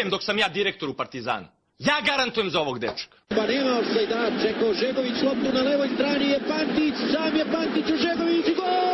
čujem dok sam ja direktor u Partizanu. Ja garantujem za ovog dečka. Pa nema offside-a, čekao Žegović loptu na levoj strani je Pantić, sam je Pantić u Žegović i gol!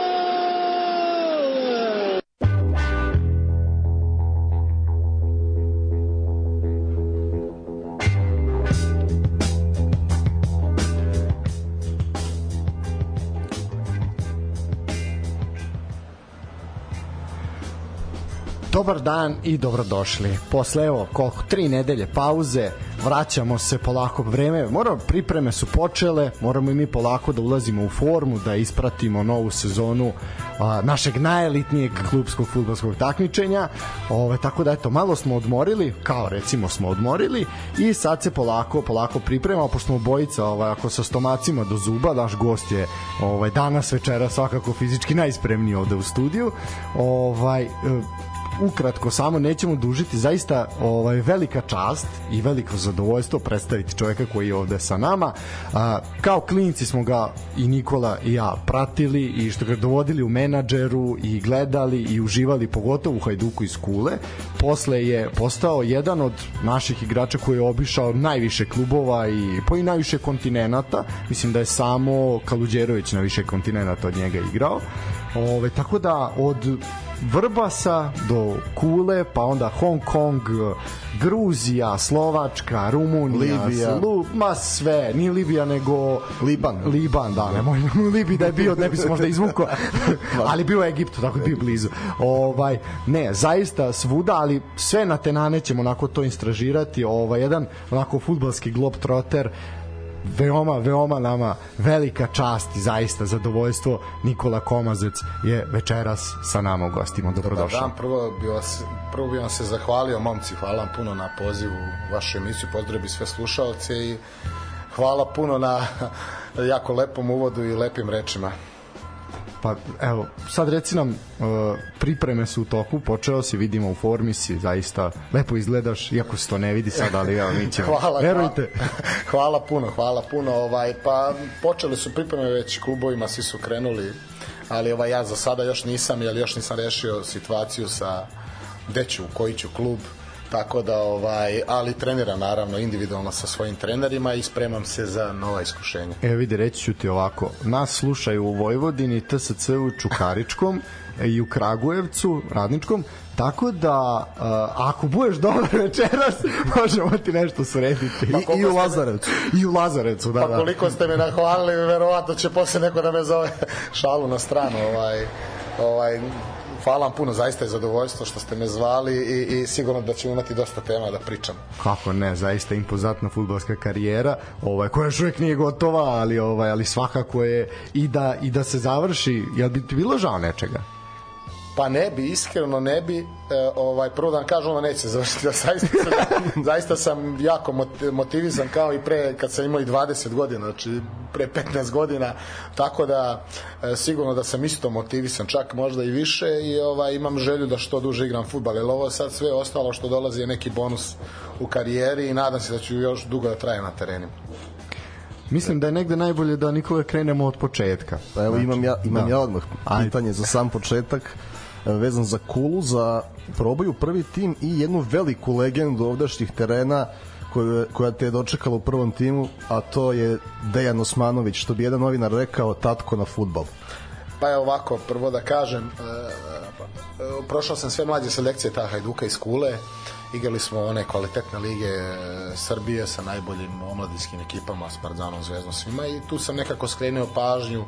Dobar dan i dobrodošli. Posle evo koliko tri nedelje pauze, vraćamo se polako vreme. Moramo pripreme su počele, moramo i mi polako da ulazimo u formu, da ispratimo novu sezonu a, našeg najelitnijeg klubskog fudbalskog takmičenja. Ove tako da eto malo smo odmorili, kao recimo smo odmorili i sad se polako polako pripremamo pošto smo bojica, ovaj ako sa stomacima do zuba, naš gost je ovaj danas večera svakako fizički najspremniji ovde u studiju. Ovaj ukratko samo nećemo dužiti zaista ovaj velika čast i veliko zadovoljstvo predstaviti čoveka koji je ovde sa nama. A, kao klinci smo ga i Nikola i ja pratili i što ga dovodili u menadžeru i gledali i uživali pogotovo u Hajduku iz Kule. Posle je postao jedan od naših igrača koji je obišao najviše klubova i po i najviše kontinenata. Mislim da je samo Kaluđerović na više kontinenata od njega igrao. Ove, tako da od Vrbasa do Kule, pa onda Hong Kong, Gruzija, Slovačka, Rumunija, Libija. Slu, ma sve, nije Libija nego Liban. Liban, da, nemoj Libi da je bio, ne bi se možda izvukao, ali bio je Egiptu, tako da je bio blizu. Ovaj, ne, zaista svuda, ali sve na tenane ćemo onako to istražirati, ovaj, jedan onako futbalski globetrotter, veoma, veoma nama velika čast i zaista zadovoljstvo Nikola Komazec je večeras sa nama u gostima. Dobrodošao. Dobar dan, prvo bi, vas, prvo bi vam se zahvalio, momci, hvala vam puno na pozivu u vašu emisiju, pozdravim sve slušalce i hvala puno na jako lepom uvodu i lepim rečima. Pa evo, sad reci nam, uh, pripreme su u toku, počeo si, vidimo u formi si, zaista lepo izgledaš, iako se to ne vidi sad, ali evo, mi ćemo. hvala, Verujte. Hvala, hvala puno, hvala puno. Ovaj, pa počeli su pripreme već klubovima, svi su krenuli, ali ovaj, ja za sada još nisam, jer još nisam rešio situaciju sa gde ću, u koji ću klub, tako da ovaj ali treniram naravno individualno sa svojim trenerima i spremam se za nova iskušenja. Evo vidi, reći ću ti ovako, nas slušaju u Vojvodini, TSC u Čukaričkom i u Kragujevcu, Radničkom, tako da uh, ako budeš dobar večeras, možemo ti nešto srediti. Pa I, i u Lazarevcu. I u Lazarevcu, da, Pa da. koliko ste me nahvalili, verovatno će posle neko da me zove šalu na stranu. Ovaj, ovaj, hvala vam puno, zaista je zadovoljstvo što ste me zvali i, i sigurno da ćemo imati dosta tema da pričamo. Kako ne, zaista impozantna fudbalska karijera, ovaj koja još uvek nije gotova, ali ovaj ali svakako je i da i da se završi. Jel bi ti bilo žao nečega? Pa ne bi, iskreno ne bi, e, ovaj, prvo da vam kažem, ono neće završiti, da zaista sam, zaista sam jako mot- motivisan kao i pre, kad sam imao i 20 godina, znači pre 15 godina, tako da e, sigurno da sam isto motivisan, čak možda i više i ovaj, imam želju da što duže igram futbal, jer ovo sad sve ostalo što dolazi je neki bonus u karijeri i nadam se da ću još dugo da trajem na terenima. Mislim da je negde najbolje da Nikola krenemo od početka. Pa evo imam ja imam da. ja odmah Ajde. pitanje za sam početak vezan za Kulu za probaju prvi tim i jednu veliku legendu ovdašnjih terena koja te je dočekala u prvom timu, a to je Dejan Osmanović, što bi jedan novinar rekao tatko na futbal. Pa je ovako, prvo da kažem, e, e, prošao sam sve mlađe selekcije ta Hajduka iz Kule, igrali smo one kvalitetne lige e, Srbije sa najboljim omladinskim ekipama, s Partzanom, Zvezdom, svima i tu sam nekako skrenuo pažnju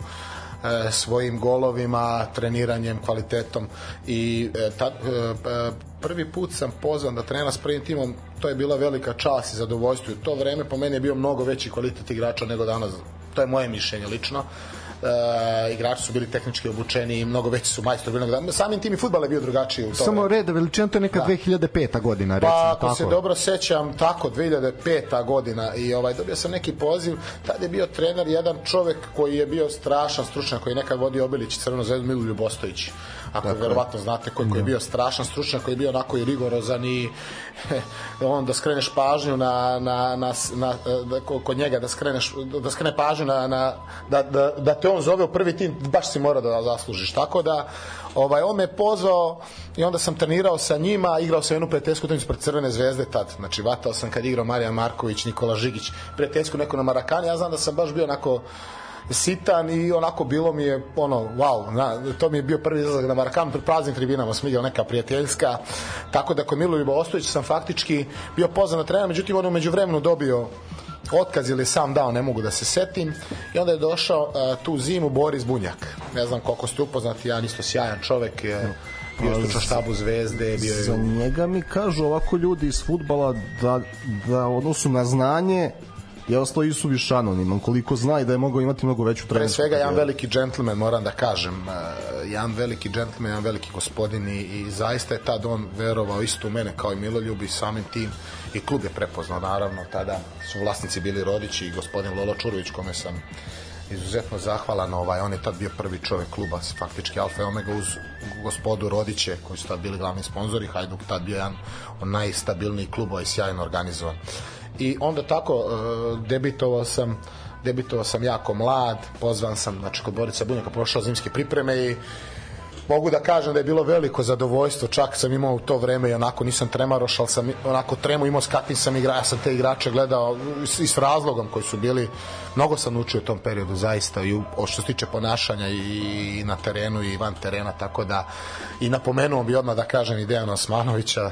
svojim golovima, treniranjem, kvalitetom. I e, ta, e, prvi put sam pozvan da trenera s prvim timom, to je bila velika čast i zadovoljstvo. U to vreme po meni je bio mnogo veći kvalitet igrača nego danas, to je moje mišljenje lično e, igrači su bili tehnički obučeni i mnogo veći su majstori bili nego da. Samim tim i fudbal je bio drugačiji u to Samo reda veličina, to je neka Da. 2005. godina, recimo. Pa ako tako. se dobro sećam, tako 2005. godina i ovaj dobio sam neki poziv, tad je bio trener jedan čovek koji je bio strašan stručnjak koji je nekad vodio Obilić Crvenu zvezdu Milu Ljubostović. Ako verovatno znate koji, koji je bio strašan stručnjak, koji je bio onako i rigorozan i on da skreneš pažnju na, na, na, na da, kod njega da skreneš da skrene pažnju na, na da, da, da te on zove u prvi tim baš si mora da zaslužiš. Tako da ovaj on me pozvao i onda sam trenirao sa njima igrao sam jednu prijateljsku utakmicu pred Crvene zvezde tad. Znači vatao sam kad igrao Marijan Marković Nikola Žigić prijateljsku neku na Marakani. Ja znam da sam baš bio onako sitan i onako bilo mi je ono wow, na, to mi je bio prvi izlazak na Marakanu pred praznim tribinama sam vidio neka prijateljska. Tako da kod Miloljuba Ostojić sam faktički bio pozvan na trener međutim on umeđu vremenu dobio otkaz ili sam dao, ne mogu da se setim. I onda je došao uh, tu zimu Boris Bunjak. Ne znam koliko ste upoznati, ja isto sjajan čovek je bio je stručan štabu zvezde bio je... Za njega mi kažu ovako ljudi iz futbala da, da odnosu na znanje je ostao i suviš anoniman, koliko zna i da je mogao imati mnogo veću trenersku. Pre svega, jedan veliki džentlmen, moram da kažem, uh, jedan veliki džentlmen, jedan veliki gospodin i, i zaista je tad on verovao isto u mene kao i Miloljub i samim tim i klub je prepoznao, naravno, tada su vlasnici bili rodići i gospodin Lolo Čurović, kome sam izuzetno zahvalan, ovaj, on je tad bio prvi čovek kluba, faktički Alfa i Omega uz gospodu Rodiće, koji su tad bili glavni sponzori, Hajduk tad bio jedan od najstabilnijih klubova i sjajno organizovan i onda tako uh, debitovao sam debitovao sam jako mlad, pozvan sam znači kod Borica Bunjaka, prošao zimske pripreme i mogu da kažem da je bilo veliko zadovoljstvo, čak sam imao u to vreme i onako nisam tremaroš, ali sam onako tremu imao s kakvim sam igra, ja sam te igrače gledao i s razlogom koji su bili, mnogo sam naučio u tom periodu zaista i u, što se tiče ponašanja i na terenu i van terena, tako da i napomenuo bi odmah da kažem i Dejana Osmanovića,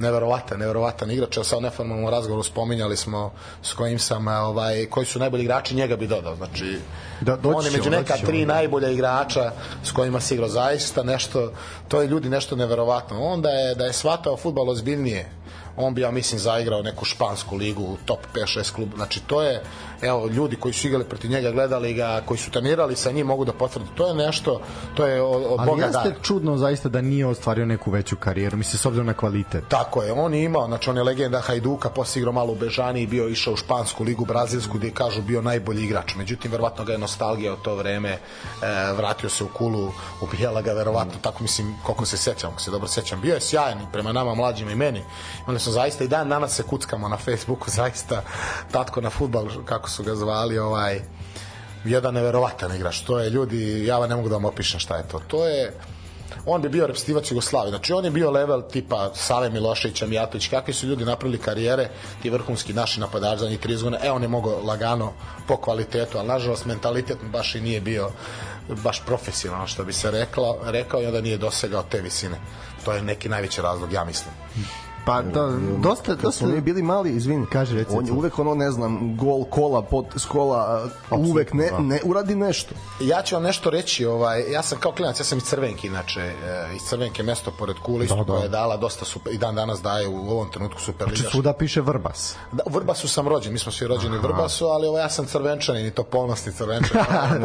neverovatan, neverovatan igrač, a sad neformalnom razgovoru spominjali smo s kojim sam, ovaj, koji su najbolji igrači, njega bi dodao, znači da, on je među neka tri najbolja igrača s kojima se igrao zaista nešto, to je ljudi nešto neverovatno. Onda je da je shvatao futbal ozbiljnije, on bi ja mislim zaigrao neku špansku ligu top 5-6 klub. Znači to je evo ljudi koji su igrali protiv njega, gledali ga, koji su trenirali sa njim mogu da potvrde. To je nešto, to je od, od Ali Boga jeste čudno zaista da nije ostvario neku veću karijeru, misli s obzirom na kvalitet. Tako je, on je imao, znači on je legenda Hajduka, posle igrao malo u Bežani i bio išao u špansku ligu brazilsku gde kažu bio najbolji igrač. Međutim verovatno ga je nostalgija od to vreme e, vratio se u kulu, ubijala ga verovatno tako mislim koliko se sećam, ako se dobro sećam. Bio je sjajan prema nama mlađima i meni. Onda smo zaista i dan danas se kuckamo na Facebooku zaista tatko na fudbal kako su ga zvali ovaj jedan neverovatan igrač to je ljudi ja ne mogu da vam opišem šta je to to je on bi bio reprezentativac Jugoslavije. Znači on je bio level tipa Save Miloševića, Mijatović, kakvi su ljudi napravili karijere, ti vrhunski naši napadači za njih 30 godina. E on je mogao lagano po kvalitetu, ali nažalost mentalitet baš i nije bio baš profesionalno što bi se rekla, rekao i onda nije dosegao te visine. To je neki najveći razlog, ja mislim. Pa da, dosta, dosta... smo mi bili mali, izvini, kaže reci. On je uvek ono, ne znam, gol, kola, pot, skola, uvek ne, da. ne uradi nešto. Ja ću vam nešto reći, ovaj, ja sam kao klinac, ja sam iz Crvenke, inače, e, iz Crvenke mesto pored Kule, da, da. koja je dala dosta super, i dan danas daje u ovom trenutku super Znači svuda piše Vrbas. Da, u Vrbasu sam rođen, mi smo svi rođeni u Vrbasu, ali ovo, ja sam Crvenčanin i to ponosni Crvenčanin.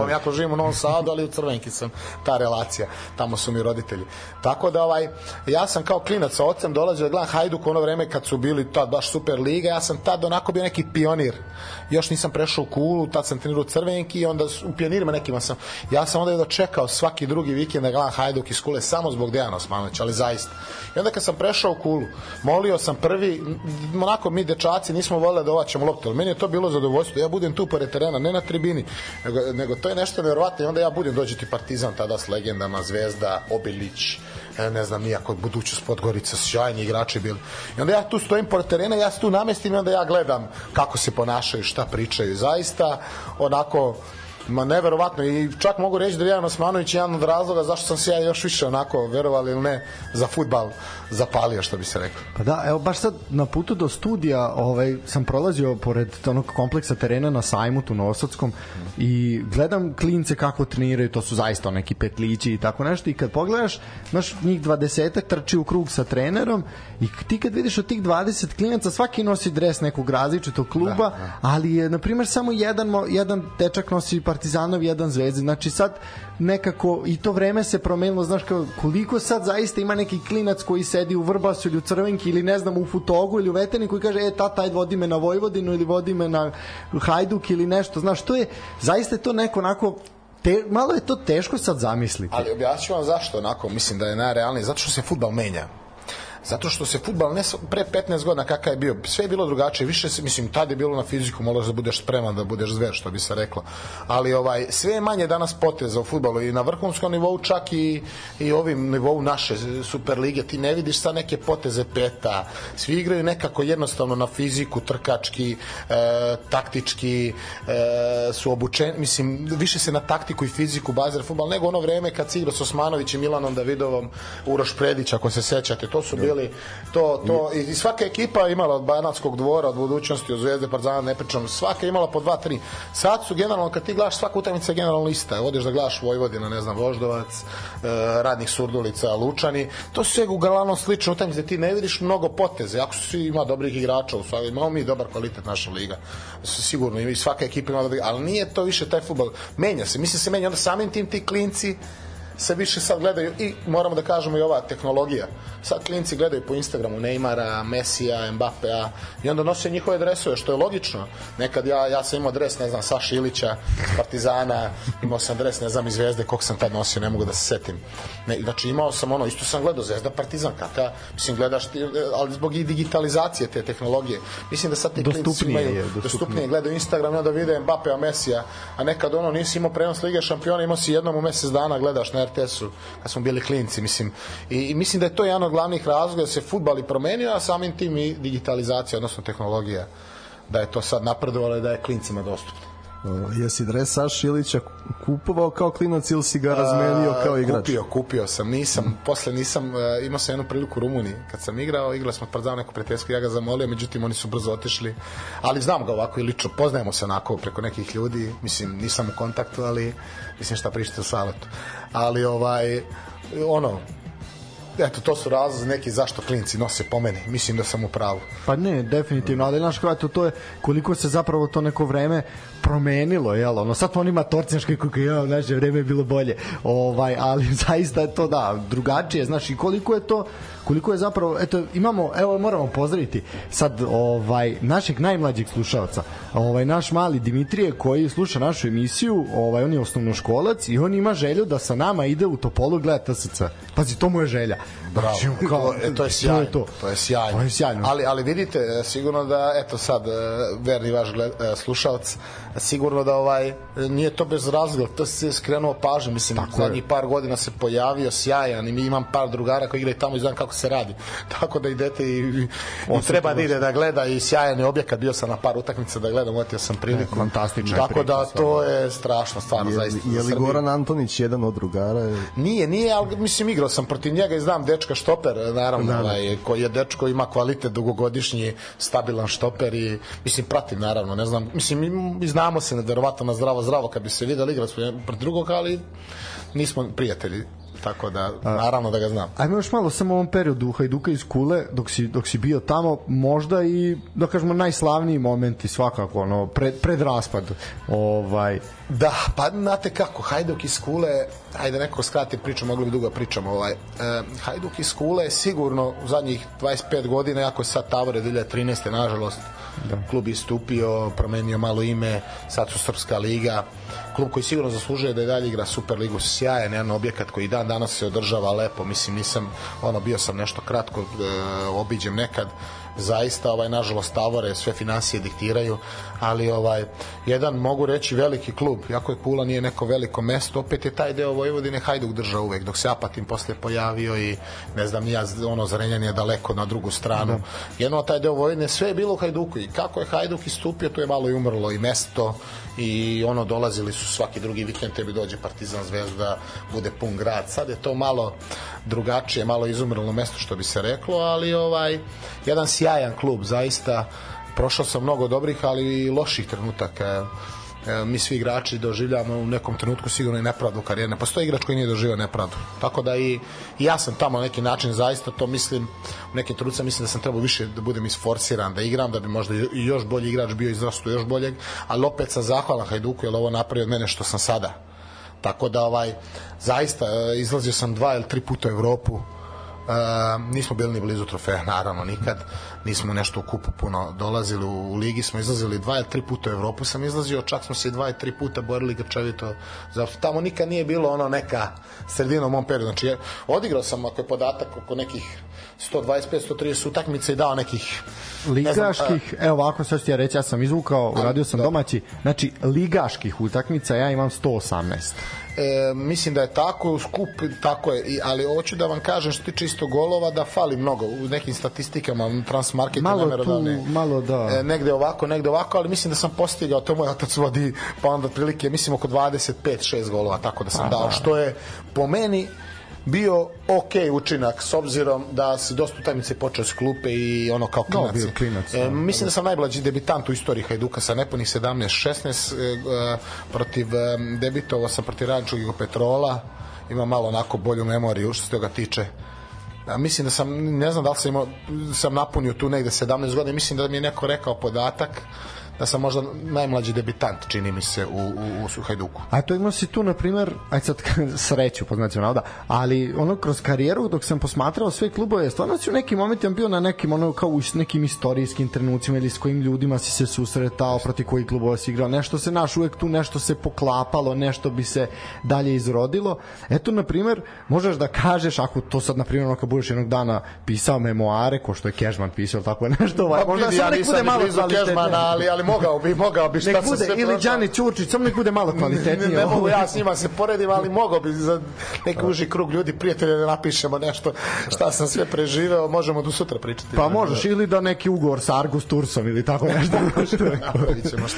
Ja živim u Novom Sadu, ali u Crvenki sam ta relacija, tamo su mi roditelji. Tako da, ovaj, ja sam kao klinac sa ocem dolazio da gledam Hajduk ono vreme kad su bili tad baš super liga, ja sam tad onako bio neki pionir. Još nisam prešao u Kulu, tad sam trenirao Crvenki i onda u pionirima nekima sam. Ja sam onda da čekao svaki drugi vikend da gledam Hajduk iz Kule samo zbog Dejana Osmanovića, ali zaista. I onda kad sam prešao u Kulu, molio sam prvi, onako mi dečaci nismo voleli da ovaćemo loptu, ali meni je to bilo zadovoljstvo. Ja budem tu pored terena, ne na tribini, nego, nego to je nešto nevjerovatno i onda ja budem dođeti Partizan tada s legendama Zvezda, Obilić, E, ne znam, nijako budućnost Podgorica, sjajni igrači bili. I onda ja tu stojim pored terena, ja se tu namestim i onda ja gledam kako se ponašaju, šta pričaju. Zaista, onako, Ma neverovatno i čak mogu reći da Dejan Osmanović je jedan od razloga zašto sam se ja još više onako verovali ili ne za fudbal zapalio što bi se reklo. Pa da, evo baš sad na putu do studija ovaj, sam prolazio pored onog kompleksa terena na sajmu tu Novosadskom mm. i gledam klince kako treniraju, to su zaista neki petlići i tako nešto i kad pogledaš, znaš, njih 20 trči u krug sa trenerom i ti kad vidiš od tih 20 klinaca svaki nosi dres nekog različitog kluba, da, da. ali je na primer samo jedan, jedan dečak nosi Partizanov, jedan Zvezdi. Znači sad nekako i to vreme se promenilo, znaš kao, koliko sad zaista ima neki klinac koji sedi u Vrbasu ili u Crvenki ili ne znam u Futogu ili u Veteni koji kaže e tata ajde vodi me na Vojvodinu ili vodi me na Hajduk ili nešto, znaš, to je zaista je to neko onako te, malo je to teško sad zamisliti. Ali objasniću vam zašto onako, mislim da je najrealnije, zato što se futbal menja. Zato što se futbal ne sa- pre 15 godina kakav je bio, sve je bilo drugačije, više se, mislim, tad je bilo na fiziku, moraš da budeš spreman, da budeš zver, što bi se reklo. Ali ovaj, sve je manje danas poteza u futbalu i na vrhunskom nivou, čak i, i ovim nivou naše super lige, ti ne vidiš sad neke poteze peta, svi igraju nekako jednostavno na fiziku, trkački, e, taktički, e, su obučeni, mislim, više se na taktiku i fiziku bazira futbal nego ono vreme kad si igrao s Osmanovićem, Milanom Davidovom, Uroš Predić, ako se sećate, to su bili, to, to, i, i svaka ekipa imala od Banatskog dvora, od budućnosti, od Zvezde, Partizana, ne pričam, svaka imala po dva, tri. Sad su generalno, kad ti gledaš svaka utakmica je generalno lista, odeš da gledaš Vojvodina, ne znam, Voždovac, e, Radnik Surdulica, Lučani, to su sve uglavnom slične utakmice, ti ne vidiš mnogo poteze, ako su ima dobrih igrača, u svakoj, imamo mi dobar kvalitet naša liga, sigurno, i svaka ekipa ima dobrih, ali nije to više taj futbol, menja se, mislim se menja, onda samim tim ti klinci, se više sad gledaju i moramo da kažemo i ova tehnologija. Sad klinci gledaju po Instagramu Neymara, Mesija, Mbappea i onda nose njihove dresove, što je logično. Nekad ja, ja sam imao dres, ne znam, Saša Ilića, Partizana, imao sam dres, ne znam, iz Zvezde, kog sam tad nosio, ne mogu da se setim. Ne, znači imao sam ono, isto sam gledao Zvezda, Partizan, kaka, mislim, gledaš ti, ali zbog i digitalizacije te tehnologije. Mislim da sad ti klinci imaju, je, dostupnije. dostupnije gledaju Instagram i onda vide Mbappea, Mesija, a nekad ono nisi imao prenos Lige šampiona, imao si jednom u mesec dana gledaš RTS-u kad smo bili klinci, mislim. I, i mislim da je to jedan od glavnih razloga da se futbal i promenio, a samim tim i digitalizacija, odnosno tehnologija da je to sad napredovalo i da je klincima dostupno. O, jesi dres Saša Ilića kupovao kao klinac ili si ga razmenio kao igrač? Kupio, kupio sam, nisam, posle nisam, e, imao sam jednu priliku u Rumuniji, kad sam igrao, igrali smo Partizan neku prijateljsku, ja ga zamolio, međutim oni su brzo otišli, ali znam ga ovako i lično, poznajemo se onako preko nekih ljudi, mislim, nisam u kontaktu, ali mislim šta pričate u saletu. Ali ovaj, ono, eto, to su razlozi neki zašto klinci nose po meni, mislim da sam u pravu. Pa ne, definitivno, ali znaš kako to je koliko se zapravo to neko vreme promenilo, jel? Ono sad oni matorcinški kako je, u naše vreme je bilo bolje. Ovaj, ali zaista je to da, drugačije, znaš, i koliko je to koliko je zapravo, eto, imamo, evo moramo pozdraviti sad ovaj našeg najmlađeg slušaoca, ovaj naš mali Dimitrije koji sluša našu emisiju, ovaj on je osnovnoškolac i on ima želju da sa nama ide u Topolu gleda TSC. Pazi, to mu je želja. Bravo. Znači, kao, e, to je sjajno. je to. To je sjajno. To je sjajno. Ali, ali vidite, e, sigurno da, eto sad, e, verni vaš gled, e, slušalac, sigurno da ovaj, nije to bez razloga, to se skrenuo pažnju, mislim, Tako je. zadnjih par godina se pojavio sjajan i mi imam par drugara koji igraju tamo i znam kako se radi. Tako da idete i, i, i treba da ide da gleda i sjajan je objekat, bio sam na par utakmica da gledam, otio sam priliku. fantastična je Tako priča, da to je strašno, stvarno, Je, zaista. je li. Goran Antonić jedan od drugara? Nije, nije, ali mislim igrao sam protiv njega i znam dečka štoper, naravno, Da, da. ovaj, koji je dečko ima kvalitet dugogodišnji, stabilan štoper i mislim pratim naravno, ne znam, mislim i- i znamo se verovatno na zdravo zdravo kad bi se videli jedan protiv drugog, ali nismo prijatelji. Tako da, naravno da ga znam. Ajmo još malo samo u ovom periodu Hajduka iz Kule, dok si, dok si bio tamo, možda i, da kažemo, najslavniji momenti svakako, ono, pred, pred raspad. Ovaj, Da, pa znate kako, Hajduk iz Kule, ajde neko skrati priču, mogli bi dugo pričamo, ovaj, e, Hajduk iz Kule je sigurno u zadnjih 25 godina, jako je sad Tavore 2013. nažalost, da. klub istupio, promenio malo ime, sad su Srpska liga, klub koji sigurno zaslužuje da je dalje igra Super ligu, sjajan jedan objekat koji dan danas se održava lepo, mislim nisam, ono, bio sam nešto kratko, e, obiđem nekad, zaista ovaj nažalost Tavore sve financije diktiraju ali ovaj jedan mogu reći veliki klub iako je Kula nije neko veliko mesto opet je taj deo Vojvodine Hajduk držao uvek dok se Apatin posle pojavio i ne znam nija ono Zrenjan je daleko na drugu stranu. Jedno taj deo Vojvodine sve je bilo u Hajduku i kako je Hajduk istupio to je malo i umrlo i mesto i ono dolazili su svaki drugi vikend tebi dođe Partizan Zvezda bude pun grad. Sad je to malo drugačije malo izumrlo mesto što bi se reklo ali ovaj jedan sjajan klub zaista prošao sam mnogo dobrih ali i loših trenutaka mi svi igrači doživljavamo u nekom trenutku sigurno i nepravdu karijere. Ne postoji igrač koji nije doživio nepravdu. Tako da i, i ja sam tamo na neki način zaista to mislim, u nekim trenucima mislim da sam trebao više da budem isforsiran, da igram, da bi možda još bolji igrač bio izrastu još boljeg, ali opet sam zahvalan Hajduku jer ovo napravio od mene što sam sada. Tako da ovaj zaista e, izlazio sam dva ili tri puta u Evropu nismo bili ni blizu trofeja, naravno, nikad. Nismo nešto u kupu puno dolazili. U, u ligi smo izlazili dva ili tri puta u Evropu sam izlazio, čak smo se i dva i tri puta borili grčevito. Zato tamo nikad nije bilo ono neka sredina u mom periodu. Znači, je, odigrao sam, ako je podatak, oko nekih 125-130 utakmica i dao nekih ligaških, evo ovako sad ću ti ja reći, ja sam izvukao, uradio sam domaći, znači ligaških utakmica ja imam 118. E, mislim da je tako skup tako je ali hoću da vam kažem što tiče isto golova da fali mnogo u nekim statistikama transmarket malo tu, ne, malo da e, negde ovako negde ovako ali mislim da sam postigao to moj otac vodi pa onda prilike mislim oko 25 6 golova tako da sam A, dao da. što je po meni bio ok učinak s obzirom da se dosta utakmice počeo s klupe i ono kao klinac. No, bio klinac e, da. mislim da sam najmlađi debitant u istoriji Hajduka sa nepunih 17-16 e, protiv e, debitovo sam protiv Radničkog Petrola ima malo onako bolju memoriju što se toga tiče A mislim da sam, ne znam da li sam imao, sam napunio tu negde 17 godina, mislim da mi je neko rekao podatak da sam možda najmlađi debitant, čini mi se, u, u, u Hajduku. A to ima si tu, na primer, aj sad sreću, po znacima navoda, ali ono kroz karijeru, dok sam posmatrao sve klubove, stvarno si u nekim momentima bio na nekim, ono, kao u nekim istorijskim trenucima ili s kojim ljudima si se susretao, proti koji klubova si igrao, nešto se naš uvek tu nešto se poklapalo, nešto bi se dalje izrodilo. Eto, na primer, možeš da kažeš, ako to sad, na primer, ono, kad budeš jednog dana pisao memoare, ko što je Kežman pisao, tako nešto, ovaj, pa, možda ja nek bude malo Kežmana, ali, ali mogao bi, mogao bi šta nek bude, sve ili Đani Ćurčić, samo nek bude malo kvalitetnije. Ne, ne, mogu ja s njima se poredim, ali mogao bi za neki uži krug ljudi, prijatelja da napišemo nešto šta sam sve preživeo, možemo do sutra pričati. Pa možeš, ili da neki ugovor sa Argus Tursom ili tako nešto.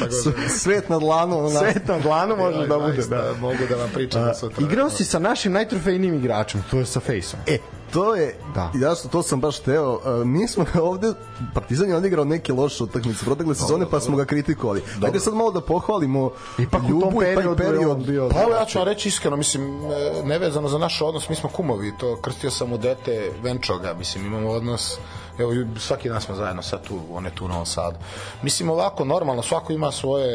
god. Svet nad dlanom. Svet nad dlanom može da bude. Da. Mogu da vam pričam sutra. Igrao si sa našim najtrofejnim igračem, to je sa Fejsom. E, to je, da. jasno, to sam baš teo. Uh, mi smo ovde, Partizan je odigrao neke loše utakmice protekle sezone, pa smo ga kritikovali. Dobro. Ajde sad malo da pohvalimo Ipak Ljubu u tom periodu, i taj period. Bio, pa ja ću vam reći iskreno, mislim, e, nevezano za naš odnos, mi smo kumovi, to krstio sam u dete Venčoga, mislim, imamo odnos Evo, svaki dan smo zajedno sad tu, on je tu u Novom Sadu. Mislim, ovako, normalno, svako ima svoje,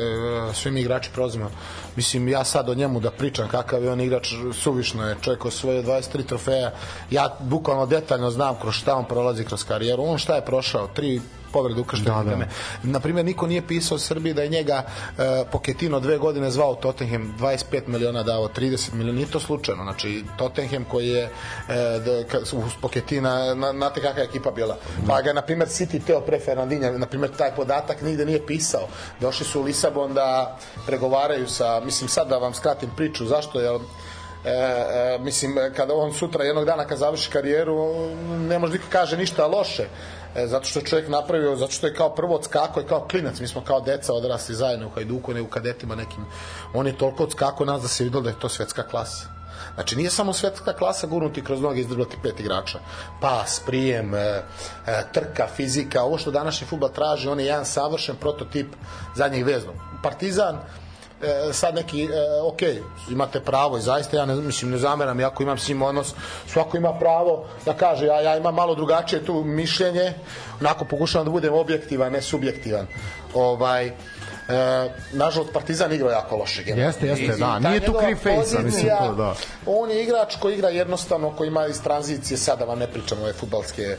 e, svi mi igrači prozimo. Mislim, ja sad o njemu da pričam kakav je on igrač, suvišno je čovjek osvojio 23 trofeja. Ja bukvalno detaljno znam kroz šta on prolazi kroz karijeru. On šta je prošao? Tri povrede ukrštene da, da. Na primjer, niko nije pisao Srbiji da je njega e, Poketino dve godine zvao Tottenham 25 miliona dao 30 miliona, nije to slučajno. Znači, Tottenham koji je e, da, uz Poketina, na, znate kakva je ekipa bila. Pa ga, na primjer, City teo pre Fernandinja, na primjer, taj podatak nigde nije pisao. Došli su u Lisabon da pregovaraju sa, mislim, sad da vam skratim priču, zašto je E, e, mislim, kada on sutra jednog dana kad završi karijeru ne može niko kaže ništa loše e, zato što je čovjek napravio, zato što je kao prvo odskako i kao klinac, mi smo kao deca odrasli zajedno u Hajduku, ne u kadetima nekim, on je toliko odskako nas da se vidio da je to svetska klasa. Znači nije samo svetska klasa gurnuti kroz noge izdrblati pet igrača. Pas, prijem, e, e, trka, fizika, ovo što današnji futbol traži, on je jedan savršen prototip zadnjih veznog. Partizan, e, sad neki, e, ok, imate pravo i zaista ja ne, mislim, ne zameram, jako imam s njim odnos, svako ima pravo da kaže, ja, ja imam malo drugačije tu mišljenje, onako pokušavam da budem objektivan, ne subjektivan. Ovaj, E, nažalost Partizan igrao jako loše generalno. Jeste, jeste, da. Nije tu kriv face, mislim to, da. On je igrač koji igra jednostavno, koji ima iz tranzicije, sada vam ne pričamo ove futbalske e,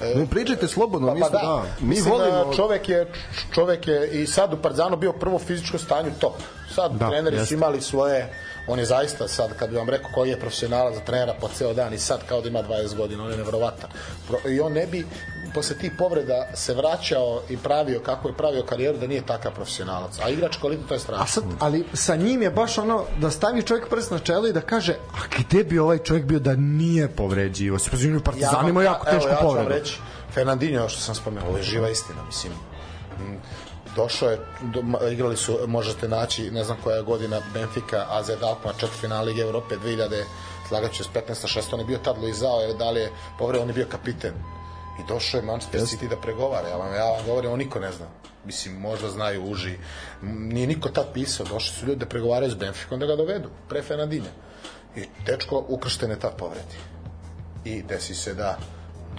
e, pričajte slobodno, pa, pa da, da. Mi mislim, volimo... čovek je, čovek je i sad u Partizanu bio prvo fizičko stanje top. Sad da, treneri jeste. su imali svoje on je zaista sad, kad bi vam rekao koji je profesionala za trenera po ceo dan i sad kao da ima 20 godina, on je nevrovatan. I on ne bi posle tih povreda se vraćao i pravio kako je pravio karijeru da nije takav profesionalac. A igrač koliko to je strašno. A sad, ali sa njim je baš ono da stavi čovjek prst na čelo i da kaže a gde bi ovaj čovjek bio da nije povređivo? Se pozivimo partizanima ja, jako teško ja, povredu. Ja ću reći, Fernandinho, što sam spomenuo, ovo je živa istina, mislim došao je, do, igrali su, možete naći, ne znam koja je godina, Benfica, AZ Alkmaar, četiri finale Lige Evrope, 2000, slagaću s 15 6, on je bio tad Luizao, je da li je povred, on je bio kapiten. I došao je Manchester yes. City da pregovara. Ja vam, ja vam govorim, on niko ne zna. Mislim, možda znaju uži. Nije niko tad pisao. Došli su ljudi da pregovaraju s Benficom da ga dovedu. Pre Fernandinja. I tečko ukrštene tad povredi. I desi se da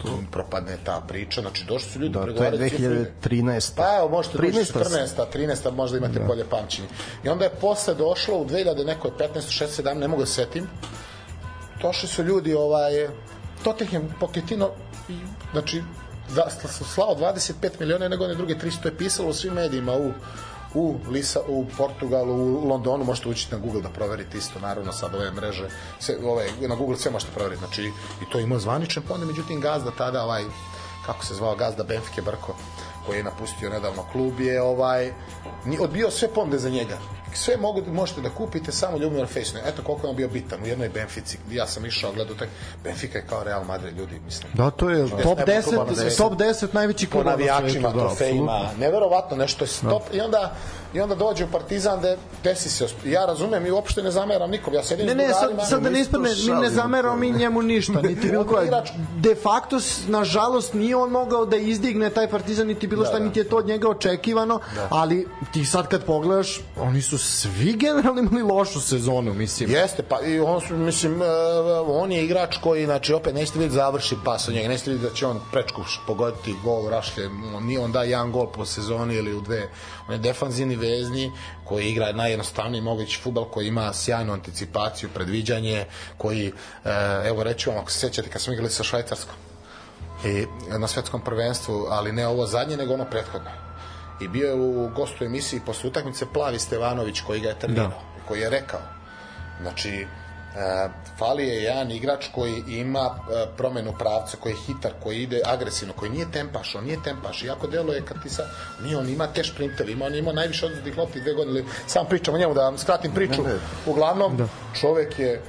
tu propadne ta priča. Znači, došli su ljudi da, pregovaraju. To je 2013. Pa evo, možete 13. 14. 13. možda imate da. bolje pamćenje. I onda je posle došlo u 2000 nekoj 15. 16. 17. ne mogu da setim. Došli su ljudi ovaj Tottenham Pochettino i, znači da, slao 25 miliona nego one druge 300 je pisalo u svim medijima u u Lisa u Portugalu, u Londonu možete ući na Google da proverite isto naravno sad ove mreže, sve, ove, na Google sve možete proveriti, znači i to ima zvaničan pone, međutim gazda tada ovaj kako se zvao gazda Benfike Brko koji je napustio nedavno klub je ovaj ni odbio sve ponde za njega sve mogu, možete da kupite samo Ljubomir Fejsno. Eto koliko je on bio bitan u jednoj Benfici. Ja sam išao gledao tak Benfica je kao Real Madrid ljudi, mislim. Da, to je top 10, top 10 najveći klub na navijačima, trofejima. Neverovatno nešto je stop da. i onda i onda dođe u Partizan da desi se ja razumem i uopšte ne zameram nikom ja sedim ne ne sad, sad da ne ispadne mi ne zameramo mi njemu ništa niti bilo ko de facto nažalost nije on mogao da izdigne taj Partizan niti bilo da, šta da. niti je to od njega očekivano da. ali ti sad kad pogledaš oni su svi generalno imali lošu sezonu mislim jeste pa i on su mislim uh, on je igrač koji znači opet nećete vidjeti završi pas od njega nećete vidjeti da će on prečku pogoditi gol rašlje on, on da jedan gol po sezoni ili u dve on je defanzivni vezni koji igra najjednostavniji mogući futbal koji ima sjajnu anticipaciju, predviđanje, koji, e, evo reću vam, ako se sećate kad smo igrali sa Švajcarskom i na svetskom prvenstvu, ali ne ovo zadnje, nego ono prethodno. I bio je u gostu emisiji posle utakmice Plavi Stevanović koji ga je trenirao, da. koji je rekao, znači, fali je jedan igrač koji ima e, promenu pravca, koji je hitar, koji ide agresivno, koji nije tempaš, on nije tempaš. Iako deluje kad ti sa... Nije, on ima te šprinter, ima, on ima najviše odzetih lopti dve godine. Sam pričam o njemu, da vam skratim priču. Uglavnom, da. čovek je,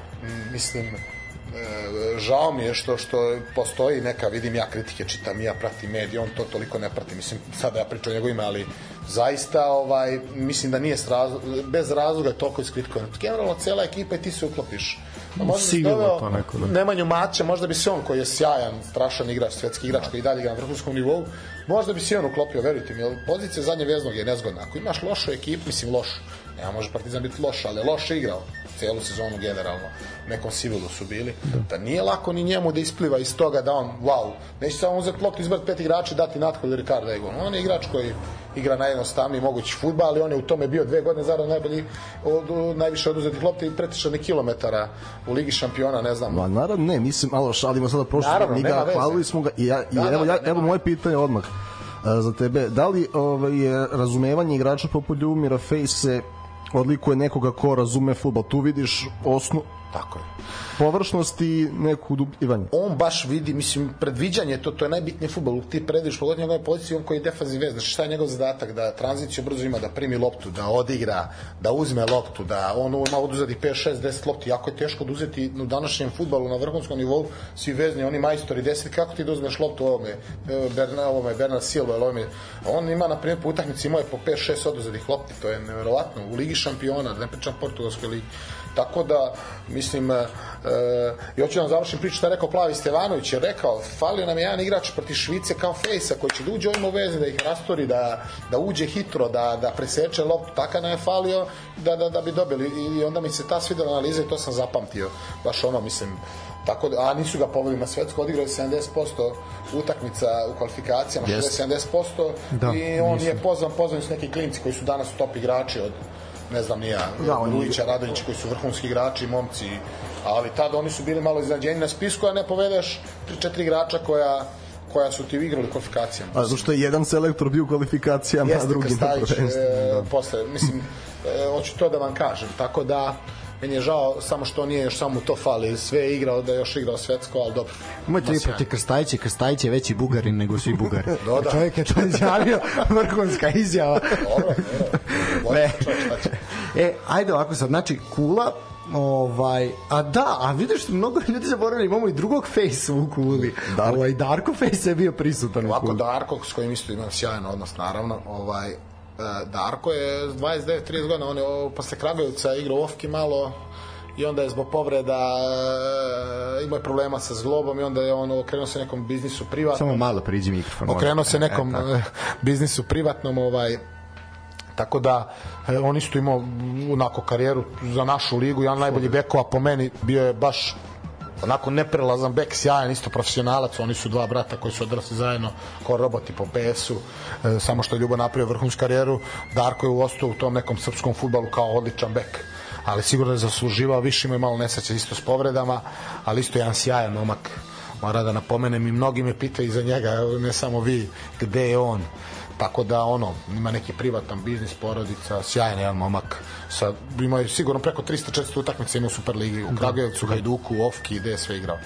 mislim, e, žao mi je što što postoji neka vidim ja kritike čitam ja pratim medije on to toliko ne prati mislim sada ja pričam o njegovima ali zaista ovaj mislim da nije razlog, bez razloga toliko iskritikovan. Generalno cela ekipa i ti se uklopiš. A možda Sigurno to neko da. Nemanju Mače, možda bi se on koji je sjajan, strašan igrač, svetski igrač koji dalje igra na vrhunskom nivou, možda bi se on uklopio, verujte mi, jer pozicija zadnje veznog je nezgodna. Ako imaš lošu ekipu, mislim lošu, nema može Partizan biti loš, ali loše igrao celu sezonu generalno nekom sivilu su bili, da. da nije lako ni njemu da ispliva iz toga da on, wow, neće samo uzeti loptu, izbrati pet igrača i dati nathod Ricardo Egon. On je igrač koji igra najjednostavniji mogući futbal, ali on je u tome bio dve godine zarad najbolji od, najviše oduzetih lopti i pretišani kilometara u Ligi šampiona, ne znam. Ma naravno ne, mislim, malo šalimo sada prošle naravno, liga, hvalili smo ga i, ja, i da, evo, da, ja, evo moje pitanje odmah za tebe. Da li ovaj, razumevanje igrača poput Ljubomira Fejse odlikuje nekoga ko razume futbol? Tu vidiš osnu, Tako je. Površnost i neku dubljivanje. On baš vidi, mislim, predviđanje, to, to je najbitnije futbol. Ti predviš pogod njegove pozicije, on koji je defanzivni vez. Znači, šta je njegov zadatak? Da tranziciju brzo ima, da primi loptu, da odigra, da uzme loptu, da on ima oduzeti 5, 6, 10 lopti. Jako je teško oduzeti u današnjem futbolu na vrhunskom nivou svi vezni, oni majstori 10, kako ti da uzmeš loptu ovome, e, Berna, ovome, Bernard Silva, ovome. On ima, na primjer, po utakmici je po 5, 6 oduzetih lopti, to je neverovatno. U Ligi šampiona, da ne pričam portugalskoj ligi. Tako da, mislim, e, i hoću da vam završim priču šta je rekao Plavi Stevanović, je rekao, falio nam je jedan igrač protiv Švice kao Fejsa, koji će da uđe ovim u vezi, da ih rastori, da, da uđe hitro, da, da preseče loptu, tako nam je falio da, da, da bi dobili. I onda mi se ta svidela analiza i to sam zapamtio. Baš ono, mislim, tako da, a nisu ga poveli na svetsko, odigrali 70% utakmica u kvalifikacijama, yes. 70% da, i on nisu. je pozvan, pozvan su neki klinci koji su danas top igrači od ne znam ni ja, da, Rujića, Radonjić koji su vrhunski igrači, momci, ali tada oni su bili malo iznenađeni na spisku, a ne povedeš tri, četiri igrača koja koja su ti igrali kvalifikacijama. A zašto je jedan selektor bio kvalifikacijama, a drugi na prvenstvu. E, da. posle, mislim, e, hoću to da vam kažem. Tako da, meni je žao samo što nije još samo to fali sve je igrao da je još igrao svetsko ali dobro moj tri proti Krstajić Krstajić je veći bugarin nego svi bugari Do, da. čovjek je to izjavio vrhunska izjava dobro, dobro. ne. e ajde ovako sad znači Kula Ovaj, a da, a vidiš što mnogo ljudi zaboravili, imamo i drugog face u kuli. Dark. Ovaj, Darko face je bio prisutan Ovako, u kuli. Darko, s kojim isto imam sjajan odnos, naravno. Ovaj, Darko je 29-30 godina, on je posle Kragujevca igrao ofki malo, i onda je zbog povreda e, imao je problema sa zglobom i onda je on okrenuo se nekom biznisu privatnom. Samo malo priđi mikrofon. Okrenuo se nekom e, biznisu privatnom, ovaj Tako da e, on isto imao onako karijeru za našu ligu, jedan najbolji bekova po meni bio je baš onako neprelazan bek, sjajan, isto profesionalac, oni su dva brata koji su odrasli zajedno kao roboti po PS-u, e, samo što je Ljubo napravio vrhunsku karijeru, Darko je ostao u tom nekom srpskom futbalu kao odličan bek ali sigurno je zasluživao više, ima malo nesreće isto s povredama, ali isto jedan sjajan momak Mora da napomenem i mnogi me pitaju za njega, ne samo vi, gde je on. Tako da ono, ima neki privatan biznis, porodica, sjajan jedan momak. Sa, ima je sigurno preko 300-400 utakmica ima u Superligi, u Kragujevcu, Hajduku, u Ofki, gde je sve igrao.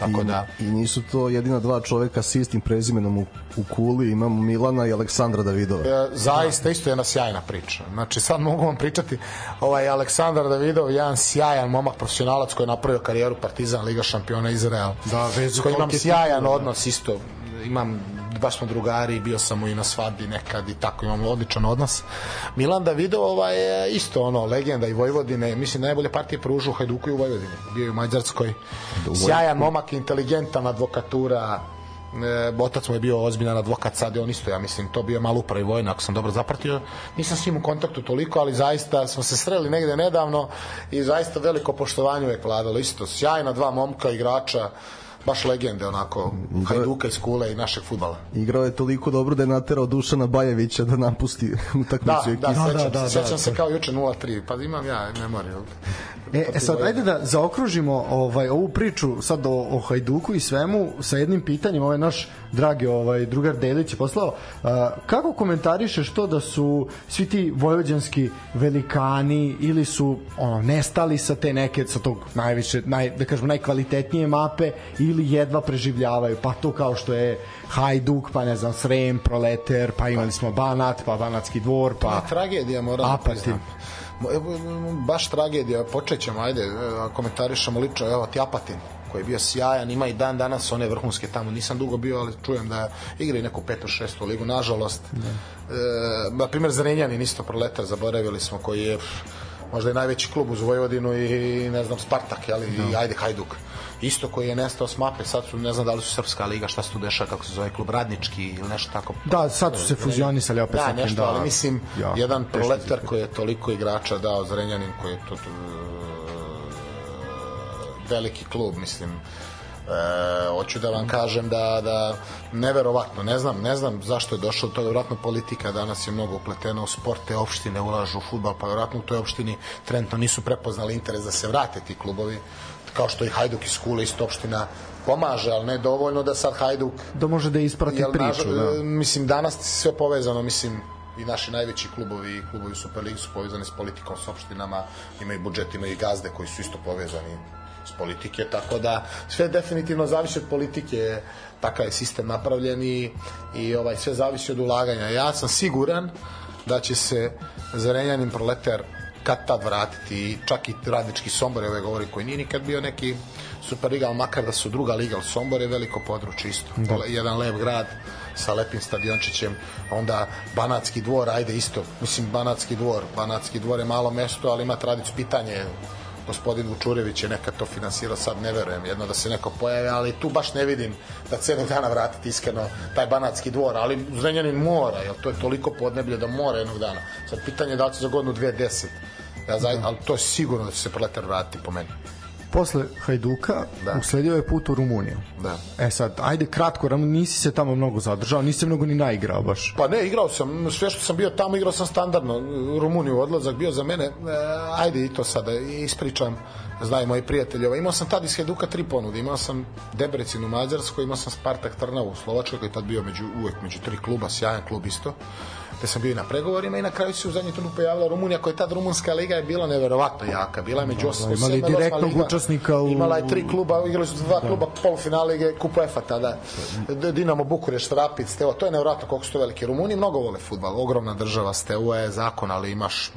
Tako I, da, I nisu to jedina dva čoveka s istim prezimenom u, u Kuli, imamo Milana i Aleksandra Davidova. E, zaista isto jedna sjajna priča. Znači sad mogu vam pričati ovaj Aleksandar Davidov, jedan sjajan momak profesionalac koji je napravio karijeru Partizan Liga šampiona Izrael. Da, vezu s kojim imam sjajan da. odnos isto. Imam baš smo drugari, bio sam mu i na svadbi nekad i tako imamo odličan odnos. Milan Davidov ovaj, je isto ono, legenda i Vojvodine, mislim najbolje partije pružu u Hajduku i u Vojvodini. Bio je u Mađarskoj. Sjajan momak, inteligentan advokatura, e, otac mu je bio ozbiljan advokat, sad je on isto, ja mislim, to bio malo upravi vojna, ako sam dobro zapratio. Nisam s njim u kontaktu toliko, ali zaista smo se sreli negde nedavno i zaista veliko poštovanje uvek vladalo. Isto, sjajna dva momka, igrača, baš legende, onako, Hajduka iz Kule i našeg futbala. Igrao je toliko dobro da je naterao Dušana Bajevića da napusti utakmicu Da, ekipe. da, sećam, da, da, da, se, sećam da. se kao juče 0-3, pa imam ja memoriju. E, e sad ajde da zaokružimo ovaj ovu priču sad o, o Hajduku i svemu sa jednim pitanjem, ovaj naš dragi ovaj drugar Delić je poslao. A, kako komentarišeš to da su svi ti vojvođanski velikani ili su ono nestali sa te neke sa tog najviše naj da kažemo najkvalitetnije mape ili jedva preživljavaju pa to kao što je Hajduk, pa ne znam, Srem, Proleter, pa imali smo Banat, pa Banatski dvor, pa Pa tragedija moram da Apatin. evo, Baš tragedija, počećemo, ajde, e, komentarišemo lično, evo ti Apatin koji je bio sjajan, ima i dan danas one vrhunske tamo, nisam dugo bio, ali čujem da igra i neku petu, šestu ligu, nažalost. E, na primjer, Zrenjanin isto proletar, zaboravili smo, koji je možda i najveći klub uz Vojvodinu i ne znam Spartak, jeli, i ajde Hajduk. Isto koji je nestao s mape, sad su, ne znam da li su Srpska liga, šta se tu dešava, kako se zove klub, Radnički ili nešto tako. Da, sad su se fuzionisali opet Da, nešto, ali mislim, ja, jedan proletar koji je toliko igrača dao Zrenjanin, koji je to, to veliki klub, mislim, E, hoću da vam kažem da, da neverovatno, ne znam, ne znam zašto je došlo do toga, vjerojatno politika danas je mnogo upletena u sport, te opštine ulažu u futbal, pa vjerojatno u toj opštini trenutno nisu prepoznali interes da se vrate ti klubovi, kao što i Hajduk iz Kule isto opština pomaže, ali ne dovoljno da sad Hajduk da može da isprati Jel, priču, nažal- da. Mislim, danas sve povezano, mislim, i naši najveći klubovi i klubovi Superligi su povezani s politikom, s opštinama, imaju budžet, imaju i gazde koji su isto povezani s politike, tako da sve definitivno zavisi od politike, takav je sistem napravljen i, i ovaj, sve zavisi od ulaganja. Ja sam siguran da će se Zrenjanin proletar kad tad vratiti i čak i radnički Sombor, ove govori koji nije nikad bio neki Superliga, ali makar da su druga liga, ali Sombor je veliko područje isto. Da. Jedan lep grad sa lepim stadiončićem, onda Banatski dvor, ajde isto, mislim Banatski dvor, Banatski dvor je malo mesto, ali ima tradiciju, pitanje je, gospodin Vučurević je nekad to finansirao, sad ne verujem, jedno da se neko pojavi, ali tu baš ne vidim da cenu dana vratiti iskreno taj Banatski dvor, ali Zrenjanin mora, jer to je toliko podneblje da mora jednog dana. Sad pitanje je da li će za godinu dve deset, ja zajedno, ali to je sigurno da će se proletar vratiti po meni. Posle Hajduka Da. usledio je put u Rumuniju. Da. E sad, ajde kratko, nisi se tamo mnogo zadržao, nisi se mnogo ni naigrao baš. Pa ne, igrao sam, sve što sam bio tamo, igrao sam standardno. Rumuniju odlazak bio za mene, e, ajde i to sada ispričam, znaju moji prijatelji. Ovaj, imao sam tad iz Hajduka tri ponude, imao sam Debrecin u Mađarskoj, imao sam Spartak Trnavu u Slovačkoj, koji je tad bio među, uvek među tri kluba, sjajan klub isto gde sam bio i na pregovorima i na kraju se u zadnji trenutku pojavila Rumunija koja je tad rumunska liga je bila neverovatno jaka. Bila je među osam imali ili osma direktnog liga. učesnika u- imala je tri kluba igrali su dva kluba polufinale lige Kupa EFA tada. Dinamo Bukurešt Rapid Steaua to je nevjerojatno koliko su to veliki. Rumuni mnogo vole fudbal ogromna država Steaua je zakon ali imaš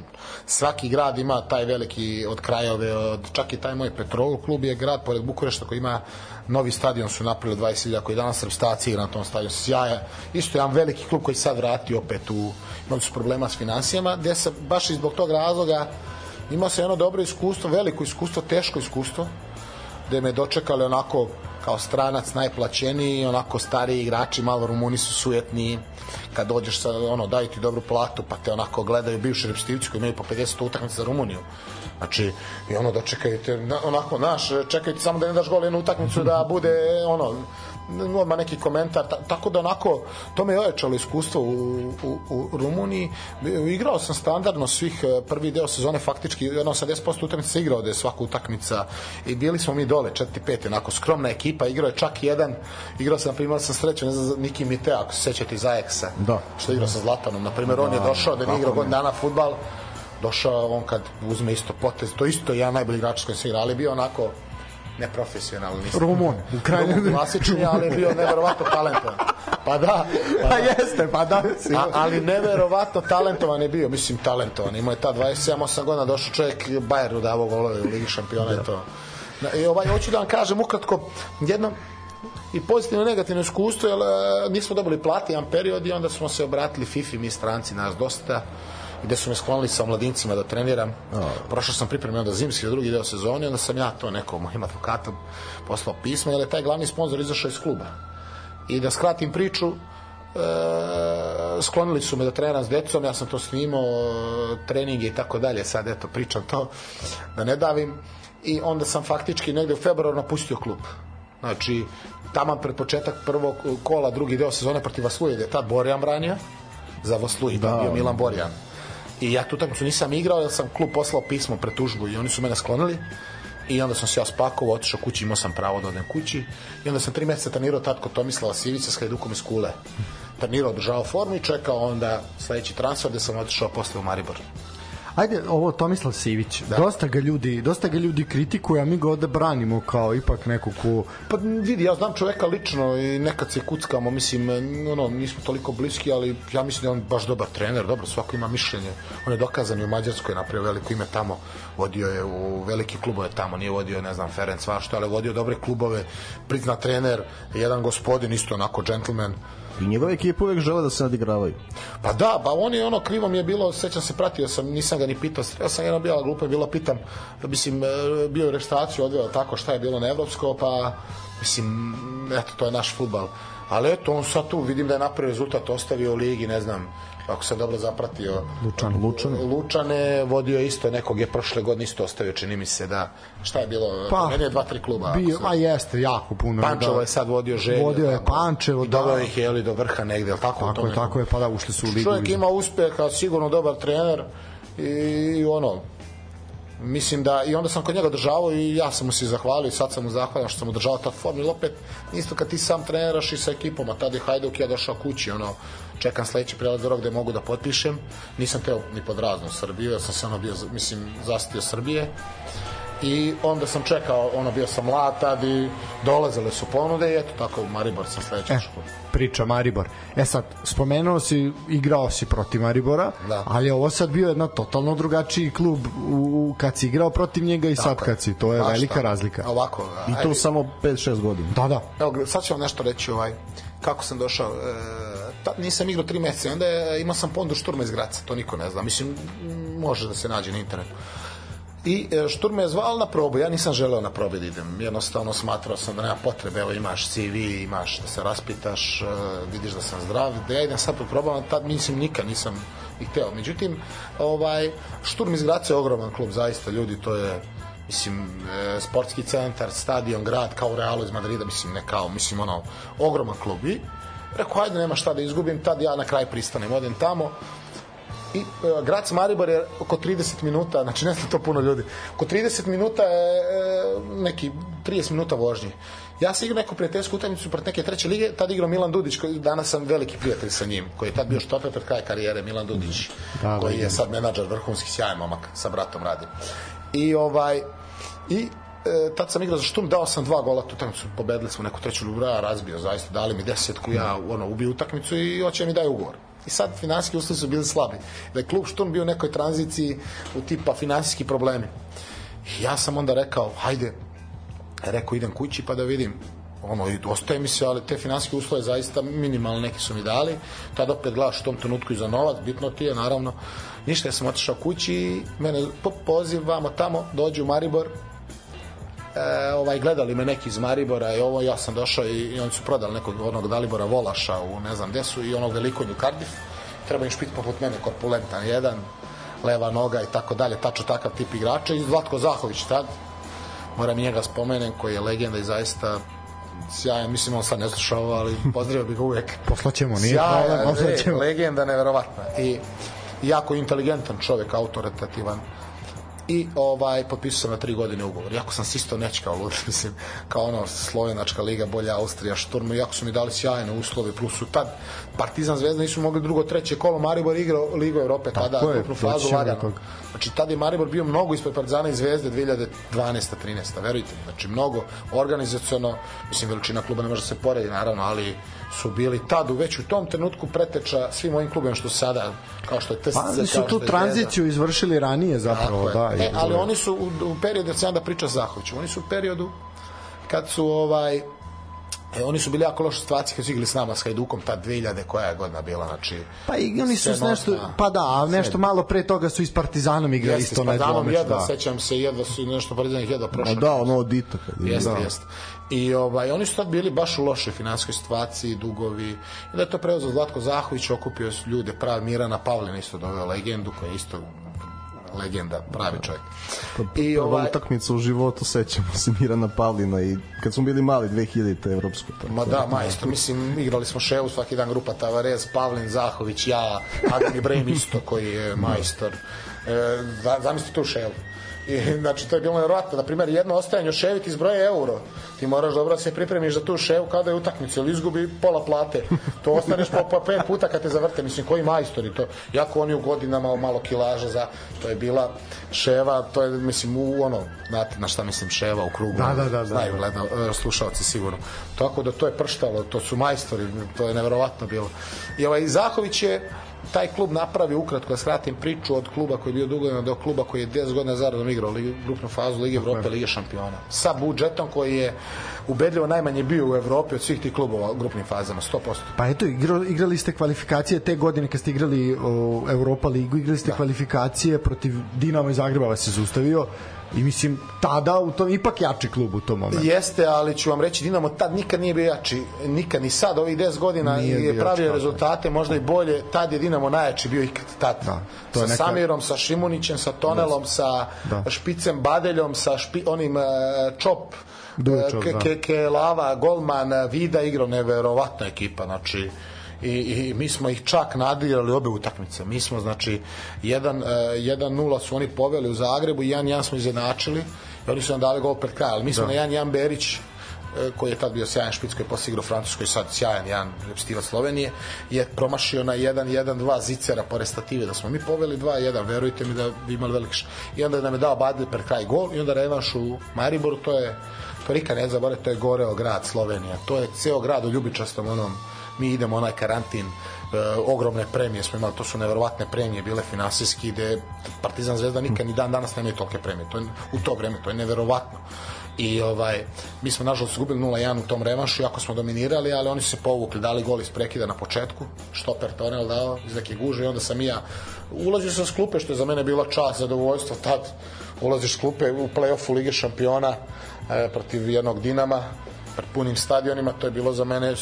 svaki grad ima taj veliki od krajove od čak i taj moj Petrol klub je grad pored Bukurešta koji ima novi stadion su napravili 20.000 koji danas reprezentacija igra na tom stadionu sjaja isto jedan veliki klub koji sad vrati opet u imali su problema s financijama gde se baš i zbog tog razloga imao se jedno dobro iskustvo veliko iskustvo teško iskustvo gde me dočekali onako kao stranac najplaćeniji, onako stariji igrači, malo Rumuni su sujetni, kad dođeš sa, ono, daju ti dobru platu, pa te onako gledaju bivši repstivci koji imaju po 50 utakmica za Rumuniju. Znači, i ono dočekaju te, na- onako, naš, čekaju ti samo da ne daš gol jednu utakmicu da bude, ono, odmah neki komentar, ta, tako da onako, to me je ojačalo iskustvo u, u, u Rumuniji. Igrao sam standardno svih e, prvi deo sezone, faktički jedno 80% utakmica se igrao da je svaka utakmica i bili smo mi dole, 4-5, onako skromna ekipa, igrao je čak jedan, igrao sam, na primjer, sam sreću, ne znam, Niki Mite, ako se sećate iz Ajaxa, Da. što je igrao sa Zlatanom, na primjer, on je došao da nije igrao godin dana futbal, došao on kad uzme isto potez, to isto jedan najbolji igrač s kojim se igra, ali je bio onako neprofesionalni. Rumun, u krajnjem- Rumun klasični, ali je bio neverovatno talentovan. Pa da, pa Pa da. jeste, pa da. A, ali neverovatno talentovan je bio, mislim talentovan. Imao je ta 27-8 godina, došao čovjek Bayeru davo golove u Ligi šampiona i to. Na- I ovaj, hoću da vam kažem ukratko, jedno i pozitivno i negativno iskustvo, jer e, nismo dobili plati jedan period i onda smo se obratili FIFA, mi stranci, nas dosta, gde su me sklonili sa mladincima da treniram. Prošao sam pripremio onda zimski drugi deo sezone, onda sam ja to nekom mojim advokatom poslao pismo, jer je taj glavni sponsor izašao iz kluba. I da skratim priču, e, sklonili su me da treniram s decom, ja sam to snimao, treninge i tako dalje, sad eto pričam to, da ne davim. I onda sam faktički negde u februaru napustio klub. Znači, taman pred početak prvog kola, drugi deo sezone protiv Vasluje, gde je tad Borjan branio, za Vasluji, da, bio Milan Borjan. I ja tu utakmicu nisam igrao, jer sam klub poslao pismo pre tužbu i oni su mene sklonili. I onda sam se ja spakovao, otišao kući, imao sam pravo da odem kući. I onda sam tri meseca trenirao tad kod Tomislava Sivića s Hajdukom iz Kule. Trenirao, održavao formu i čekao onda sledeći transfer gde sam otišao posle u Maribor. Ajde, ovo Tomislav Sivić. Da. Dosta ga ljudi, dosta ga ljudi kritikuje, a mi ga ovde branimo kao ipak neko ko Pa vidi, ja znam čoveka lično i nekad se kuckamo, mislim, ono, nismo toliko bliski, ali ja mislim da je on baš dobar trener, dobro, svako ima mišljenje. On je dokazan i u Mađarskoj, napravio veliko ime tamo, vodio je u veliki klubove tamo, nije vodio, ne znam, Ferenc Vašto, ali vodio dobre klubove, prizna trener, jedan gospodin, isto onako džentlmen, I njegove ekipe uvek žele da se nadigravaju. Pa da, pa on je ono krivo mi je bilo, sećam se, pratio sam, nisam ga ni pitao, ja sam jedno bila glupa, je pitam, mislim, e, bio je reštaciju odveo tako šta je bilo na evropsko, pa mislim, eto, to je naš futbal. Ali eto, on sad tu, vidim da je napravio rezultat, ostavio ligi, ne znam, ako se dobro zapratio. Lučan. Lučane. Lučane vodio isto, nekog je prošle godine isto ostavio, čini mi se da, šta je bilo, Pa, meni je dva, tri kluba. bio, a jeste, jako puno. Pančevo da. je sad vodio želje. Vodio je Pančevo, I doveo da. ih je li do vrha negde, jel tako? Tako je, tako je, pa da, ušli su u ligu. čovjek ima uspeha, sigurno dobar trener i ono, mislim da i onda sam kod njega državao i ja sam mu se zahvalio i sad sam mu zahvalan što sam mu državao ta formu ili opet isto kad ti sam treneraš i sa ekipom a tada je Hajduk ja došao kući ono čekam sledeći prelaz rok gde mogu da potpišem nisam teo ni pod razno Srbiju ja sam se ono bio mislim zastio Srbije i onda sam čekao ono bio sam mlad tad i dolazile su ponude i eto tako u Maribor sam sledeći E, priča Maribor. E sad, spomenuo si, igrao si protiv Maribora, Da. ali ovo sad bio jedna totalno drugačiji klub u, u- kad si igrao protiv njega i sad Tako je. kad si. To je Baš velika tako. razlika. ovako I to ajde. samo 5-6 godina. Da, da. Evo, sad ću vam nešto reći ovaj, kako sam došao. E, tad nisam igrao tri meseca, onda je, imao sam pondu šturma iz Graca, to niko ne zna. Mislim, može da se nađe na internetu. I e, šturme je zvao na probu, ja nisam želeo na probe da idem, jednostavno smatrao sam da nema potrebe, evo imaš CV, imaš da se raspitaš, e, vidiš da sam zdrav, da ja idem sad po probama, tad mislim nikad nisam i hteo. Međutim, ovaj, šturm iz Graca je ogroman klub, zaista ljudi, to je mislim, e, sportski centar, stadion, grad, kao Realu iz Madrida, mislim, ne kao, mislim, ono, ogroman klub. I rekao, hajde, nema šta da izgubim, tad ja na kraj pristanem, odem tamo, i e, grad Maribor je oko 30 minuta, znači ne zna to puno ljudi, oko 30 minuta je e, neki 30 minuta vožnje. Ja sam igrao neku prijateljsku utakmicu pred neke treće lige, tad igrao Milan Dudić, koji danas sam veliki prijatelj sa njim, koji je tad bio štoper pred kraj karijere, Milan Dudić, Da, koji da, je sad menadžer, vrhunski sjajan momak, sa bratom radi. I ovaj, i e, tad sam igrao za Štum, dao sam dva gola tu utakmicu, pobedili smo neku treću Lubra, razbio zaista, dali mi desetku, ja ono, ubio utakmicu i hoće mi daju ugovor. I sad finansijski uslovi su bili slabi. Da je klub Šturm bio u nekoj tranziciji u tipa finansijski problemi. I ja sam onda rekao, hajde, rekao idem kući pa da vidim ono i ostaje mi se, ali te finansijske uslove zaista minimalne neki su mi dali. Tada opet gledaš u tom trenutku i za novac, bitno ti je naravno. Ništa, ja sam otišao kući mene po poziv vamo tamo, dođe u Maribor, e, ovaj gledali me neki iz Maribora i ovo ja sam došao i, i oni su prodali nekog onog Dalibora Volaša u ne znam gde su i onog velikog u Cardiff. Treba im špit poput mene korpulentan jedan leva noga i tako dalje tačno takav tip igrača. I Zlatko Zahović tad moram njega spomenem koji je legenda i zaista sjajan, mislim on sad ne sluša ovo, ali pozdravio bih ga uvek. Poslaćemo, nije Sjajan, problem, poslaćemo. legenda neverovatna. I jako inteligentan čovek, autoritativan i ovaj potpisao sam na tri godine ugovor. Jako sam se isto nečkao lud, mislim, kao ono slovenačka liga, bolja Austrija, Šturm, jako su mi dali sjajne uslove, plus su tad Partizan Zvezda nisu mogli drugo, treće kolo, Maribor igrao Ligu Evrope, tada je, grupnu fazu toga. Znači, tada je Maribor bio mnogo ispred Partizana i Zvezde 2012. 13. Verujte mi, znači mnogo organizaciono, mislim, veličina kluba ne može da se poredi, naravno, ali su bili tad u već u tom trenutku preteča svim ovim klubima što su sada, kao što je TSC, Pa, što su tu je tranziciju izvršili ranije zapravo, Tako je. da. e, i- ali oni su u, u periodu, da sam da priča sa Zahovićem, oni su u periodu kad su ovaj E, oni su bili jako loše situacije kad su igrali s nama, s Hajdukom, ta 2000 koja je godina bila, znači... Pa i oni su s nešto, pa da, a nešto malo pre toga su i s Partizanom igrali Jeste, isto s na Partizanom dvomeč, jedva, da. sećam se, jedva su nešto Partizan jedva prošao. da, ono od Ita. Kad je, Jeste, da. jeste. I ovaj, oni su tad bili baš u lošoj finansijskoj situaciji, dugovi. I da je to preuzeo Zlatko Zahović, okupio su ljude, pravi Mirana Pavlina isto doveo legendu, koja je isto legenda, pravi čovjek. I ovaj, utakmica u životu, sećamo se Mirana Pavlina i kad smo bili mali 2000-te evropsko. Tako. Ma da, majstor, mislim, igrali smo ševu svaki dan, grupa Tavares, Pavlin, Zahović, ja, Adem Ibrahim isto, koji je majstor. E, za- zamislite tu ševu. I, znači, to je bilo nevjerojatno. Na primjer, jedno ostajanje u ševi ti zbroje euro. Ti moraš dobro da se pripremiš za tu ševu kao da je utakmica, ili izgubi pola plate. To ostaneš po, po pet puta kad te zavrte. Mislim, koji majstori to? Jako oni u godinama malo kilaža za... To je bila ševa, to je, mislim, u ono, znate na šta mislim, ševa u krugu. Da, da, da, da. Znaju gleda, e, slušalci sigurno. Tako da to je prštalo, to su majstori, to je neverovatno bilo. I ovaj Zahović je taj klub napravi ukratko da skratim priču od kluba koji je bio dugo do kluba koji je 10 godina zaradom igrao ligi, grupnu fazu Lige Evrope, Lige šampiona. Sa budžetom koji je ubedljivo najmanje bio u Evropi od svih tih klubova u grupnim fazama, 100%. Pa eto, igrali, igrali ste kvalifikacije te godine kad ste igrali o, Europa ligu, igrali ste da. kvalifikacije protiv Dinama iz Zagreba vas se zustavio i mislim tada u tom ipak jači klub u tom momentu. Jeste, ali ću vam reći Dinamo tad nikad nije bio jači, nikad ni sad ovih 10 godina Nije je pravio jači, rezultate, možda i bolje, tad je Dinamo najjači bio ikad tad. Da, to sa neka- Samirom, sa Šimunićem, sa Tonelom, sa Da. Špicem Badeljom, sa špi, onim uh, Čop, Dujićov, Ke- da. Ke- Kelava, Golman, eh, Vida igrao neverovatna ekipa, znači i, i mi smo ih čak nadirali obe utakmice. Mi smo, znači, 1-0 su oni poveli u Zagrebu i 1-1 smo izjednačili i oni su nam dali gol pred kraj, ali mi smo na 1-1 Berić e, koji je tad bio sjajan špic koji je posle igrao Francuskoj sad sjajan jedan repstivac Slovenije je promašio na 1-1-2 Zicera po restative da smo mi poveli 2-1 verujte mi da bi imali veliki š... i onda nam je dao Badel pred kraj gol i onda revanš u Mariboru. To je to nikad ne zabore to je goreo grad Slovenija to je ceo grad u ljubičastom onom mi idemo onaj karantin e, ogromne premije smo imali, to su neverovatne premije bile finansijski, gde Partizan Zvezda nikad ni dan danas nemaju tolike premije. To je, u to vreme, to je neverovatno. I ovaj mi smo nažalost izgubili 0-1 u tom revanšu iako smo dominirali, ali oni su se povukli dali gol iz prekida na početku štoper Tonel dao iz neke guže i onda sam i ja ulazio sam s klupe što je za mene bila čast, zadovoljstvo tad. Ulaziš s klupe u play-offu Lige šampiona e, protiv jednog Dinama pred punim stadionima, to je bilo za mene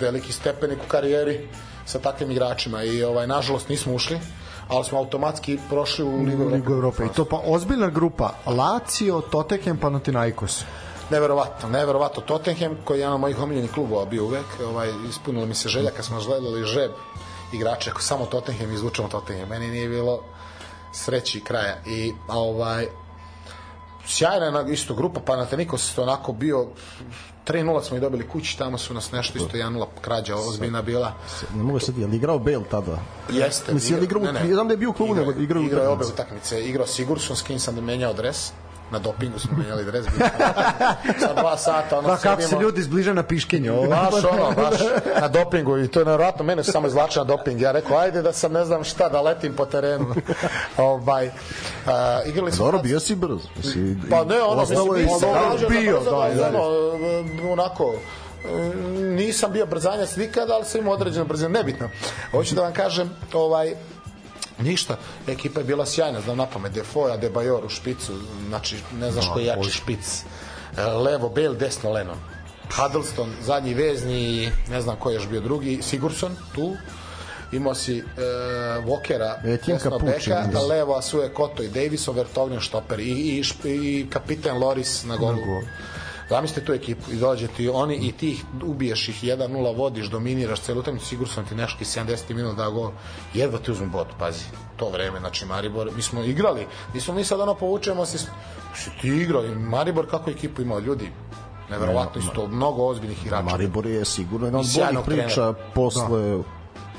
veliki stepenik u karijeri sa takvim igračima i ovaj nažalost nismo ušli ali smo automatski prošli u Ligu Evrope. Ligu Evrope. I to pa ozbiljna grupa. Lazio, Tottenham, Panathinaikos. Neverovatno, neverovatno. Tottenham, koji je jedan od mojih omiljenih klubova bio uvek, ovaj, ispunilo mi se želja kad smo gledali žreb igrače, ako samo Tottenham izvučemo Tottenham. Meni nije bilo sreći kraja. I ovaj, sjajna je isto grupa Panathinaikos je onako bio 3-0 smo i dobili kući, tamo su nas nešto isto 1-0 krađa ozbiljna bila. Ne mogu sad, je li igrao Bale tada? Jeste. Mislim, je li igrao, ne, ne. znam da je bio u klubu, nego igrao igrao je obe utakmice. Igrao Sigurdsson, s kim sam menjao dres. Na dopingu smo menjali dres. Sa dva sata, ono, Da, kako se ljudi zbliže na piškenje. Ovo. Baš ono, baš na dopingu i to je nevjerojatno, mene su samo izvlačili na doping. Ja rekao, ajde da sam ne znam šta, da letim po terenu. ovaj, a, igrali smo... Dobro, bio si brz. Mislim, Pa ne, ono, ostalo mislim, je bio, brzo, da, da. e, onako, e, nisam bio brzanjac nikada, ali sam imao određenu brzinu, nebitno. Hoću da vam kažem, ovaj, Ništa, ekipa je bila sjajna, znam na pamet, Defoe, Adebayor u špicu, znači ne znaš koji je jači špic. E, Levo, Bale, desno, Lennon. Huddleston, zadnji vezni ne znam ko je još bio drugi, Sigurdsson, tu. Imao si e, Walkera, Etienne desno beka, mislim. levo Asuje Koto i Davis, Overtognen štoper i, i, i kapiten Loris na golu. Zamislite tu ekipu i dođe ti oni i ti ih ubiješ ih 1-0, vodiš, dominiraš celu utakmicu, sigurno sam ti neški 70 minuta da gol, jedva ti uzmu bod, pazi. To vreme, znači Maribor, mi smo igrali, nismo mi sad ono povučemo se, si ti igrao, i Maribor kako ekipu imao ljudi, neverovatno isto, mnogo ozbiljnih igrača. Maribor je sigurno jedna od boljih priča posle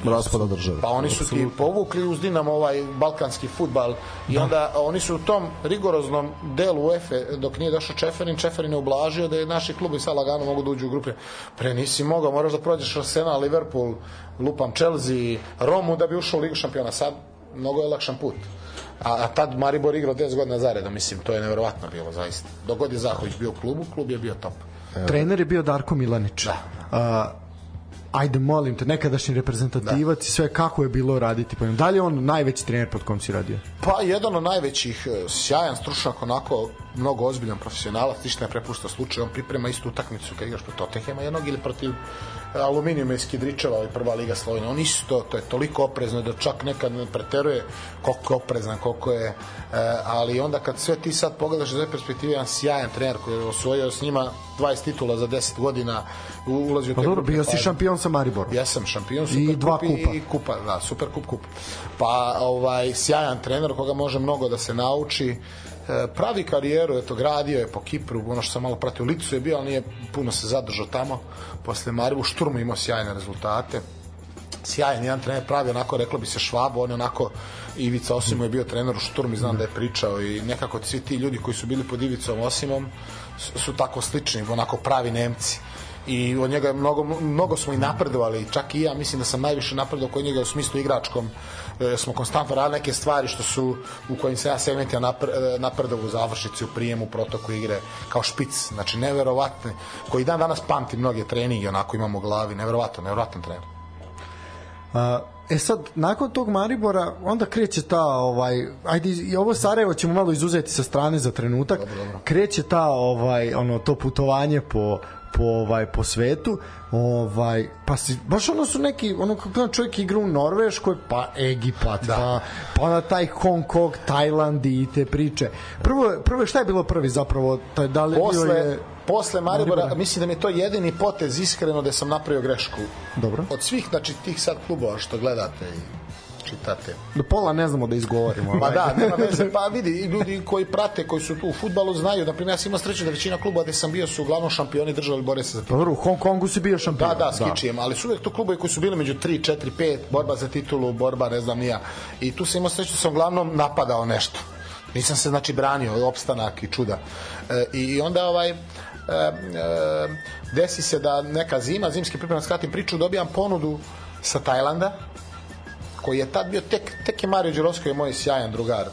raspada države. Pa oni su ti povukli uz Dinamo ovaj balkanski futbal i onda oni su u tom rigoroznom delu UEFA dok nije došao Čeferin, Čeferin je ublažio da je naši klubi sad lagano mogu da uđu u grupe. Pre nisi mogao, moraš da prođeš Arsenal, Liverpool, lupam Chelsea, Romu da bi ušao u Ligu šampiona. Sad mnogo je lakšan put. A, a tad Maribor igrao 10 godina zaredom, mislim, to je neverovatno bilo, zaista. Dok god je Zahović bio u klubu, klub je bio top. Trener je bio Darko Milanić. Da. A, ajde molim te, nekadašnji reprezentativac i sve kako je bilo raditi po njemu. Da li je on najveći trener pod kom si radio? Pa jedan od najvećih, e, sjajan stručnjak, onako mnogo ozbiljan profesionalac, ništa ne prepušta slučaj, on priprema istu utakmicu kad igraš protiv Tottenhema jednog ili protiv e, Aluminijuma iz Kidričeva, ovaj prva liga Slovenije. On isto, to je toliko oprezno da čak nekad ne preteruje koliko je oprezan, koliko je, e, ali onda kad sve ti sad pogledaš iz ove perspektive, jedan sjajan trener koji je osvojio s njima 20 titula za 10 godina, u- ulazio u Pa te dobro, grupe, bio si pa- šampion sa Mariborom. Jesam šampion super I dva kup kupa. i kupa, da, super kup kup. Pa ovaj sjajan trener koga može mnogo da se nauči. E, pravi karijeru, eto, gradio je po Kipru, ono što sam malo pratio, Licu je bio, ali nije puno se zadržao tamo. Posle Maribu, u Šturmu imao sjajne rezultate sjajan jedan trener pravi onako reklo bi se Švabo on je onako Ivica Osimo je bio trener u Šturmi znam da je pričao i nekako svi ti ljudi koji su bili pod Ivicom Osimom su, tako slični onako pravi Nemci i od njega je mnogo, mnogo smo i napredovali čak i ja mislim da sam najviše napredovao kod njega u smislu igračkom smo konstantno radili neke stvari što su u kojim se ja segmentio napre, e, napredovao u završici u prijemu, u protoku igre kao špic, znači neverovatne koji dan danas pamti mnoge treninge onako imamo u glavi, neverovatan, neverovatan trener. A, e sad, nakon tog Maribora, onda kreće ta, ovaj, ajde, i ovo Sarajevo ćemo malo izuzeti sa strane za trenutak, dobro, dobro. kreće ta, ovaj, ono, to putovanje po, po ovaj po svetu ovaj pa si baš ono su neki ono kako čovjek igra u Norveškoj pa Egipat da. pa pa na taj Hong Kong Tajland i te priče prvo prvo šta je bilo prvi zapravo taj da li posle, bio je posle Maribora, Maribora. mislim da mi je to jedini potez iskreno da sam napravio grešku. Dobro. Od svih, znači, tih sad klubova što gledate i čitate. do pola ne znamo da izgovorimo ovaj. da, nema veze, pa vidi, ljudi koji prate, koji su tu u futbalu znaju, na primjer, ja sam imao sreću da većina kluba gde sam bio su uglavnom šampioni držali bore se za Pa dobro, u Hong Kongu si bio šampion Da, da, s Kičijem, ali su uvek to klubovi koji su bili među 3, 4, 5, borba za titulu, borba, ne znam nija. I tu sam imao sreću da sam uglavnom napadao nešto. Nisam se, znači, branio, opstanak i čuda. E, I onda, ovaj, e, e, desi se da neka zima, zimski priprema, skratim priču, dobijam ponudu sa Tajlanda, koji je tad bio tek, tek je Mario Đerovski je moj sjajan drugar.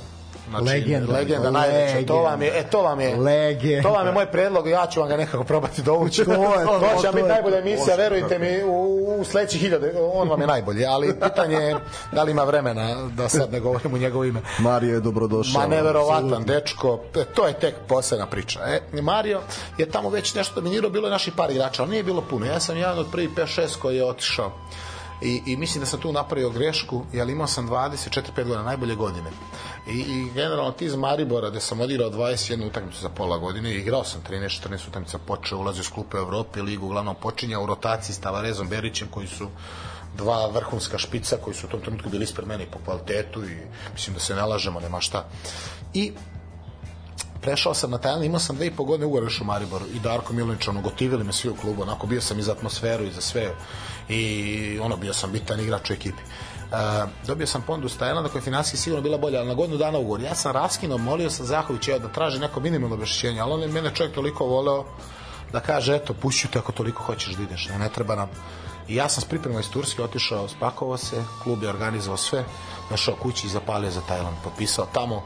Znači, Legenda. legenda najveća. To vam je, e, to vam je, Legenda. to vam je moj predlog, ja ću vam ga nekako probati dovući. To je, to, to će biti najbolja emisija, verujte mi, u, u sledećih hiljade, on vam je najbolji, ali pitanje je da li ima vremena da sad ne govorim u njegovo ime. Mario je dobrodošao. Ma neverovatan dečko, e, to je tek posebna priča. E, Mario je tamo već nešto dominirao, bilo je naših par igrača, ali nije bilo puno. Ja sam jedan od prvih 5-6 koji je otišao. I, I mislim da sam tu napravio grešku, jer imao sam 24-5 godina, najbolje godine. I, I generalno ti iz Maribora, gde sam odigrao 21 utakmicu za pola godine, igrao sam 13-14 utakmica, počeo, ulazio s klupe Evrope, ligu uglavnom počinja u rotaciji s Tavarezom Berićem, koji su dva vrhunska špica koji su u tom trenutku bili ispred mene po kvalitetu i mislim da se ne lažemo, nema šta. I prešao sam na Tajland, imao sam dve i po godine ugovor u Mariboru i Darko Milanić, ono, gotivili me svi u klubu, onako bio sam i za atmosferu i za sve i ono, bio sam bitan igrač u ekipi. Uh, dobio sam ponudu s Tajlanda koja je finansijski sigurno bila bolja, ali na godinu dana ugovor. Ja sam raskinuo, molio sam Zahovića da traži neko minimalno objašnjenje, ali on je mene čovjek toliko voleo da kaže, eto, pušću te ako toliko hoćeš da ideš, ne, ne treba nam. I ja sam s pripremom iz Turske otišao, spakovao se, klub je organizovao sve, došao kući i zapalio za Tajland, potpisao tamo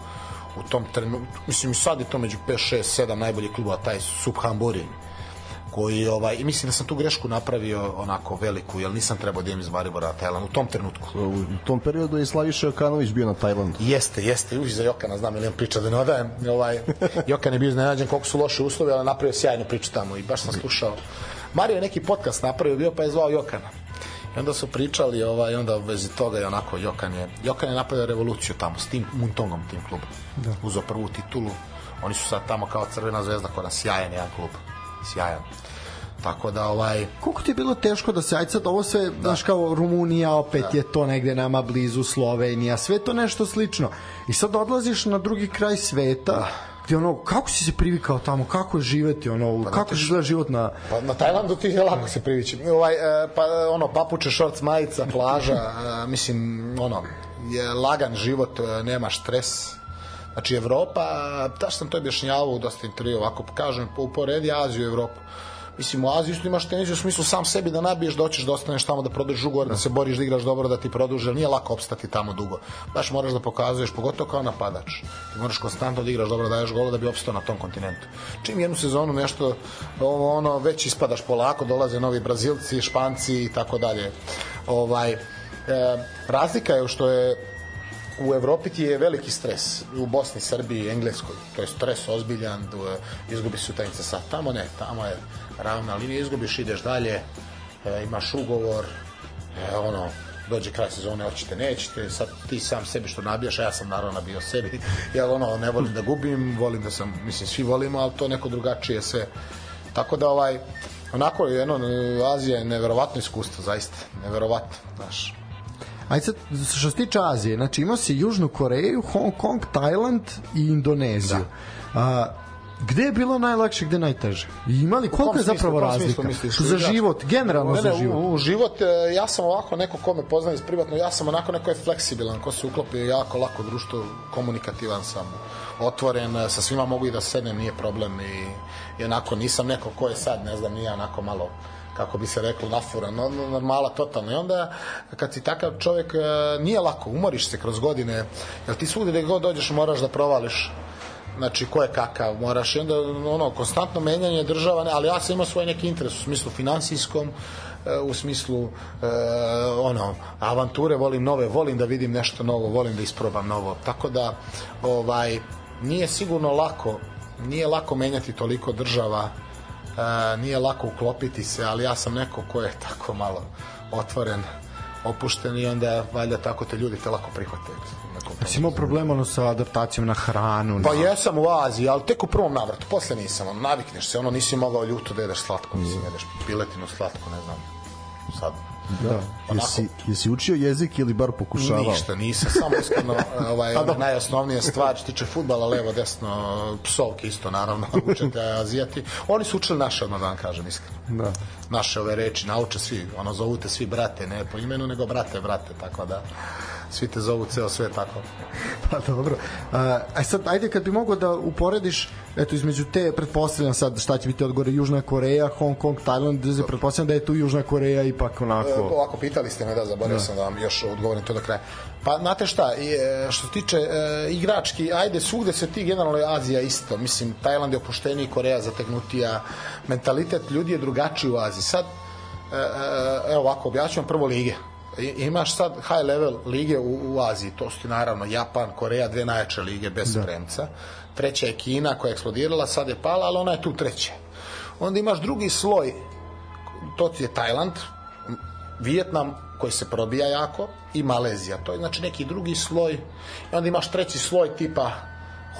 u tom trenutku, mislim i sad je to među 5, 6, 7 najboljih klubova, taj Subhamburi, koji ovaj i mislim da sam tu grešku napravio onako veliku jer nisam trebao da idem iz Maribora Tajland u tom trenutku U tom periodu je Slaviša Jokanović bio na Tajlandu. Jeste, jeste, uži za Jokana, znam ili priča da ne odajem. Ovaj, Jokan je bio iznenađen koliko su loše uslovi, ali napravio sjajnu priču tamo i baš sam slušao. Mario je neki podcast napravio, bio pa je zvao Jokana. I onda su pričali, ovaj, onda u vezi toga je onako, Jokan je, Jokan je napravio revoluciju tamo, s tim Muntongom, tim klubom. Da. Uzeo prvu titulu, oni su sad tamo kao crvena zvezda, koja sjajan jedan klub. Sjajan. Tako da ovaj Koliko ti je bilo teško da se, ajde sad ovo sve, da. znaš kao Rumunija, opet da. je to negde nama blizu, Slovenija, sve to nešto slično. I sad odlaziš na drugi kraj sveta, da gde ono, kako si se privikao tamo, kako je živeti, ono, pa, kako se gleda život na... Pa na Tajlandu ti je lako se privići. Ovaj, e, pa, ono, papuče, šorc, majica, plaža, e, mislim, ono, je lagan život, e, nema stres, Znači Evropa, da sam to objašnjavao u dosta intervju, ovako kažem, uporedi Aziju i Evropu. Mislim u Aziji isto imaš tenis u smislu sam sebi da nabiješ da hoćeš da ostaneš tamo da produžiš ugovor da se boriš da igraš dobro da ti produže nije lako opstati tamo dugo. Baš moraš da pokazuješ pogotovo kao napadač. Ti moraš konstantno da igraš dobro da daješ gola da bi opstao na tom kontinentu. Čim jednu sezonu nešto ovo ono već ispadaš polako dolaze novi Brazilci Španci i tako dalje. Ovaj e, razlika je što je u Evropi ti je veliki stres u Bosni, Srbiji, Engleskoj to je stres ozbiljan izgubi se utakmica sa tamo ne, tamo je ravna linija, izgubiš, ideš dalje, e, imaš ugovor, e, ono, dođe kraj sezone, hoćete, nećete, sad ti sam sebi što nabijaš, a ja sam naravno nabio sebi, ja ono, ne volim da gubim, volim da sam, mislim, svi volimo, ali to neko drugačije sve. Tako da, ovaj, onako je jedno, Azija je neverovatno iskustvo, zaista, neverovatno, znaš. Ajde sad, što se tiče Azije, znači imao si Južnu Koreju, Hong Kong, Tajland i Indoneziju. Da. A, Gde je bilo najlakše, gde najteže? I imali koliko je zapravo razlika? Misliš, za život, generalno ne, ne, za život. U, u život, e, ja sam ovako neko ko me poznaje iz privatno, ja sam onako neko je fleksibilan, ko se uklopi jako lako društvo, komunikativan sam, otvoren, e, sa svima mogu i da sednem, nije problem i, i onako nisam neko ko je sad, ne znam, nije onako malo kako bi se reklo nafura, no, normala totalno i onda kad si takav čovjek e, nije lako, umoriš se kroz godine. Jer ti svugde gde god dođeš moraš da provališ znači ko je kakav, moraš. I onda ono, konstantno menjanje država, ne, ali ja sam imao svoj neki interes u smislu finansijskom, e, u smislu e, ono avanture volim nove volim da vidim nešto novo volim da isprobam novo. Tako da ovaj nije sigurno lako nije lako menjati toliko država e, nije lako uklopiti se ali ja sam neko ko je tako malo otvoren opušten i onda valjda tako te ljudi te lako prihvataju Jesi imao problema ono sa adaptacijom na hranu? Pa na... jesam u Aziji, ali tek u prvom navratu, posle nisam, ono, navikneš se, ono nisi mogao ljuto da jedeš slatko, mislim, jedeš piletinu slatko, ne znam, sad Da. Jesi, jesi učio jezik ili bar pokušavao? Ništa, nisam, samo iskreno ovaj, da. najosnovnija stvar što tiče futbala, levo, desno, psovke isto naravno, učete azijati. Oni su učili naše, odmah da vam kažem iskreno. Da. Naše ove reči nauče svi, ono zovute svi brate, ne po imenu, nego brate, brate, tako da svi te zovu ceo sve tako. Pa dobro. A, aj sad, ajde kad bi mogao da uporediš, eto, između te, pretpostavljam sad šta će biti odgore, Južna Koreja, Hong Kong, Tajland, pretpostavljam da je tu Južna Koreja ipak onako... E, ovako, pitali ste me da zaboravio da. sam da vam još odgovorim to do kraja. Pa, znate šta, e, što se tiče e, igrački, ajde, svugde se ti generalno Azija isto, mislim, Tajland je opušteniji, Koreja zategnutija, mentalitet ljudi je drugačiji u Aziji. Sad, e, e, evo ovako, objaćujem prvo lige imaš sad high level lige u, u Aziji, to su naravno Japan, Koreja, dve najjače lige bez da. premca. Treća je Kina koja je eksplodirala, sad je pala, ali ona je tu treća. Onda imaš drugi sloj, to ti je Tajland, Vijetnam koji se probija jako i Malezija. To je znači neki drugi sloj. I onda imaš treći sloj tipa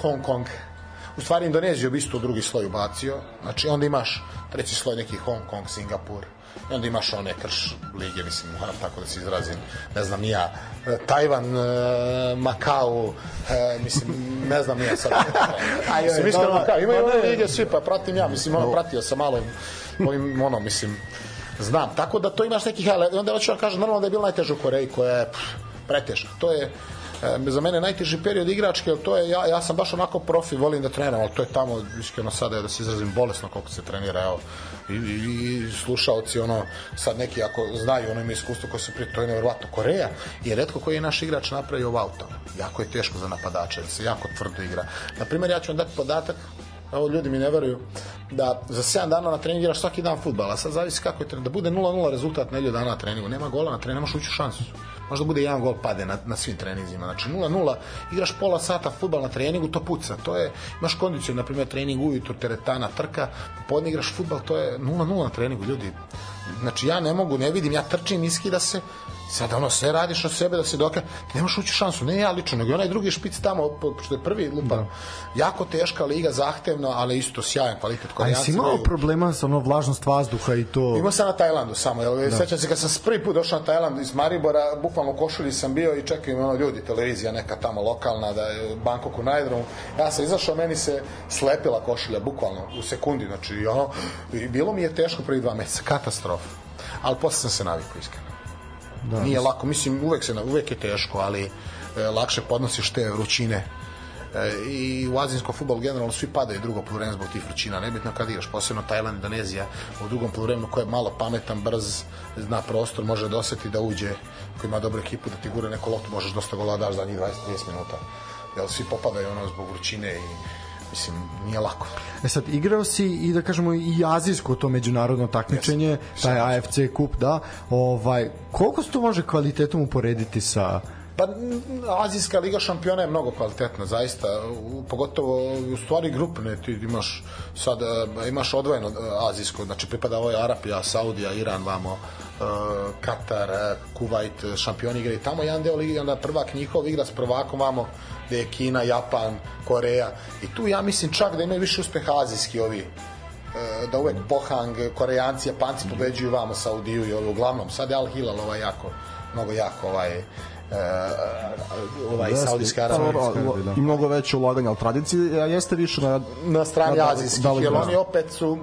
Hong Kong. U stvari Indoneziju bi isto drugi sloj ubacio. Znači onda imaš treći sloj neki Hong Kong, Singapur, I onda imaš one krš lige, mislim, moram tako da se izrazim, ne znam ja, e, Tajvan, e, Makao, e, mislim, ne znam ja sad. Mislim, iskreno, Makao, ima i one lige svi, pa pratim ja, mislim, ono, pratio sam malo ovim, ono, mislim, znam. Tako da to imaš nekih, ali onda hoću da kažem, normalno da je bilo najteže u Koreji, koja je preteška. To je, e, za mene najteži period igračke, to je, ja, ja sam baš onako profi, volim da treniram, ali to je tamo, iskreno sada, da se izrazim bolesno koliko se trenira, evo, i, i, i slušalci, ono, sad neki ako znaju, ono ima iskustvo koje se prije, to je nevjerovatno Koreja, je redko koji je naš igrač napravio auto. Jako je teško za napadača, da se jako tvrdo igra. Na primjer, ja ću vam dati podatak, ovo ljudi mi ne veruju, da za 7 dana na treningu igraš svaki dan futbala, sad zavisi kako je trening, da bude 0-0 rezultat nedelju dana na treningu, nema gola na treningu, nemaš ući u šansu možda bude jedan gol pade na, na svim treninzima. Znači 0-0, igraš pola sata futbal na treningu, to puca. To je, imaš kondiciju, na primjer, trening ujutru, teretana, trka, popodne igraš futbal, to je 0-0 na treningu, ljudi. Znači ja ne mogu, ne vidim, ja trčim, iskida se, Sad ono sve radiš od sebe da se doka ti nemaš ući šansu, ne ja lično, nego onaj drugi špic tamo, što je prvi lupa. Da. Jako teška liga, zahtevna, ali isto sjajan kvalitet. A jesi Koreanci imao igraju- problema sa ono vlažnost vazduha i to... Imao sam na Tajlandu samo, jel, da. sećam se kad sam prvi put došao na Tajland iz Maribora, bukvalno u košulji sam bio i čekaju me ono ljudi, televizija neka tamo lokalna, da je Bangkok u najdromu. Ja sam izašao, meni se slepila košulja, bukvalno, u sekundi, znači, ono, i bilo mi je teško prvi dva meseca, katastrofa. Ali posle sam se navikao, iskreno. Da, Nije lako, mislim, uvek, se, uvek je teško, ali e, lakše podnosiš te vrućine. E, i u azijskom futbolu generalno svi padaju drugo poluvreme zbog tih vrućina. Nebitno kad igraš, posebno Tajland, Indonezija u drugom poluvremenu ko je malo pametan, brz zna prostor, može da oseti da uđe ko ima dobru ekipu da ti gure neko loptu, možeš dosta gola da daš za njih 20-30 minuta. Jer svi popadaju ono zbog vrućine i mislim, nije lako. E sad, igrao si i da kažemo i azijsko to međunarodno takmičenje, taj AFC kup, da. Ovaj, koliko se to može kvalitetom uporediti sa... Pa Azijska liga šampiona je mnogo kvalitetna, zaista, u, pogotovo u stvari grupne, ti imaš sad, e, imaš odvojeno e, azijsko, znači pripada ovo je Arapija, Saudija, Iran, vamo, e, Katar, Kuvajt, e, šampioni igraju. Tamo jedan deo lige, i onda prvak njihov igra s prvakom vamo, gde je Kina, Japan, Koreja, i tu ja mislim čak da imaju više uspeha azijski ovi, e, da uvek Pohang, Korejanci, Japanci pobeđuju vamo Saudiju i ovi uglavnom. Sad je Al Hilal ovaj jako, mnogo jako ovaj e, ovaj Jeste. Saudijska Pa, Arabija. da. I mnogo veće ulaganje, ali tradicija jeste više na... na strani Na azijskih, daleko, jer da. oni opet su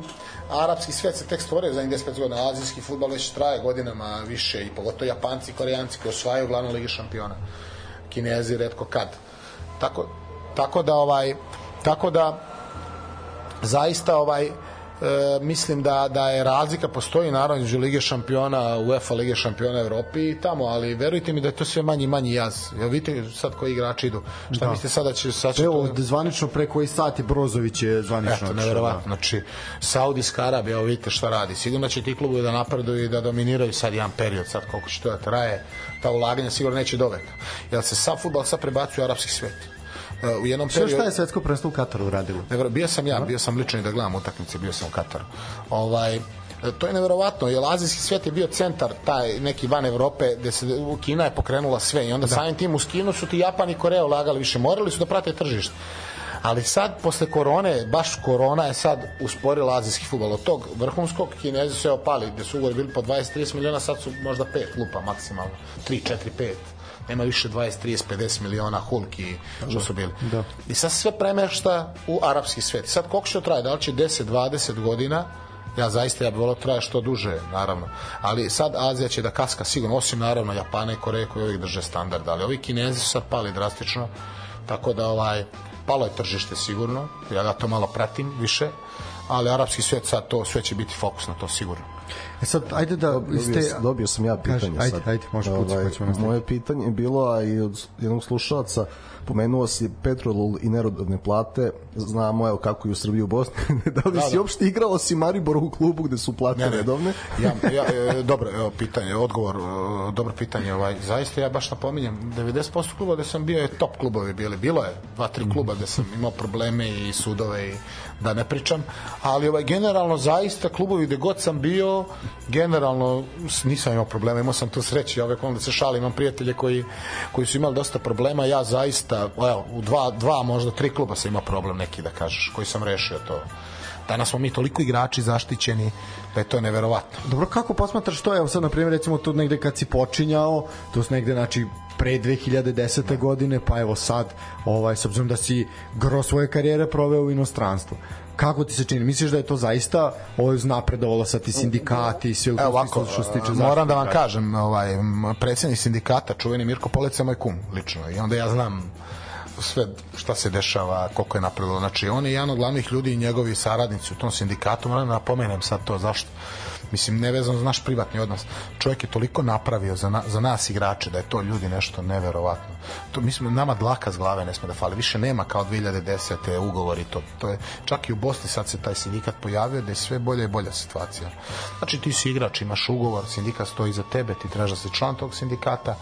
arapski svet se tek stvorio za 10 godina, azijski futbol već traje godinama više i pogotovo Japanci i Korejanci koji osvajaju glavnu ligi šampiona. Kinezi redko kad. Tako, tako da ovaj tako da zaista ovaj e, mislim da da je razlika postoji naravno između Lige šampiona, UEFA Lige šampiona Evropi i tamo, ali verujte mi da je to sve manji manji jaz. Evo vidite sad koji igrači idu. Šta Da. mislite sada će sad će Evo, to- zvanično pre koji sat je Brozović je zvanično. Eto, neverovatno. Znači, Saudijska Arabija, evo vidite šta radi. Sigurno će ti klubovi da napreduju i da dominiraju sad jedan period, sad koliko će to da traje. Ta ulaganja sigurno neće doveka. Jer se sad futbol sad prebacuje u arapski svet. E, U jednom Sve šta periodu... je svetsko prvenstvo u Kataru uradilo? Bio sam ja, bio sam lično i da gledam utakmice, bio sam u Kataru. Ovaj, e, to je neverovatno, jer azijski svet je bio centar taj neki van Evrope gde se u Kina je pokrenula sve i onda da. samim tim uz Kinu su ti Japan i Koreja ulagali više, morali su da prate tržište. Ali sad, posle korone, baš korona je sad usporila azijski futbol. Od tog vrhunskog Kinezi su evo pali, gde su ugovori bili po 20-30 miliona, sad su možda 5 lupa maksimalno. 3, 4, 5 nema više 20, 30, 50 miliona hulki što su bili. Da. I sad sve premešta u arapski svet. Sad koliko će traje? Da li će 10, 20 godina? Ja zaista ja bih volao da traje što duže, naravno. Ali sad Azija će da kaska sigurno, osim naravno Japana i Koreje koji uvijek drže standard. Ali ovi Kinezi su sad pali drastično, tako da ovaj, palo je tržište sigurno, ja da to malo pratim više, ali arapski svet sad to, sve će biti fokus na to sigurno. E sad, ajde da... Dobio, ste... dobio sam ja pitanje Kaži, ajde, sad. ajde, može puci, pa ćemo nastaviti. Moje pitanje je bilo, a i od jednog slušalaca, pomenuo si Petrolul i nerodovne plate, znamo evo kako je u Srbiji u Bosni, da li Da, si da. uopšte igrao si Maribor u klubu gde su plate Ne, ne. redovne? Ja, ja, e, dobro, evo pitanje, odgovor, e, dobro pitanje, ovaj, zaista ja baš napominjem, 90% kluba gde sam bio je top klubovi bili, bilo je dva, tri kluba gde sam imao probleme i sudove i da ne pričam, ali ovaj, generalno zaista klubovi gde god sam bio, generalno nisam imao problema, imao sam tu sreće, ja uvek da se šalim, imam prijatelje koji, koji su imali dosta problema, ja zaista, evo, u dva, dva možda tri kluba sam imao problem neki da kažeš, koji sam rešio to. Danas smo mi toliko igrači zaštićeni da je to neverovatno. Dobro, kako posmatraš to? Evo sad, na primjer, recimo tu negde kad si počinjao, to su negde, znači, pre 2010. godine, pa evo sad, ovaj, s obzirom da si gro svoje karijere proveo u inostranstvu. Kako ti se čini? Misliš da je to zaista ovo napredovalo sa ti sindikati i sve u ovako, što se tiče moram da vam zaštite? kažem, ovaj, m, predsjednik sindikata, čuveni Mirko Polec je moj kum, lično, i onda ja znam sve šta se dešava, koliko je napredilo. Znači, on je jedan od glavnih ljudi i njegovi saradnici u tom sindikatu, moram da napomenem sad to, zašto? Mislim, nevezano za naš privatni odnos. Čovjek je toliko napravio za, na, za nas igrače da je to ljudi nešto neverovatno. To, mislim, nama dlaka z glave ne sme da fali. Više nema kao 2010. ugovori. To, to je, čak i u Bosni sad se taj sindikat pojavio da je sve bolja i bolja situacija. Znači, ti si igrač, imaš ugovor, sindikat stoji za tebe, ti trebaš da si član tog sindikata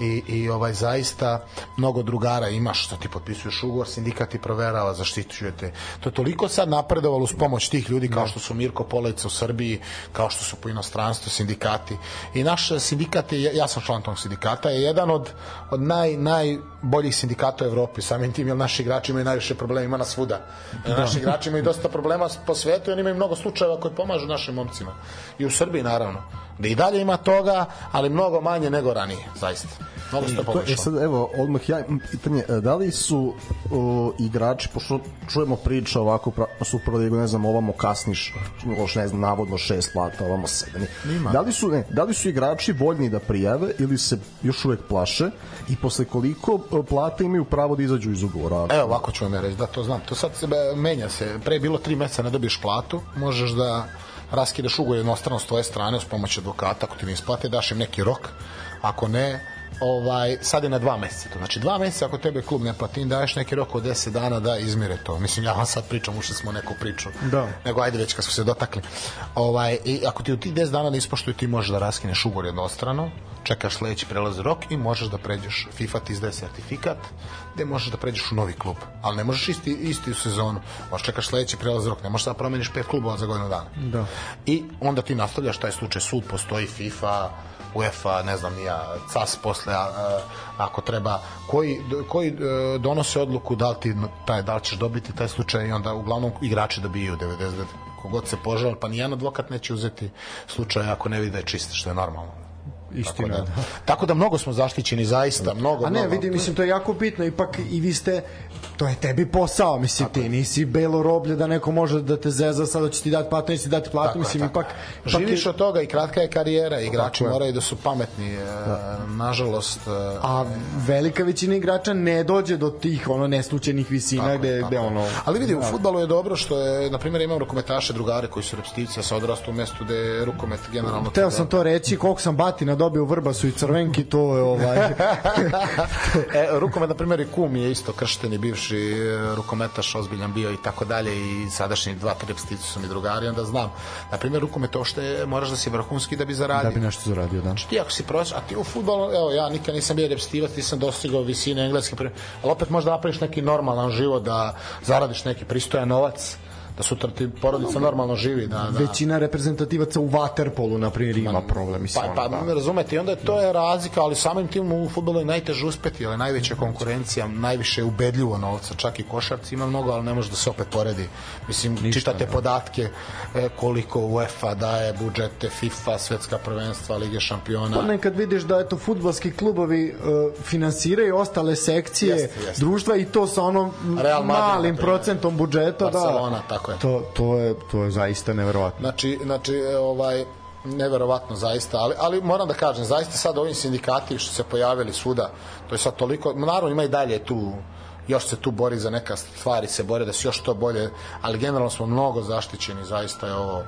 i, i ovaj zaista mnogo drugara imaš što ti potpisuješ ugovor, sindikat ti proverava, zaštićujete. To je toliko sad napredovalo uz pomoć tih ljudi kao što su Mirko Polejca u Srbiji, kao što su po inostranstvu sindikati. I naš sindikat je, ja sam član tog sindikata, je jedan od, od naj, najboljih sindikata u Evropi, samim tim, jer naši igrači imaju najviše problema, ima nas svuda. Da. Naši igrači imaju dosta problema po svetu i oni imaju mnogo slučajeva koji pomažu našim momcima. I u Srbiji, naravno. Da i dalje ima toga, ali mnogo manje nego ranije, zaista. Mnogo se to To, e poboljšalo. sad, evo, odmah ja imam pitanje, e, da li su o, igrači, pošto čujemo priča ovako, pra, pa su prvo ligu, ne znam, ovamo kasniš, još ne znam, navodno šest plata, ovamo sedam. Da li su, ne, da li su igrači voljni da prijave ili se još uvek plaše i posle koliko e, plata imaju pravo da izađu iz ugovora? Evo ovako ću vam ja reći, da to znam. To sad se menja se. Pre bilo tri meseca ne dobiješ platu, možeš da raskidaš ugovor jednostrano s tvoje strane uz pomoć advokata, ako ti ne isplate, daš im neki rok. Ako ne, ovaj, sad je na dva meseca to. Znači dva meseca ako tebe klub ne plati, im daješ neki rok od 10 dana da izmire to. Mislim, ja vam sad pričam, ušli smo neku priču. Da. Nego ajde već kad smo se dotakli. Ovaj, i ako ti u tih 10 dana ne ispoštuju, ti možeš da raskineš ugovor jednostrano, čekaš sledeći prelazni rok i možeš da pređeš, FIFA ti izdaje sertifikat gde možeš da pređeš u novi klub. Ali ne možeš isti, isti u sezonu. Možeš čekaš sledeći prelazni rok, ne možeš da promeniš pet klubova za godinu dana. Da. I onda ti nastavljaš taj slučaj, sud postoji, FIFA, UEFA, ne znam ni ja, CAS posle, a, a, ako treba, koji, koji e, donose odluku da li, ti, taj, da li ćeš dobiti taj slučaj i onda uglavnom igrači dobijaju 99 kogod se požal, pa nijedan advokat neće uzeti slučaj ako ne vidi da je čist, što je normalno. Istina, Tako da, da. tako da mnogo smo zaštićeni zaista, mnogo, A ne, mnogo. vidi, mislim, to je jako bitno, ipak i vi ste, to je tebi posao, mislim, ti nisi belo roblje da neko može da te zeza, sada će ti dati platu, ti dati platu, Tako mislim, tako. ipak... Živiš je- od toga i kratka je karijera, igrači je. moraju da su pametni, e, nažalost, e, A velika većina igrača ne dođe do tih ono neslučajnih visina Tako gde, gde tako je. ono... Ali vidi, u fudbalu je dobro što je, na primjer, imam rukometaše, drugare koji su repstivci, ja sam odrastao u mestu gde je rukomet generalno... Teo sam to reći, koliko sam batina dobio u Vrbasu i Crvenki, to je ovaj... e, rukomet, na primjer, i kum je isto kršten i bivši e, rukometaš, ozbiljan bio i tako dalje i sadašnji dva, tri su mi drugari, onda znam. Na primjer, rukomet ošte moraš da si vrhunski da bi zaradio. da bi nešto zaradio, da. ti ako si proš, a ti u fudbalu, evo ja nikad nisam bio repstivac, nisam dostigao visine engleske, ali opet možda napraviš neki normalan život, da zaradiš neki pristojan novac, da sutra ti porodica normalno živi, da, da. Većina reprezentativaca u Waterpolu, na primjer, ima problem, mislim. Pa, pa da. da. razumete, i onda je to je razlika, ali samim tim u fudbalu je najteže uspeti, je najveća konkurencija, najviše je ubedljivo novca, čak i košarci ima mnogo, ali ne može da se opet poredi. Mislim, Ništa, čitate podatke e, koliko UEFA daje budžete, FIFA, svetska prvenstva, Lige šampiona. Pa nekad vidiš da eto futbalski klubovi uh, finansiraju ostale sekcije Jeste, jeste. društva i to sa onom Real Madrid, malim procentom budžeta Barcelona, da tako je. to, to je to je zaista neverovatno Znači, znači e, ovaj neverovatno zaista, ali, ali moram da kažem, zaista sad ovim sindikati što se pojavili svuda, to je sad toliko, naravno ima i dalje tu još se tu bori za neka stvari, se bore da se još to bolje, ali generalno smo mnogo zaštićeni, zaista je ovo,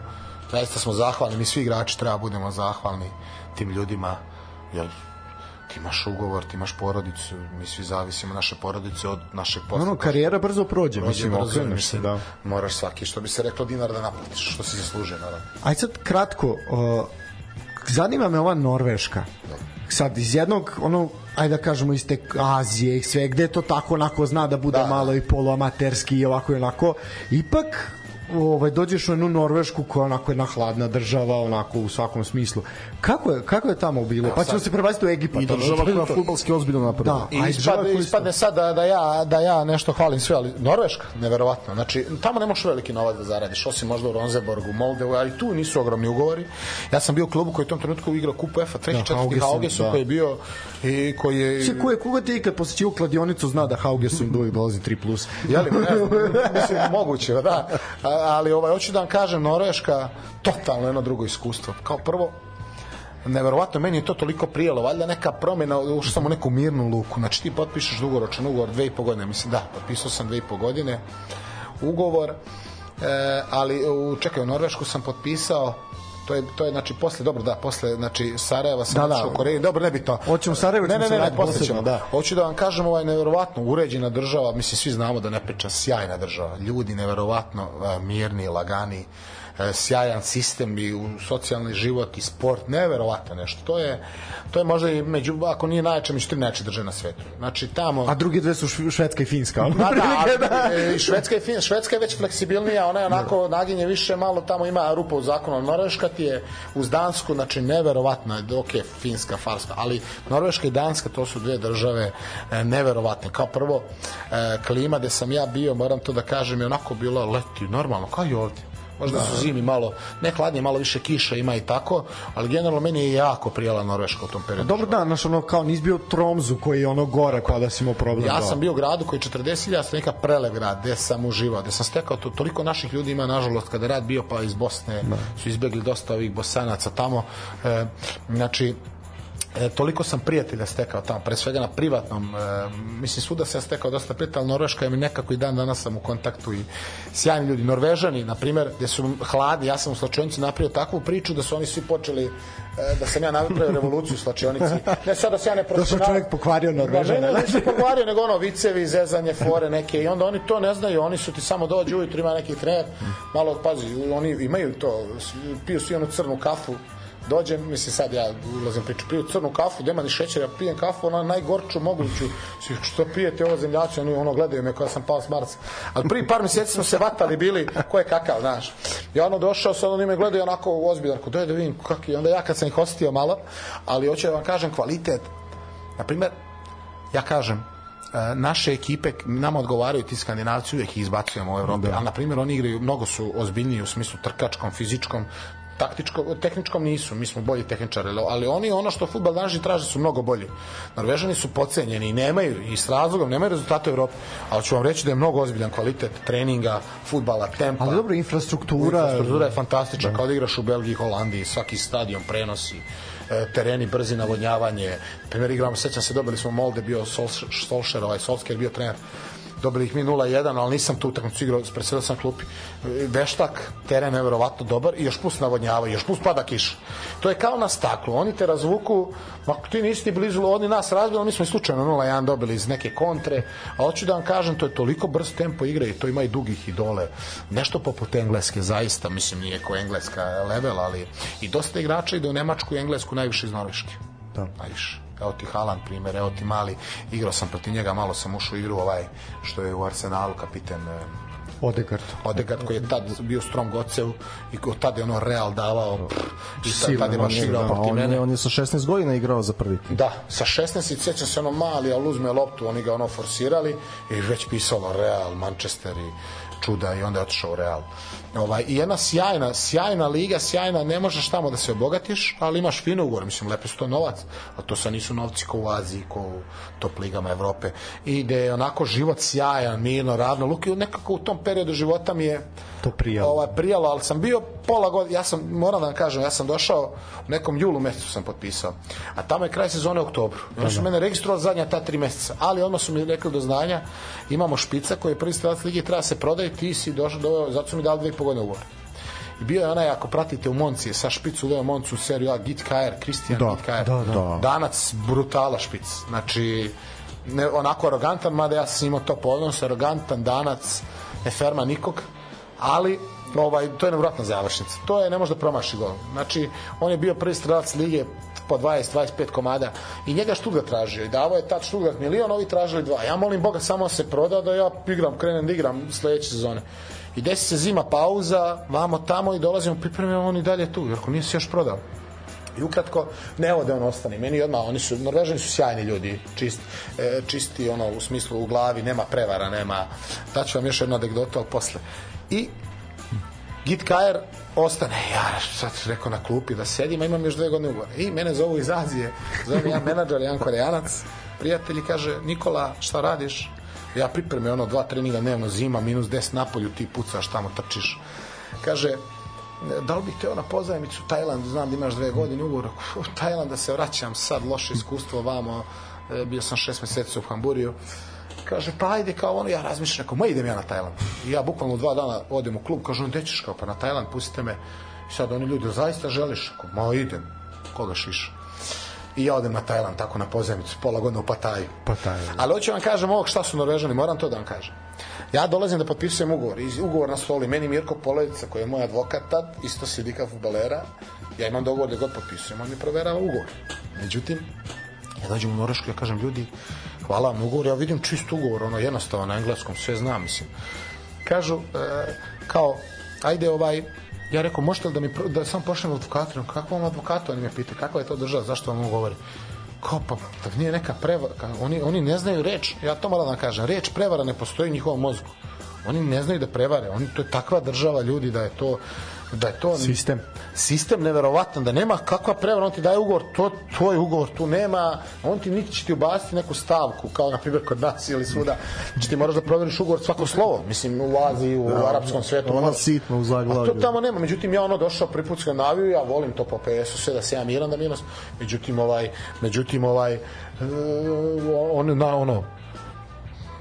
zaista smo zahvalni, mi svi igrači treba budemo zahvalni tim ljudima, jer ti imaš ugovor, ti imaš porodicu, mi svi zavisimo naše porodice od našeg posla. ono karijera brzo prođe, Prođe mislim brzo, okreneš se da Moraš svaki, što bi se reklo, dinar da naplatiš, što si zaslužio, naravno. Aj sad kratko, uh, zanima me ova Norveška. Sad iz jednog ono ajde da kažemo iz te Azije i sve gde to tako onako zna da bude Da, da, da. malo i poluamaterski i ovako i onako ipak ovaj dođeš u jednu Norvešku koja onako jedna hladna država onako u svakom smislu kako je kako je tamo bilo pa ćemo se prebaciti u Egipat I država koja futbalski ozbiljno napreduje. Da. I ispadne, ispadne sad da, da, ja, da ja nešto hvalim sve, ali Norveška, neverovatno. Znači, tamo ne možeš veliki novac da zaradiš, osim možda u Ronzeborgu, Moldevu, ali tu nisu ogromni ugovori. Ja sam bio u klubu koji u tom trenutku igrao kupu EFA, treći, Da, četvrti Haugesund, Haugesu, da. koji je bio i koji je... Se ko je koga ti ikad posjećio kladionicu zna da Haugesund uvijek dolazi 3+. plus. Jeli, ne znam, mislim, moguće, da. A, ali ovaj, hoću da vam kažem, Norveška, totalno jedno drugo iskustvo. Kao prvo, neverovatno, meni je to toliko prijelo, valjda neka promjena, ušao sam u neku mirnu luku, znači ti potpišeš dugoročan ugovor, dve i po godine, mislim, da, potpisao sam dve i po godine ugovor, e, ali u, čekaj, u Norvešku sam potpisao to je to je znači posle dobro da posle znači Sarajeva sam Da, da, u Koreji dobro ne bi to Hoćemo Sarajevo, ne ne se ne, ne posle ćemo da. Hoću da vam kažem, ovaj neverovatno uređena država, mislim svi znamo da ne priča sjajna država. Ljudi neverovatno mirni, lagani. E, sjajan sistem i u socijalni život i sport, neverovatno nešto. To je, to je možda i među, ako nije najjače, među tri najjače države na svetu. Znači, tamo... A drugi dve su Šv- Švedska i Finska. ono, Da, da, e, Švedska je, fin, Švedska je već fleksibilnija, ona je onako naginje više, malo tamo ima rupa u zakonu. Norveška ti je uz Dansku, znači neverovatno je, ok, Finska, Farska, ali Norveška i Danska to su dve države e, neverovatne. Kao prvo, e, klima gde sam ja bio, moram to da kažem, je onako bilo leti, normalno, kao i ovdje. Možda su zimi malo, ne hladnije, malo više kiša ima i tako, ali generalno meni je jako prijela Norveška u tom periodu. Dobro da, znaš, ono, kao nisi bio Tromzu koji je ono gore, pa da si imao problem. Ja da. sam bio u gradu koji je 40.000 stanovnika prelev grad, gde sam uživao, gde sam stekao to, toliko naših ljudi ima nažalost kada je rad bio pa iz Bosne su izbegli dosta ovih bosanaca tamo. E, znači E, toliko sam prijatelja stekao tamo, pre svega na privatnom, e, mislim svuda se ja stekao dosta prijatelja, ali Norveška je mi nekako i dan danas sam u kontaktu i sjajni ljudi. Norvežani, na primer, gde su hladi, ja sam u slačionici napravio takvu priču da su oni svi počeli e, da sam ja napravio revoluciju u slačionici. Ne sad da se ja ne profesional... čovjek pokvario Norvežane. Da, ne, ne, ne, pokvario, nego ono vicevi, zezanje, fore neke i onda oni to ne znaju, oni su ti samo dođu ujutru, ima neki trener, malo pazi, oni imaju to, piju svi onu crnu kafu, dođem, mislim sad ja ulazim priču, piju crnu kafu, nema ni šećera, ja pijem kafu, ona najgorču moguću, što pijete ovo zemljaci, oni ono gledaju me koja sam pao s Marsa. Ali prvi par mjeseci smo se vatali bili, ko je kakav, znaš. Ja ono došao, sad oni me gledaju onako ozbiljan, ko daj da vidim kakvi, onda ja kad sam ih ostio malo, ali hoću da vam kažem kvalitet, na primjer, ja kažem, e, naše ekipe nama odgovaraju ti skandinavci uvijek ih izbacujemo u Evropi, ali na primjer oni igraju mnogo su ozbiljniji u smislu trkačkom, fizičkom taktičko, tehničkom nisu, mi smo bolji tehničari, ali oni ono što fudbal danas traže su mnogo bolji. Norvežani su pocenjeni i nemaju, i s razlogom, nemaju rezultate u Evropi, ali ću vam reći da je mnogo ozbiljan kvalitet treninga, fudbala, tempa. Ali dobro, infrastruktura... Infrastruktura je fantastična, kao da igraš u Belgiji i Holandiji, svaki stadion prenosi e, tereni, brzi navodnjavanje. Primjer igramo, sećam se, dobili smo Molde, bio Solskjaer, ovaj Solskjaer bio trener dobili ih mi 0-1, ali nisam tu utakmicu igrao, presedao sam klupi. Veštak, teren je verovatno dobar i još plus navodnjava, još plus pada kiša. To je kao na staklu, oni te razvuku, ma ti nisi ti blizu, oni nas razbili, mi smo i slučajno 0-1 dobili iz neke kontre, a hoću da vam kažem, to je toliko brz tempo igre i to ima i dugih i dole. Nešto poput engleske, zaista, mislim, nije ko engleska level, ali i dosta igrača ide u Nemačku i Englesku najviše iz Norveške. Da. Najviše evo ti Haaland primjer, evo ti Mali, igrao sam protiv njega, malo sam ušao u igru ovaj, što je u Arsenalu kapiten eh, Odegard. Odegard koji je tad bio strong ocev i od tada je ono Real davao pff, i tad, tad je baš igrao Pa protiv on mene. on je sa 16 godina igrao za prvi tim. Da, sa 16 i sjećam se ono mali, ali uzme loptu, oni ga ono forsirali i već pisalo Real, Manchester i čuda i onda je otišao u Real. Ovaj, I jedna sjajna, sjajna liga, sjajna, ne možeš tamo da se obogatiš, ali imaš fino ugovor, mislim, lepo su to novac, a to sad nisu novci ko u Aziji, ko u top ligama Evrope. I gde je onako život sjajan, mirno, ravno, Luki, nekako u tom periodu života mi je To prijalo. Ovaj, prijalo, ali sam bio pola godine, ja sam, moram da vam kažem, ja sam došao u nekom julu mesecu sam potpisao, a tamo je kraj sezone u oktobru. Oni su mene registrovali zadnja ta tri meseca, ali odmah su mi rekli do znanja, imamo špica koji je prvi strelac lige, treba se prodaje, ti si došao, do, zato su mi dali dve i po godine ugovor. I bio je onaj, ako pratite u Monci, sa špicu uveo Moncu u seriju A, Git Kajer, Kristijan Da, Git Kajer. da, da. Danac, brutala špic. Znači, ne, onako arogantan, mada ja sam imao to podnos, arogantan, danac, ne ferma nikog, ali ovaj, to je nevratna završnica. To je, ne može da promaši gol. Znači, on je bio prvi strelac lige po 20-25 komada i njega Štugart tražio i davao je tad Štugart milion, ovi tražili dva. Ja molim Boga samo se proda da ja igram, krenem da igram sledeće sezone. I desi se zima pauza, vamo tamo i dolazimo, pripremimo on i dalje tu, jer ako nije se još prodao. I ukratko, ne ode on ostane. Meni odmah, oni su, Norvežani su sjajni ljudi, čist, e, čisti ono u smislu u glavi, nema prevara, nema, daću vam još jednu anegdotu, ali posle. I Git Kajer ostane, ja sad rekao na klupi da sedim, a imam još dve godine ugovora. I mene zovu iz Azije, zove me jedan menadžer, jedan koreanac, prijatelji kaže, Nikola, šta radiš? Ja pripremim ono dva treninga dnevno, zima, minus 10 napolju, ti pucaš tamo, trčiš. Kaže, da li bih teo na pozajmicu u Tajlandu, znam da imaš dve godine ugovor, u Tajland da se vraćam sad, loše iskustvo vamo, e, bio sam šest meseci u Hamburiju, kaže, pa ajde kao ono, ja razmišljam, rekao, ma idem ja na Tajland. I ja bukvalno dva dana odem u klub, kažu, gde ćeš kao, pa na Tajland, pustite me. I sad oni ljudi, zaista želiš? Rekao, ma idem, koga šiš? i ja odem na Tajland tako na pozemicu, pola godine u Pataju. Pataju, da. Ali hoću vam kažem ovog šta su Norvežani, moram to da vam kažem. Ja dolazim da potpisujem ugovor, iz ugovor na stoli, meni Mirko Polovica koji je moj advokat tad, isto sindikat futbalera, ja imam dogovor da god potpisujem, on mi proverava ugovor. Međutim, ja dođem u Norvešku, ja kažem ljudi, hvala vam ugovor, ja vidim čist ugovor, ono jednostavno na engleskom, sve znam, mislim. Kažu, e, kao, ajde ovaj, ja rekao, možete li da mi, da sam pošljem advokatu, kako vam advokatu, oni me pitaju, kakva je to država, zašto vam ovo govori? Kao, pa, da nije neka prevara, oni, oni ne znaju reč, ja to moram da kažem, reč prevara ne postoji u njihovom mozgu. Oni ne znaju da prevare, oni, to je takva država ljudi da je to, da je to Sistem. sistem neverovatan da nema kakva prevara on ti daje ugovor to tvoj ugovor tu nema on ti niti će ti ubaciti neku stavku kao na primjer kod nas ili svuda znači ti moraš da proveriš ugovor svako slovo mislim u Aziji u arapskom svetu ona sitno u zaglavlju. a to tamo nema međutim ja ono došao prvi put Skandinaviju ja volim to po PS-u sve da se ja miran da minus međutim ovaj međutim ovaj e, on na ono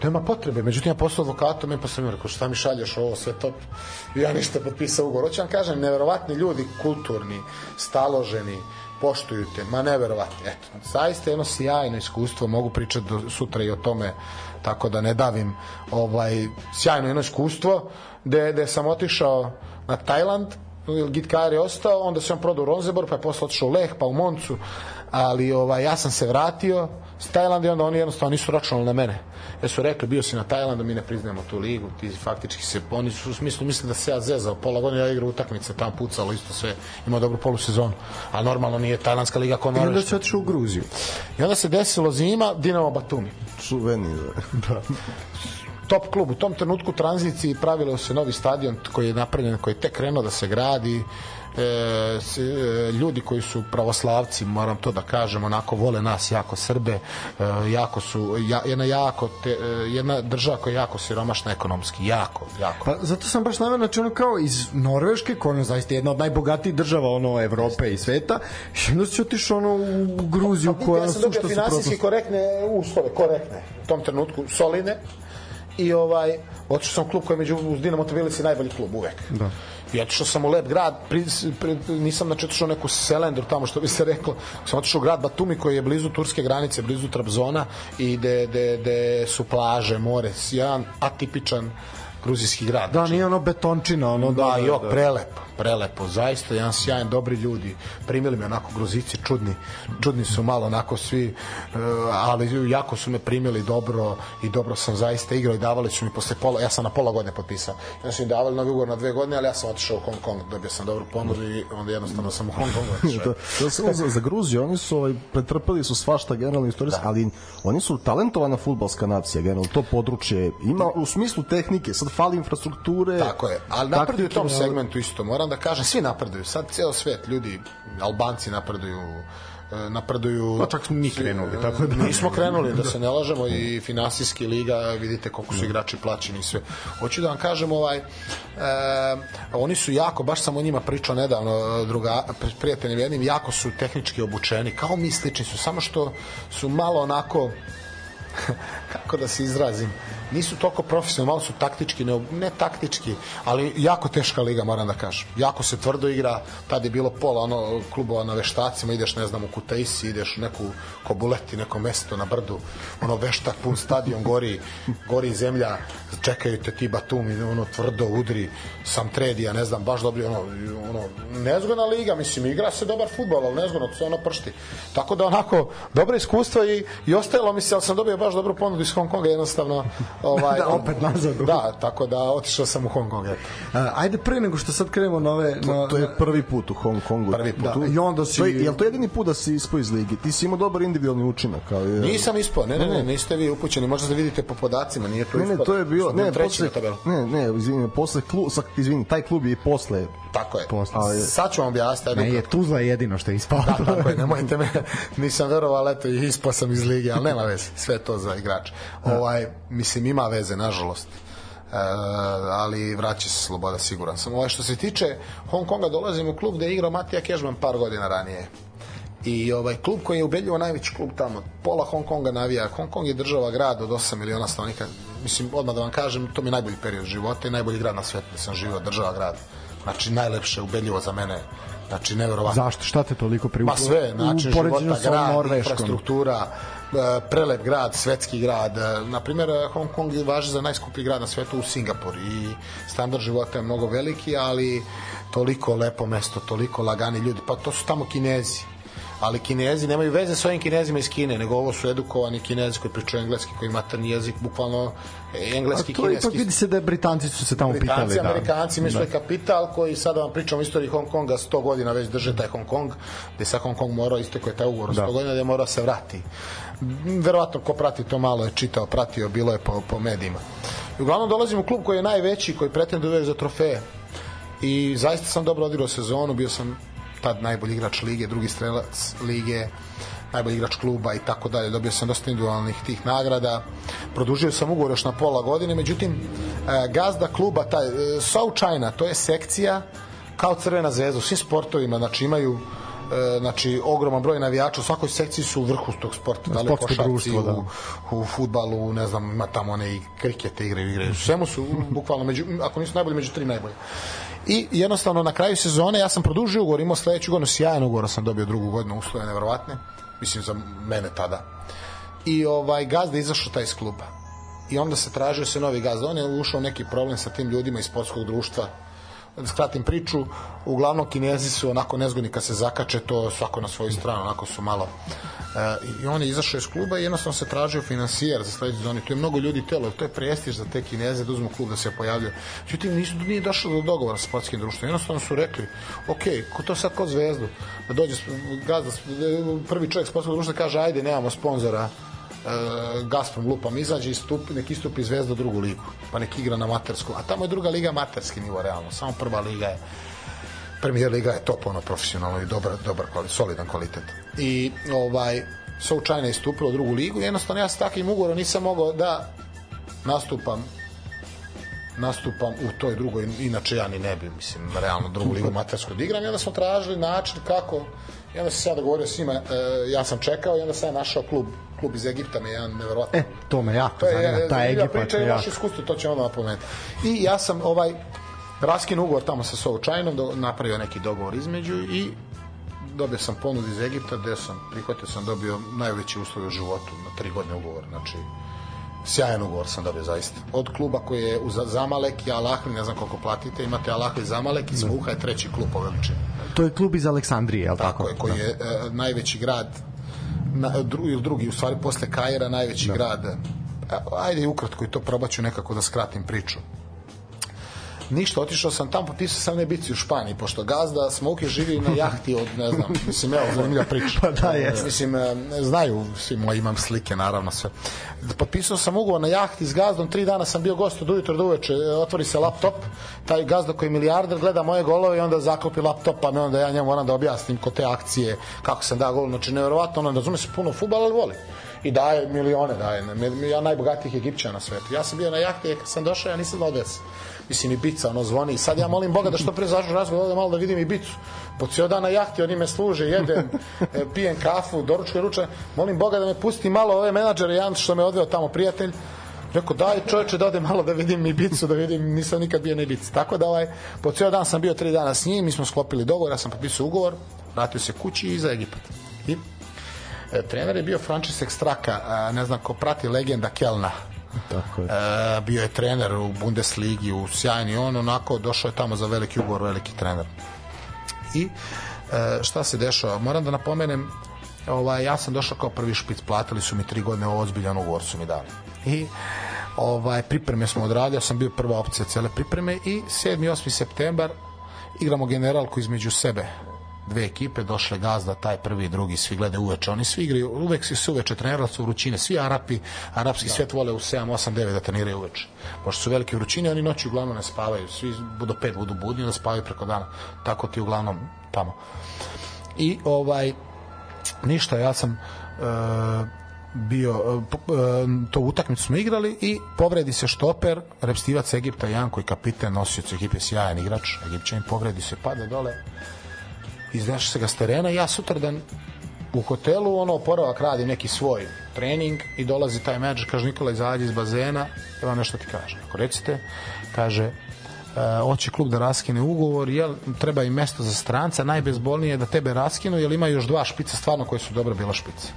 nema potrebe. Međutim, ja poslao advokatom, ja pa sam mi rekao, šta mi šalješ ovo, sve to. I ja ništa potpisao ugovor. Hoću vam kažem, neverovatni ljudi, kulturni, staloženi, poštuju te, ma neverovatni. Eto, zaista jedno sjajno iskustvo, mogu pričati do sutra i o tome, tako da ne davim ovaj, sjajno jedno iskustvo, gde, gde sam otišao na Tajland, Gitkar je ostao, onda sam prodao u Ronzebor, pa je posle otišao u Leh, pa u Moncu, ali ovaj, ja sam se vratio s Tajlanda i onda oni jednostavno nisu računali na mene. Jer su rekli, bio si na Tajlandu, mi ne priznajemo tu ligu, ti faktički se, oni su u smislu, mislim da se ja zezao, pola godine ja igrao utakmice, tamo pucalo isto sve, imao dobru polusezonu, a normalno nije tajlandska liga kao I onda Norveška. se otišao u Gruziju. I onda se desilo zima, Dinamo Batumi Čuveni. Da. top klub. U tom trenutku tranziciji pravilo se novi stadion koji je napravljen, koji je tek krenuo da se gradi. E, s, e, ljudi koji su pravoslavci, moram to da kažem, onako vole nas jako Srbe, e, jako su, ja, jedna, jako te, e, jedna država koja je jako siromašna ekonomski, jako, jako. Pa zato sam baš naveo, znači ono kao iz Norveške, koja je zaista jedna od najbogatijih država ono Evrope i sveta, i onda si otišao ono u Gruziju Pa, koja ja sam dobio sušta finansijski korektne uslove, korektne, u tom trenutku solidne i ovaj, otišao sam klub koji je među uz Dinamo Tbilisi najbolji klub uvek. Da. I otišao sam u lep grad, pri, pri, nisam znači otišao neku Selendru tamo što bi se reklo, sam otišao u grad Batumi koji je blizu turske granice, blizu Trabzona i gde, gde, gde su plaže, more, jedan atipičan gruzijski grad. Da, nije ono betončina, ono Da, da, jo, prelepo, prelepo, zaista, jedan sjajan, dobri ljudi, primili me onako gruzici, čudni, čudni su malo onako svi, e, ali jako su me primili dobro i dobro sam zaista igrao i davali su mi posle pola, ja sam na pola godine potpisao, ja su mi davali novi ugovor na dve godine, ali ja sam otišao u Hong Kong, dobio sam dobru ponudu i onda jednostavno sam u Hong Kongu otišao. Da, da samo za, za Gruziju, oni su ovaj, pretrpeli su svašta generalno istorijski, da. ali oni su talentovana futbalska nacija, generalno, to područje ima u smislu tehnike, sad fali infrastrukture. Tako je, ali napreduju u tom segmentu isto, moram da kažem, svi napreduju, sad ceo svet, ljudi, Albanci napreduju, e, napreduju... Pa čak smo mi krenuli, tako da. Nismo krenuli, da se ne lažemo, i finansijski liga, vidite koliko su igrači plaćeni i sve. Hoću da vam kažem, ovaj, e, oni su jako, baš sam o njima pričao nedavno, druga, prijateljem jednim, jako su tehnički obučeni, kao mi slični su, samo što su malo onako, kako da se izrazim, nisu toliko profesionalni, malo su taktički, ne, ne taktički, ali jako teška liga, moram da kažem. Jako se tvrdo igra, tad je bilo pola ono, klubova na veštacima, ideš, ne znam, u Kutaisi, ideš u neku Kobuleti, neko mesto na brdu, ono veštak, pun stadion, gori, gori zemlja, čekaju te ti Batumi, ono tvrdo udri, sam Tredija, ne znam, baš dobri, ono, ono, nezgodna liga, mislim, igra se dobar futbol, ali nezgodno, to se ono pršti. Tako da onako, dobro iskustvo i, i ostajalo mi se, ali sam dobio baš dobru ponudu iz Hong Konga, jednostavno, ovaj, Da, opet nazad. Da, tako da otišao sam u Hong Kong, eto. A, ajde pre nego što sad krenemo na ove... To, na, to je prvi put u Hong Kongu. Prvi put. Da, i onda si- To je, jel to jedini put da si ispao iz lige? Ti si imao dobar individualni učinak. Ali, Nisam ispao, ne, ne, ne, niste vi upućeni, možda da vidite po podacima, nije to Ne, ne, to je bio ne, treći posle, na tabelu. ne, ne, izvini, posle klub, sa, izvini, taj klub je i posle, Tako je. Posle. ali, Sad ću vam objasniti. Ne, je Tuzla je jedino što je ispao. Da, tako je, nemojte me, nisam verovao, ali eto, ispao sam iz lige, ali nema veze, sve to za igrač. Ovaj, mislim, ima veze, nažalost. E, ali vraća se sloboda, siguran sam. Ovaj, što se tiče Hong Konga, dolazim u klub gde je igrao Matija Kežman par godina ranije. I ovaj klub koji je ubedljivo najveći klub tamo, pola Hong Konga navija. Hong Kong je država grad od 8 miliona stanovnika. Mislim, odmah da vam kažem, to mi je najbolji period života i najbolji grad na svetu da sam živio, država grad. Znači, najlepše, ubedljivo za mene Znači, neverovatno. Zašto? Šta te toliko privuklo? Ma sve, način života, grad, Norveškom. infrastruktura, e, prelep grad, svetski grad. E, Na primjer, Hong Kong važi za najskuplji grad na svetu u Singapur i standard života je mnogo veliki, ali toliko lepo mesto, toliko lagani ljudi. Pa to su tamo kinezi ali kinezi nemaju veze sa ovim kinezima iz Kine, nego ovo su edukovani kinezi koji pričaju engleski, koji materni jezik, bukvalno e, A engleski, to ipak kineski. vidi se da Britanci su se tamo Britanci, pitali. Da. Amerikanci, mi svoj kapital koji sada vam pričamo o istoriji Hong Konga, 100 godina već drže taj Hong Kong, gde sa Hong Kong morao, isto je taj ugovor, 100 Da. godina da je morao se vrati. Verovatno ko prati to malo je čitao, pratio, bilo je po, po medijima. I uglavnom dolazim u klub koji je najveći, koji pretenduje uvek za trofeje. I zaista sam dobro odigrao sezonu, bio sam tad najbolji igrač lige, drugi strelac lige, najbolji igrač kluba i tako dalje. Dobio sam dosta individualnih tih nagrada. Produžio sam ugovor još na pola godine, međutim, e, gazda kluba, taj, e, South China, to je sekcija kao Crvena zvezda u svim sportovima, znači imaju e, znači ogroman broj navijača u svakoj sekciji su u vrhu tog sporta da li košarci društvo, da. u, u futbalu ne znam ima tamo one i krikete igraju igraju svemu su bukvalno među, ako nisu najbolji među tri najbolji i jednostavno na kraju sezone ja sam produžio ugovor imao sledeću godinu sjajan ugovor sam dobio drugu godinu uslove neverovatne mislim za mene tada. I ovaj gazda izašao taj iz kluba. I onda se tražio se novi gazda. On je ušao neki problem sa tim ljudima iz sportskog društva skratim priču, uglavnom kinezi su onako nezgodni kad se zakače, to svako na svoju stranu, onako su malo. E, I on je izašao iz kluba i jednostavno se tražio finansijer za sledeću zoni. Tu je mnogo ljudi telo, to je prestiž za te kineze da uzmu klub da se pojavljaju. Međutim, nisu, nije došlo do dogovora sa sportskim društvom. Jednostavno su rekli, ok, ko to sad kod zvezdu, da dođe gazda, prvi čovjek sportskog društva kaže, ajde, nemamo sponzora, Gazprom lupam izađe i stupi, nek istupi Zvezda drugu ligu, pa nek igra na matersku. A tamo je druga liga materski nivo, realno. Samo prva liga je Premier liga je top ono profesionalno i dobar, dobar kvalitet, solidan kvalitet. I ovaj je istupila u drugu ligu jednostavno ja sa takvim ugovorom nisam mogao da nastupam nastupam u toj drugoj, inače ja ni ne bi, mislim, realno drugu ligu matersku da igram i onda smo tražili način kako i onda sam se ja dogovorio s njima, e, ja sam čekao i onda sam ja našao klub, klub iz Egipta me jedan neverovatno E, to me jako to je zanima, je, ta Egipat priča i jako. iskustvo, to ćemo odmah napomenuti. I ja sam ovaj raskinu ugovor tamo sa Součajnom, do, napravio neki dogovor između i dobio sam ponud iz Egipta gde sam, prihvatio sam dobio najveći uslov u životu na tri godine ugovor, znači sjajan ugovor sam dobio zaista. Od kluba koji je u Zamalek i Alahli, ne znam koliko platite, imate Alahli i Zamalek i Smuha je treći klub po veličini. To je klub iz Aleksandrije, je li tako? Tako je, koji je e, najveći grad na, dru, ili drugi, u stvari posle Kajera najveći grad e, ajde ukratko i to probaću nekako da skratim priču ništa, otišao sam tamo, potpisao sam nebici u Španiji, pošto gazda Smoke živi na jahti od, ne znam, mislim, evo, zanimljiva priča. Pa da, jeste. Mislim, e, znaju svi moji, imam slike, naravno, sve. Potpisao sam ugovor na jahti s gazdom, tri dana sam bio gost od ujutro do uveče, e, otvori se laptop, taj gazda koji je milijarder gleda moje golove i onda zaklopi laptop, pa me onda ja njemu moram da objasnim ko te akcije, kako sam dao gol, znači nevjerovatno, on razume se puno futbala, ali voli i daje milione, daje, ja najbogatijih Egipćana na svetu. Ja sam bio na jahti, kad sam došao, ja nisam odves mislim i bica ono zvoni. Sad ja molim Boga da što pre zažu razgovor da malo da vidim i bicu. Po cijel dan na jahti oni me služe jedem e, pijem kafu doručkujem ručak molim Boga da me pusti malo ove menadžere jedan što me odveo tamo prijatelj. Rekao, daj čoveče da odem malo da vidim i bicu, da vidim, nisam nikad bio na bici. Tako da, ovaj, po cijel dan sam bio tri dana s njim, mi smo sklopili dogovor, ja sam potpisao ugovor, vratio se kući i za Egipat. I e, trener je bio Frančišek Straka, a, ne znam ko prati legenda Kelna, Tako je. E, bio je trener u Bundesligi, u sjajni on, onako došao je tamo za veliki ugovor, veliki trener. I e, šta se dešava? Moram da napomenem, ovaj, ja sam došao kao prvi špic, platili su mi tri godine, ozbiljan ugovor su mi dali. I ovaj, pripreme smo odradili, ja sam bio prva opcija cele pripreme i 7. i 8. septembar igramo generalku između sebe dve ekipe, došle gazda, taj prvi i drugi, svi gledaju uveče. Oni svi igraju, uvek se se uveče trenirali su vrućine. Svi Arapi, arapski svet vole u 7, 8, 9 da treniraju uveče. Pošto su velike vrućine, oni noći uglavnom ne spavaju. Svi do 5 budu budni, da spavaju preko dana. Tako ti uglavnom tamo. I ovaj, ništa, ja sam e, bio e, p- e, to utakmicu smo igrali i povredi se štoper repstivac Egipta Jan koji kapiten nosioc ekipe sjajan igrač Egipćanin povredi se pada dole izneše se ga s terena i ja sutradan u hotelu ono oporavak radim neki svoj trening i dolazi taj menadžer kaže Nikola izađi iz bazena ja vam nešto ti kažem. Ako recite kaže hoće klub da raskine ugovor, jel, treba im mesto za stranca, najbezbolnije je da tebe raskinu, jer ima još dva špica stvarno koje su dobra bila špice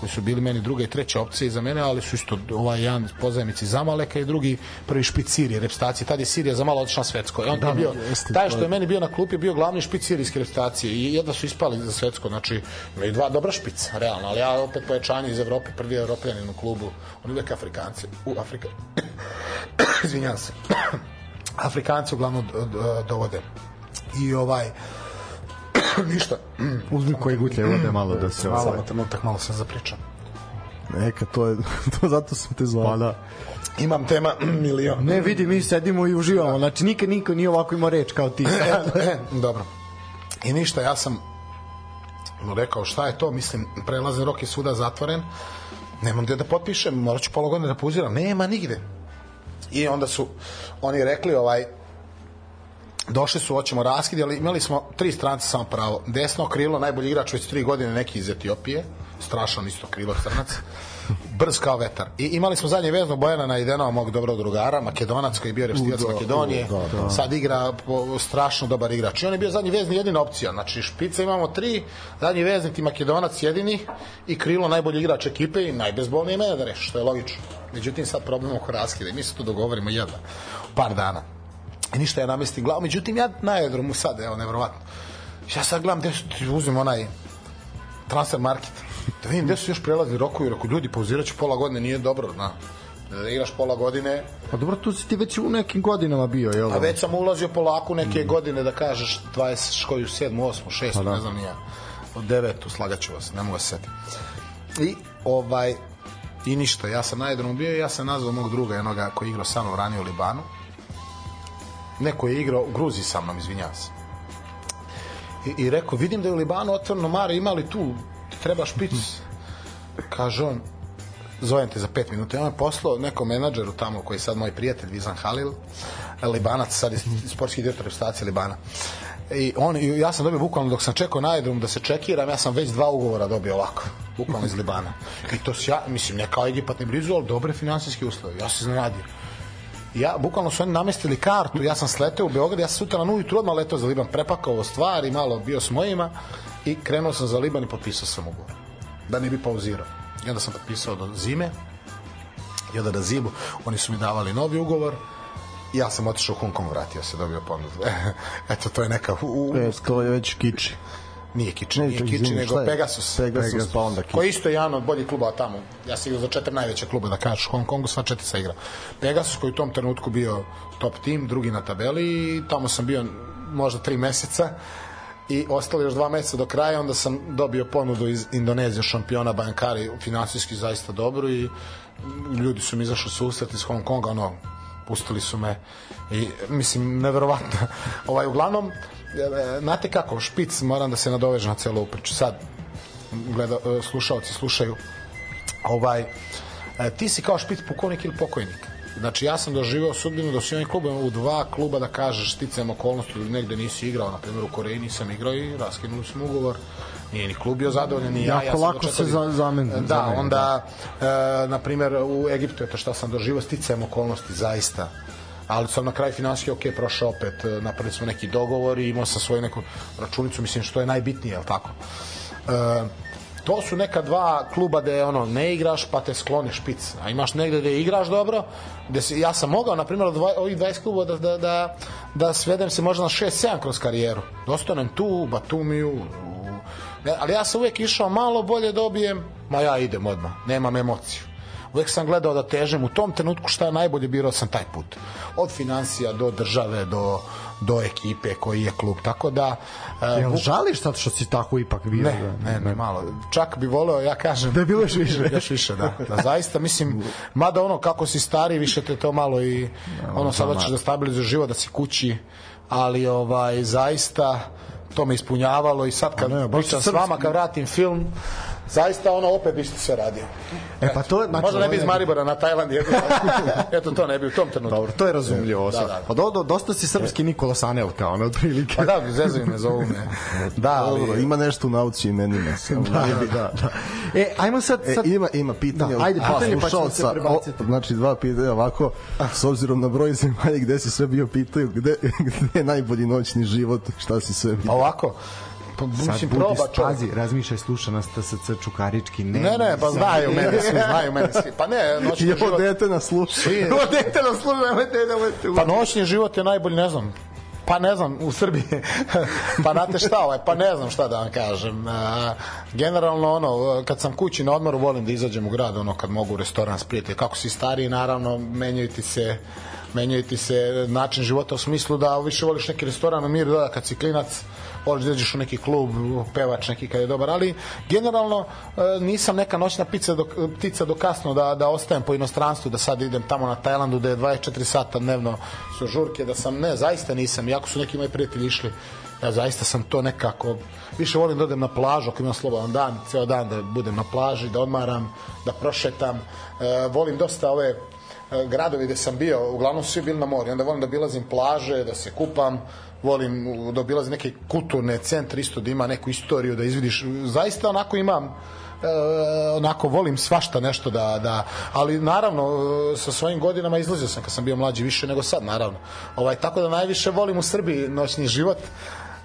koji su bili meni druga i treća opcija za mene, ali su isto ovaj jedan pozajmici Zamaleka i drugi prvi špic Sirije, repstacije. Tad je Sirija za malo otišla svetsko. I on da, bio, jeste, taj što je meni bio na klupi je bio glavni špic sirijske repstacije i jedva su ispali za svetsko. Znači, imaju dva dobra špica, realno, ali ja opet pojačanje iz Evrope, prvi evropljanin u klubu, oni uvek Afrikanci, u Afrika. Izvinjam se. Afrikanci uglavnom dovode. I ovaj, ništa. Uzmi koji gutlje vode malo da se... Malo, samo trenutak, malo sam zapričam. Neka, to je, to zato sam te zvao. Pa da. Imam tema milion. Ne, vidi, mi sedimo i uživamo. Znači, nikad niko nije ovako imao reč kao ti. e, e, dobro. I ništa, ja sam mu rekao šta je to, mislim, prelaze rok je svuda zatvoren, nemam gde da potpišem, morat ću pola godine da pauziram, nema nigde. I onda su oni rekli, ovaj, došli su, hoćemo raskid, ali imali smo tri strance samo pravo. Desno krilo, najbolji igrač već tri godine, neki iz Etiopije, strašan isto krilo crnac, brz kao vetar. I imali smo zadnje vezno Bojana na Idenova, mog dobrog drugara, Makedonac koji je bio repstivac Makedonije, da, da. sad igra po, strašno dobar igrač. I on je bio zadnji vezni jedina opcija, znači špica imamo tri, zadnji veznik i Makedonac jedini i krilo najbolji igrač ekipe i da reši, što je logično. Međutim, sad problem oko raskida i mi se tu dogovorimo jedva, par dana I ništa ja namestim glavu. Međutim, ja na aerodromu sad, evo, nevrovatno. Ja sad gledam gde su, uzim onaj transfer market. Da vidim gde su još prelazni rokovi, ako ljudi pauziraću pola godine, nije dobro, na da igraš pola godine. Pa dobro, tu si ti već u nekim godinama bio, jel? A već sam ulazio polako neke mm. godine, da kažeš 20, koju 7, 8, 6, pa da. ne znam nija. Od 9, slagaću vas, ne mogu se setiti. I ovaj, i ništa, ja sam na jednom bio i ja sam nazvao mog druga, jednoga koji igrao sa mnom ranije u Libanu neko je igrao u Gruziji sa mnom, izvinjavam se. I, I rekao, vidim da je u Libanu otvoreno Mare, imali tu, treba špic. Kaže on, zovem te za pet minuta. Ja on je poslao nekom menadžeru tamo, koji je sad moj prijatelj, Vizan Halil, Libanac, sad je sportski direktor stacije Libana. I on, i ja sam dobio bukvalno dok sam čekao na aerodrom da se čekiram, ja sam već dva ugovora dobio ovako, bukvalno iz Libana. I to ja, mislim, ne kao Egipat ne blizu, ali dobre finansijske uslove. Ja se znadio ja, bukvalno su oni namestili kartu, ja sam sleteo u Beograd, ja sam sutra na ujutru odmah letao za Liban, prepakovao stvari, malo bio s mojima i krenuo sam za Liban i potpisao sam ugovor. Da ne bi pauzirao. I onda sam potpisao do zime, i onda da zimu, oni su mi davali novi ugovor, ja sam otišao u Hong Kong, vratio se, dobio ponudu. Eto, to je neka... U. E, to je već kiči. Nije Kiči, nije Kiči, nego Pegasus. Pegasus, Pegasus pa onda Kiči. Koji isto je jedan od boljih klubova tamo. Ja sam igrao za četiri najveće kluba, da kažeš, Hong Kongu sva četiri sa igra. Pegasus koji u tom trenutku bio top tim, drugi na tabeli i tamo sam bio možda tri meseca i ostali još dva meseca do kraja, onda sam dobio ponudu iz Indonezije, šampiona Bankari, finansijski zaista dobro i ljudi su mi izašli susret iz Hong Konga, ono, pustili su me i mislim, neverovatno. ovaj, uglavnom, znate kako, špic moram da se nadovežem na celu priču. Sad, gleda, e, slušalci slušaju, ovaj, e, ti si kao špic pukovnik ili pokojnik. Znači, ja sam doživeo sudbinu da su oni kluba u dva kluba da kažeš sticajem okolnosti ili negde nisi igrao, na primjer u Koreji nisam igrao i raskinuli smo ugovor nije ni klub bio zadovoljan, ni ja. ja lako se za, zamen, Da, zamen, onda, da. E, na primjer, u Egiptu, eto šta sam doživao, sticajem okolnosti, zaista ali sam na kraju finansijski ok, prošao opet, e, napravili smo neki dogovor i imao sam svoju neku računicu, mislim što je najbitnije, je tako? E, to su neka dva kluba gde ono ne igraš pa te skloni špic a imaš negde gde igraš dobro gde se, ja sam mogao na primjer od ovih 20 kluba da, da, da, da svedem se možda na 6-7 kroz karijeru. Da ostanem tu u Batumiju u, ali ja sam uvijek išao malo bolje dobijem ma ja idem odmah, nemam emociju uvek sam gledao da težem u tom trenutku šta je najbolje birao sam taj put. Od financija do države do do ekipe koji je klub tako da uh, Jel žališ sad što si tako ipak bio? Ne, da, ne, ne, malo. Čak bi voleo ja kažem da je bilo još više. još više da, da zaista mislim mada ono kako si stari više te to malo i ono sada ćeš da stabilizuješ život da si kući ali ovaj zaista to me ispunjavalo i sad kad ne, pričam s vama kad vratim film zaista ono opet bi sve radio. E pa to je znači, Možda ne bi iz Maribora na Tajland jedno. Eto to ne bi u tom trenutku. Dobro, to je razumljivo. Da, Da, da, da. Pa do, do, dosta si srpski Nikola Sanelka, ono, otprilike. Pa da, zezuju me, zovu me. Da, ali... Dobro, ima nešto u nauci imenima. Samo da, da, da. E, ajmo sad... E, sad... ima, ima pitanje. Da, ajde, pitanje, pa ćemo se prebaciti. Znači, dva pitanja ovako, s obzirom na broj zemalja gde si sve bio pitaju, gde, gde je najbolji noćni život, šta si sve bio? Pa ovako, pa, Sad mislim, budi, proba čovjek. pazi, razmišljaj, sluša nas TSC Čukarički. Ne, Ne, ne, pa znaju mene svi, znaju mene svi. Pa ne, noćni I ovo život... dete nas sluša. Ovo dete nas sluša, nemojte, nemojte. Pa noćni život je najbolji, ne znam, pa ne znam, u Srbiji, pa znate šta, ovaj, pa ne znam šta da vam kažem. Generalno, ono, kad sam kući na odmoru, volim da izađem u grad, ono, kad mogu u restoran s prijatelji. Kako si stariji, naravno, menjaju ti se menjaju ti se način života u smislu da više voliš neki restoran u miru, da kad si klinac, voliš da u neki klub, pevač neki kad je dobar, ali generalno e, nisam neka noćna ptica do, ptica do kasno da, da ostajem po inostranstvu, da sad idem tamo na Tajlandu da je 24 sata dnevno su žurke, da sam, ne, zaista nisam, iako su neki moji prijatelji išli, ja zaista sam to nekako, više volim da odem na plažu ako imam slobodan dan, ceo dan da budem na plaži, da odmaram, da prošetam, e, volim dosta ove e, gradovi gde sam bio, uglavnom svi bili na moru, onda volim da obilazim plaže, da se kupam, volim da obilazim neke kulturne centre, isto da ima neku istoriju, da izvidiš, zaista onako imam e, onako volim svašta nešto da, da ali naravno e, sa svojim godinama izlazio sam kad sam bio mlađi više nego sad naravno. Ovaj, tako da najviše volim u Srbiji noćni život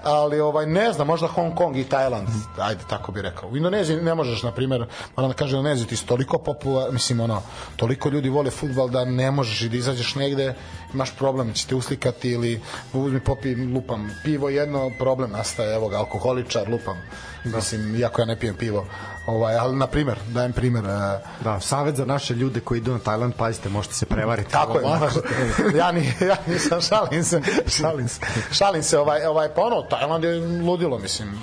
ali ovaj ne znam, možda Hong Kong i Tajland, ajde tako bi rekao. U Indoneziji ne možeš na primjer, moram da kažem u Indoneziji ti toliko popular, mislim ono, toliko ljudi vole fudbal da ne možeš i da izađeš negde, imaš problem, će te uslikati ili uzmi popi lupam pivo jedno, problem nastaje, evo ga alkoholičar, lupam. Mislim, iako ja ne pijem pivo. Ovaj, ali na primjer, dajem primjer, e, Da, savjet za naše ljude koji idu na Tajland, pazite, možete se prevariti. Tako je, možete. ja, ni, ja nisam, šalim se, šalim se. Šalim se, ovaj, ovaj, pa ono, Tajland je ludilo, mislim.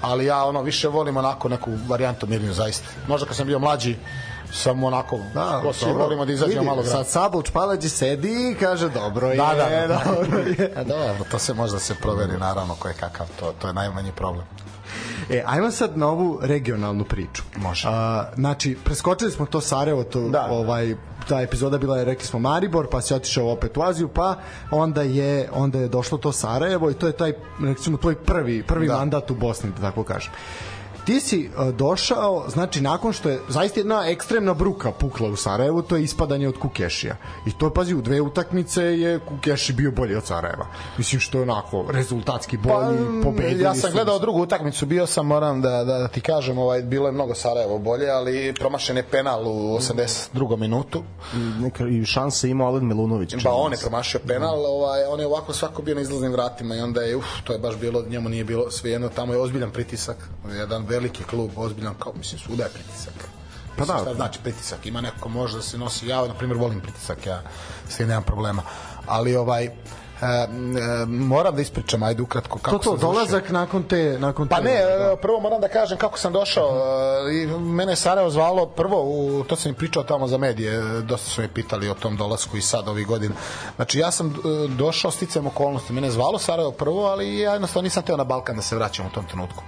Ali ja ono više volim onako neku varijantu mirniju zaista. Možda kad sam bio mlađi, sam onako, da, ko dobro. volimo da izađemo malo grad. Sad Sabl Čpalađi sedi i kaže dobro je, Da, da, da. dobro je. A dobro, to se možda se proveri naravno ko je kakav, to, to je najmanji problem. E, ajmo sad na ovu regionalnu priču. Može. A, znači, preskočili smo to Sarajevo, to, Da. ovaj, ta epizoda bila je, rekli smo Maribor, pa se otišao opet u Aziju, pa onda je, onda je došlo to Sarajevo i to je taj, recimo, tvoj prvi, prvi Da. mandat u Bosni, da tako kažem. Ti si uh, došao, znači nakon što je zaista jedna ekstremna bruka pukla u Sarajevu, to je ispadanje od Kukešija. I to, pazi, u dve utakmice je Kukeši bio bolji od Sarajeva. Mislim što je onako rezultatski bolji, Pa, pobedili ja sam su. gledao drugu utakmicu, bio sam, moram da, da, da ti kažem, ovaj, bilo je mnogo Sarajevo bolje, ali promašen je penal u 82. minutu. Neka, I šanse ima Alen Milunović. Ba on je promašio penal, ovaj, on je ovako svako bio na izlaznim vratima i onda je, uf, to je baš bilo, njemu nije bilo svejedno, tamo je ozbiljan pritisak, jedan veliki klub, ozbiljan, kao, mislim, svuda je pritisak. Pa da. Šta znači pritisak? Ima neko ko može da se nosi, ja, na primjer, volim pritisak, ja s tim nemam problema. Ali, ovaj, e, e, moram da ispričam, ajde ukratko, kako To to, sam završio. dolazak nakon te... Nakon Pa te, ne, da. e, prvo moram da kažem kako sam došao. e, I mene je Sarajevo zvalo prvo, u, to sam i pričao tamo za medije, e, dosta su me pitali o tom dolasku i sad ovih godina. Znači ja sam e, došao sticajem okolnosti. Mene je zvalo Sarajevo prvo, ali ja jednostavno nisam teo na Balkan da se vraćam u tom trenutku.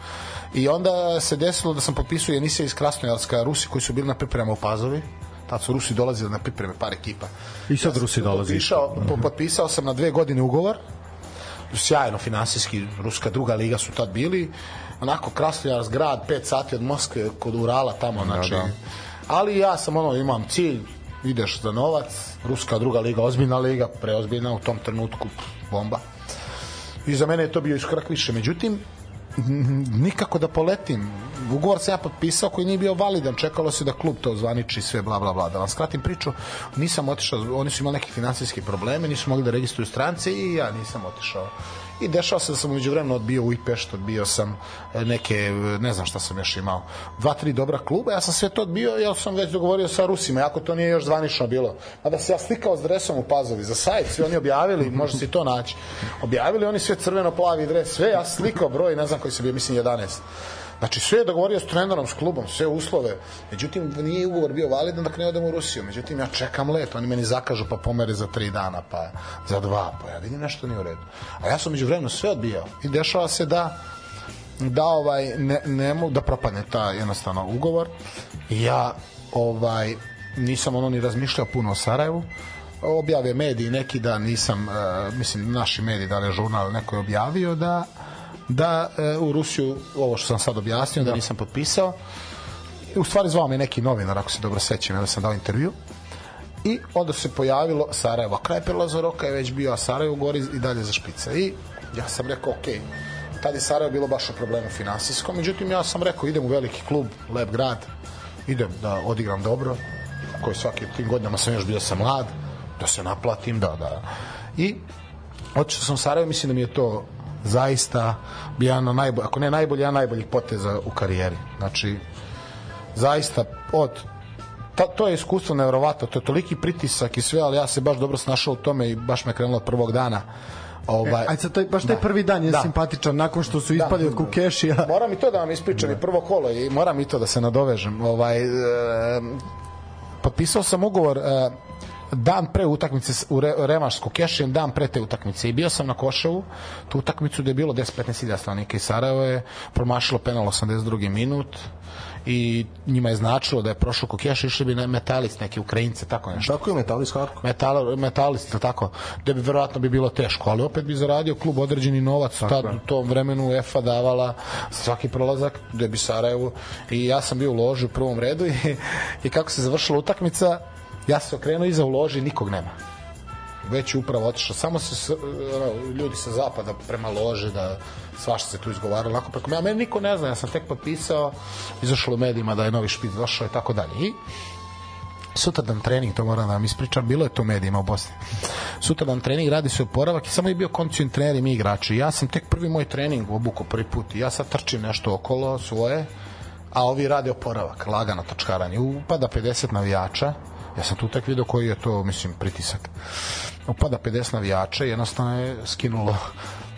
I onda se desilo da sam potpisao emisije iz Krasnojarska, Rusi koji su bili na priprema u Pazovi. Tad su Rusi dolazili na pripreme par ekipa. I sad Rusi sam dolaze Potpisao, po- potpisao sam na dve godine ugovor sjajno finansijski, ruska druga liga su tad bili, onako Krasnojarsk grad, 5 sati od Moskve kod Urala tamo, znači. da. Ali ja sam ono, imam cilj, ideš za novac, ruska druga liga, ozbiljna liga, preozbiljna u tom trenutku, bomba. I za mene je to bio iskorak više. Međutim, nikako da poletim. Ugovor sam ja potpisao koji nije bio validan, čekalo se da klub to zvaniči sve bla bla bla. Da vam skratim priču, nisam otišao, oni su imali neke finansijske probleme, nisu mogli da registruju strance i ja nisam otišao. I dešava se da sam umeđu vremenu odbio u Ipešt, odbio sam e, neke, e, ne znam šta sam još imao, dva, tri dobra kluba, ja sam sve to odbio, ja sam već dogovorio sa Rusima, jako to nije još zvanično bilo. A da se ja slikao s dresom u Pazovi, za sajt, svi oni objavili, može se to naći. Objavili oni sve crveno-plavi dres, sve, ja slikao broj, ne znam koji se bio, mislim 11. Znači sve je dogovorio s trenerom, s klubom, sve uslove. Međutim, nije ugovor bio validan dok ne odem u Rusiju. Međutim, ja čekam let, oni meni zakažu pa pomere za tri dana, pa za dva, pa ja vidim nešto nije u redu. A ja sam među vremenu sve odbijao. I dešava se da da ovaj ne, ne da propadne ta jednostavno ugovor ja ovaj nisam ono ni razmišljao puno o Sarajevu objave mediji neki da nisam uh, mislim naši mediji da li je žurnal neko je objavio da da uh, u Rusiju ovo što sam sad objasnio da, da. nisam potpisao. U stvari zvao me neki novinar ako se dobro sećam da sam dao intervju. I onda se pojavilo Sarajevo. Kraj prelaza roka je već bio a Sarajevo gori i dalje za špice. I ja sam rekao ok tad je Sarajevo bilo baš u problemu finansijskom. Međutim ja sam rekao idem u veliki klub Lep grad idem da odigram dobro koji svaki tim godinama sam još bio sam mlad da se naplatim da da. I otišao sam u Sarajevo mislim da mi je to zaista jedan najbolj, ako ne najbolji, jedan najboljih poteza u karijeri. Znači, zaista od ta, to je iskustvo nevjerovatno, to je toliki pritisak i sve, ali ja se baš dobro snašao u tome i baš me krenulo od prvog dana. Ovaj, e, ajde sad taj, baš taj da. prvi dan je da. simpatičan nakon što su da. ispali da. od Kukešija. Moram i to da vam ispričam da. i prvo kolo i moram i to da se nadovežem. Ovaj, e, potpisao sam ugovor e, dan pre utakmice u Re, Remašsku Kešijem, dan pre te utakmice i bio sam na Koševu tu utakmicu gde je bilo 10-15 ilja stanovnika iz Sarajeva je promašilo penal 82. minut i njima je značilo da je prošao Kokeš išli bi na metalist neki Ukrajince tako nešto. Tako je metalist Harko. Metal, metalist tako. Da bi verovatno bi bilo teško, ali opet bi zaradio klub određeni novac tad u tom vremenu EFA davala svaki prolazak da bi Sarajevo i ja sam bio u loži u prvom redu i, i kako se završila utakmica ja se okrenuo iza u loži nikog nema već upravo otišao samo se ljudi sa zapada prema lože da svašta se tu izgovaralo onako preko mene, meni niko ne zna, ja sam tek potpisao, izašlo u medijima da je novi špic došao i tako dalje. I sutradan trening, to moram da vam ispričam, bilo je to medijima u Bosni. Sutradan trening radi se oporavak i samo je bio kondicion trener i mi igrači. Ja sam tek prvi moj trening obuko prvi put i ja sad trčim nešto okolo svoje, a ovi rade oporavak, lagano točkaranje. Upada 50 navijača, ja sam tu tek video koji je to, mislim, pritisak. Upada 50 navijača i jednostavno je skinulo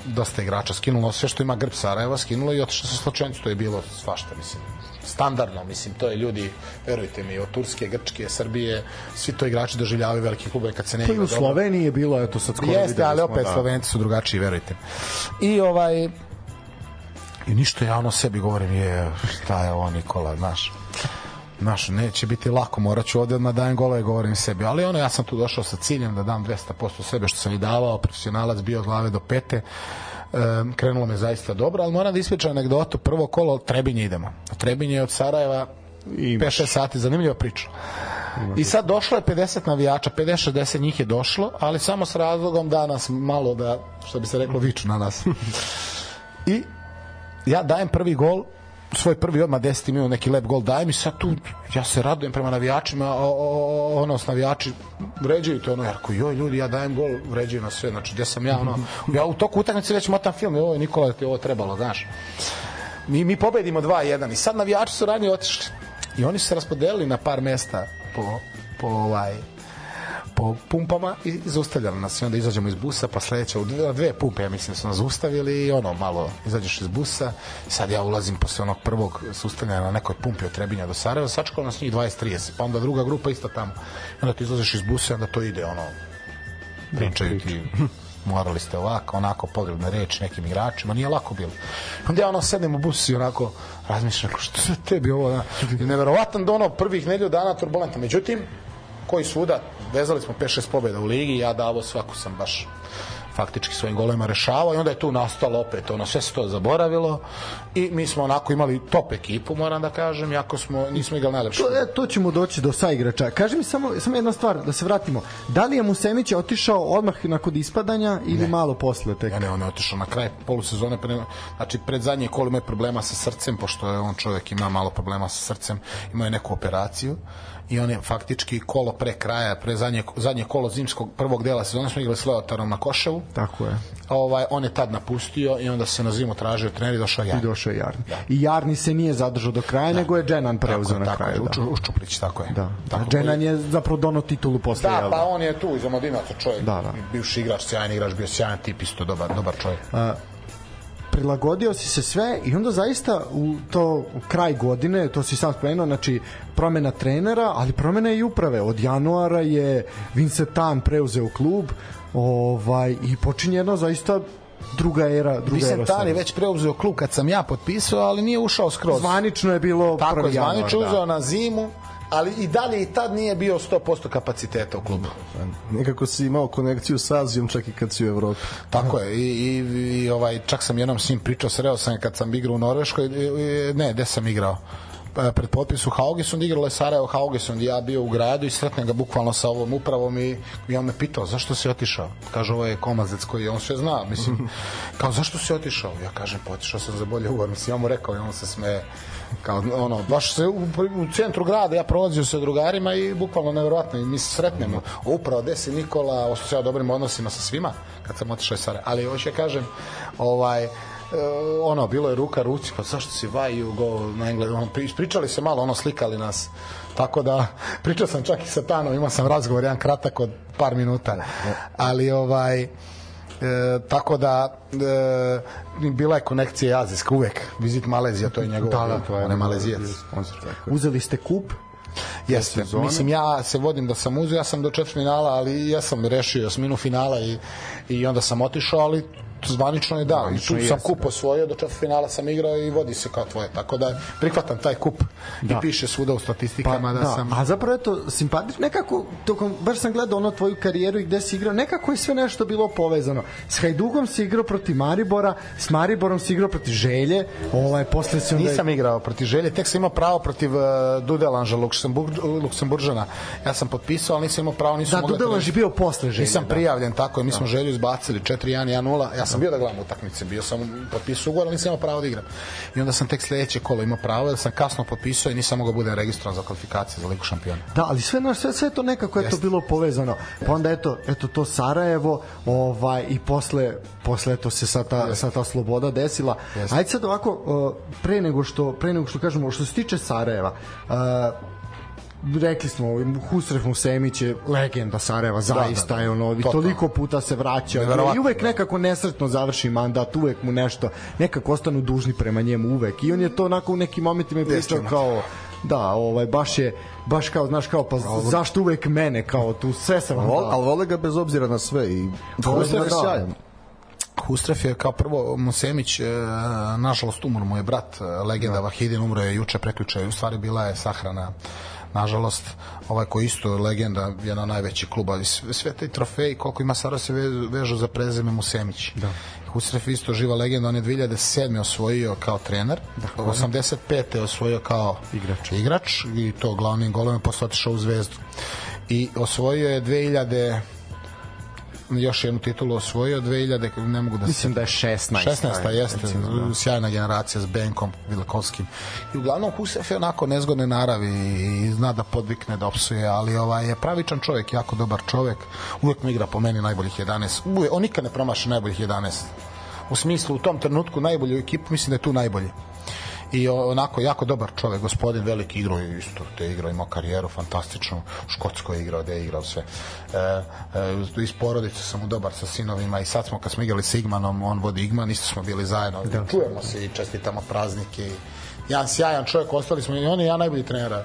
dosta igrača skinulo sve što ima grb Sarajeva skinulo i otišlo sa slučajnicu to je bilo svašta mislim standardno, mislim, to je ljudi, verujte mi, od Turske, Grčke, Srbije, svi to igrači doživljavaju veliki klubove kad se ne igra u Sloveniji je bilo, eto sad skoro Jeste, ali opet da. Slovenci su drugačiji, verujte. I ovaj, i ništa ja ono sebi govorim, je, šta je ovo Nikola, znaš Znaš, neće biti lako, morat ću ovde odmah dajem golove, govorim sebi, ali ono, ja sam tu došao sa ciljem da dam 200% sebe što sam i davao, profesionalac bio od glave do pete, e, krenulo me zaista dobro, ali moram da ispričam anegdotu, prvo kolo Trebinje idemo. Trebinje od Sarajeva 5-6 sati, zanimljiva priča. I sad došlo je 50 navijača, 50-60 njih je došlo, ali samo s razlogom da nas malo da, što bi se reklo, viču na nas. I ja dajem prvi gol, svoj prvi odmah 10 minut neki lep gol daje mi sad tu ja se radujem prema navijačima o, ono s navijači vređaju to ono ja rekao joj ljudi ja dajem gol vređaju na sve znači gde sam ja ono ja u toku utakmice već motam film ovo Nikola ti ovo trebalo znaš. Mi, mi pobedimo 2-1 i sad navijači su ranije otišli i oni su se raspodelili na par mesta po, po ovaj po pumpama i zaustavljali nas i onda izađemo iz busa pa sledeća u dve, pumpe ja mislim su nas zaustavili i ono malo izađeš iz busa sad ja ulazim posle onog prvog sustavljanja na nekoj pumpi od Trebinja do Sarajeva sačekalo nas njih 20-30 pa onda druga grupa isto tamo onda ti izlaziš iz busa i onda to ide ono pričaju ti morali ste ovako, onako pogrebne reči nekim igračima, nije lako bilo. Onda ja ono sedem u busu i onako razmišljam, što se tebi ovo, da, neverovatan da ono prvih nedelju dana turbulenta. Međutim, koji svuda, vezali smo 5-6 pobjeda u ligi, ja davo svaku sam baš faktički svojim golema rešavao i onda je tu nastalo opet ono sve se to zaboravilo i mi smo onako imali top ekipu moram da kažem jako smo nismo igrali najlepše. To, e, to ćemo doći do saigrača kaži mi samo, samo jedna stvar da se vratimo. Da li je Musemić otišao odmah nakon ispadanja ili ne. malo posle tek? Ne, ne on je otišao na kraj polusezone pre, znači pred zadnje kolo ima problema sa srcem pošto je on čovjek ima malo problema sa srcem imao je neku operaciju i on je faktički kolo pre kraja, pre zadnje, zadnje kolo zimskog prvog dela sezone smo igrali s Leotarom na Koševu. Tako je. Ovaj, on je tad napustio i onda se na zimu tražio trener i došao Jarni. I došao Jarni. Da. I Jarni se nije zadržao do kraja, da. nego je Dženan preuzeo na kraju. Tako, da. Uščuplić, tako je. Da. Tako, da, Dženan je zapravo dono titulu posle. Da, pa on je tu iz Omladinaca čovjek. Da, da. Bivši igrač, sjajan igrač, bio sjajan tip, isto dobar, dobar čovjek. A, prilagodio si se sve i onda zaista u to kraj godine, to si sam spomenuo, znači promena trenera, ali promena i uprave. Od januara je Vincent Tan preuzeo klub ovaj, i počinje jedno zaista druga era, druga era. Vicentali već preuzeo klub kad sam ja potpisao, ali nije ušao skroz. Zvanično je bilo Tako je, 1. januar. zvanično uzeo Da. na zimu, ali i dalje i tad nije bio 100% kapaciteta u klubu. Nekako si imao konekciju sa Azijom čak i kad si u Evropi. Tako je, i, i, i ovaj, čak sam jednom s njim pričao, sreo sam kad sam igrao u Norveškoj, ne, gde sam igrao? E, pred potpisu Haugesund igralo je Sarajevo Haugesund. I ja bio u gradu i sretnem ga bukvalno sa ovom upravom i, i on me pitao zašto si otišao? Kaže ovo je komazec koji on sve zna. Mislim kao zašto si otišao? Ja kažem pa otišao sam za bolje ugovor mislim ja mu rekao i on se smeje. Kao ono baš se u, u centru grada ja prolazio sa drugarima i bukvalno neverovatno i mi se sretnemo. Upravo desi Nikola ostao se ja u dobrim odnosima sa svima kad sam otišao iz Sarajeva. Ali hoće ja kažem ovaj ono, bilo je ruka ruci, pa zašto si you go na engleskom, ono, pri- pričali se malo, ono, slikali nas, tako da, pričao sam čak i sa Tanom, imao sam razgovor, jedan kratak od par minuta, ali ovaj, e, tako da e, bila je konekcija azijska uvek. Visit Malezija, to je njegov Da, da, to je on je malezijac Uzeli ste kup, Jeste, sezone. mislim ja se vodim da sam uzeo, ja sam do četvrtfinala, ali ja sam rešio osminu finala i, i onda sam otišao, ali zvanično je da, i tu sam kup osvojio, do četvrtfinala sam igrao i vodi se kao tvoje, tako da prihvatam taj kup Da. i piše svuda u statistikama da, sam... A zapravo eto, simpatično, nekako, tokom, baš sam gledao ono tvoju karijeru i gde si igrao, nekako je sve nešto bilo povezano. S Hajdukom si igrao protiv Maribora, s Mariborom si igrao protiv Želje, ovaj, posle si onda... Nisam igrao protiv Želje, tek sam imao pravo protiv uh, Dudelanža Luksemburg, Luksemburžana. Ja sam potpisao, ali nisam imao pravo, nisam Da, mogao Dudelanž je bio posle Želje. Nisam da. prijavljen tako, je, mi smo Želju izbacili 4-1, 1-0. Ja sam bio da gledam utakmice, bio sam potpisao ugovor, ali nisam imao pravo da igram. I onda sam tek sledeće kolo imao pravo, jer sam kasno potpisao i nisam mogao da budem registrovan za kvalifikacije za Ligu šampiona. Da, ali sve na sve sve to nekako je to bilo povezano. Pa onda eto, eto to Sarajevo, ovaj i posle posle eto se sa ta sa ta sloboda desila. Jeste. Ajde sad ovako pre nego što pre nego što kažemo što se tiče Sarajeva, uh, rekli smo Husref Musemić je legenda Sarajeva zaista da, da. je ono i toliko puta se vraća i uvek da. nekako nesretno završi mandat uvek mu nešto nekako ostanu dužni prema njemu uvek i on je to onako u nekim momentima i pričao kao da ovaj baš je baš kao znaš kao pa zašto uvek mene kao tu sve sam vam Vol, dao. ali vole ga bez obzira na sve i Husrev je je da. sjajan. Hustref je kao prvo Musemić, e, nažalost umro mu je brat, e, legenda Vahidin, umro je juče prekjuče, u stvari bila je sahrana nažalost, ovaj koji isto legenda, jedna od najvećih kluba sve, te trofeji, koliko ima Sara se ve- vežu za prezime Musemić. Da. Hustref isto živa legenda, on je 2007. osvojio kao trener, 85. je osvojio kao igrač, igrač i to glavnim golom je posle otišao u Zvezdu. I osvojio je 2000 još jednu titulu osvojio 2000 ne mogu da se mislim da je 16 16. jeste, recimo, da. sjajna generacija s Benkom Vilakovskim. I uglavnom Husef je onako nezgodne naravi i zna da podvikne, da opsuje, ali ovaj je pravičan čovjek, jako dobar čovjek. Uvek mi igra po meni najboljih 11. Uvek, on nikad ne promaša najboljih 11. U smislu, u tom trenutku najbolju ekipu, mislim da je tu najbolji i onako jako dobar čovek, gospodin veliki igrao i isto te igrao imao karijeru fantastičnu, u Škotskoj je igrao, gde je igrao sve. E, e, iz porodice sam mu dobar sa sinovima i sad smo kad smo igrali sa Igmanom, on vodi Igman, isto smo bili zajedno. Da. Čujemo se i čestitamo praznike. Jedan sjajan čovjek, ostali smo i on i ja najbolji trenera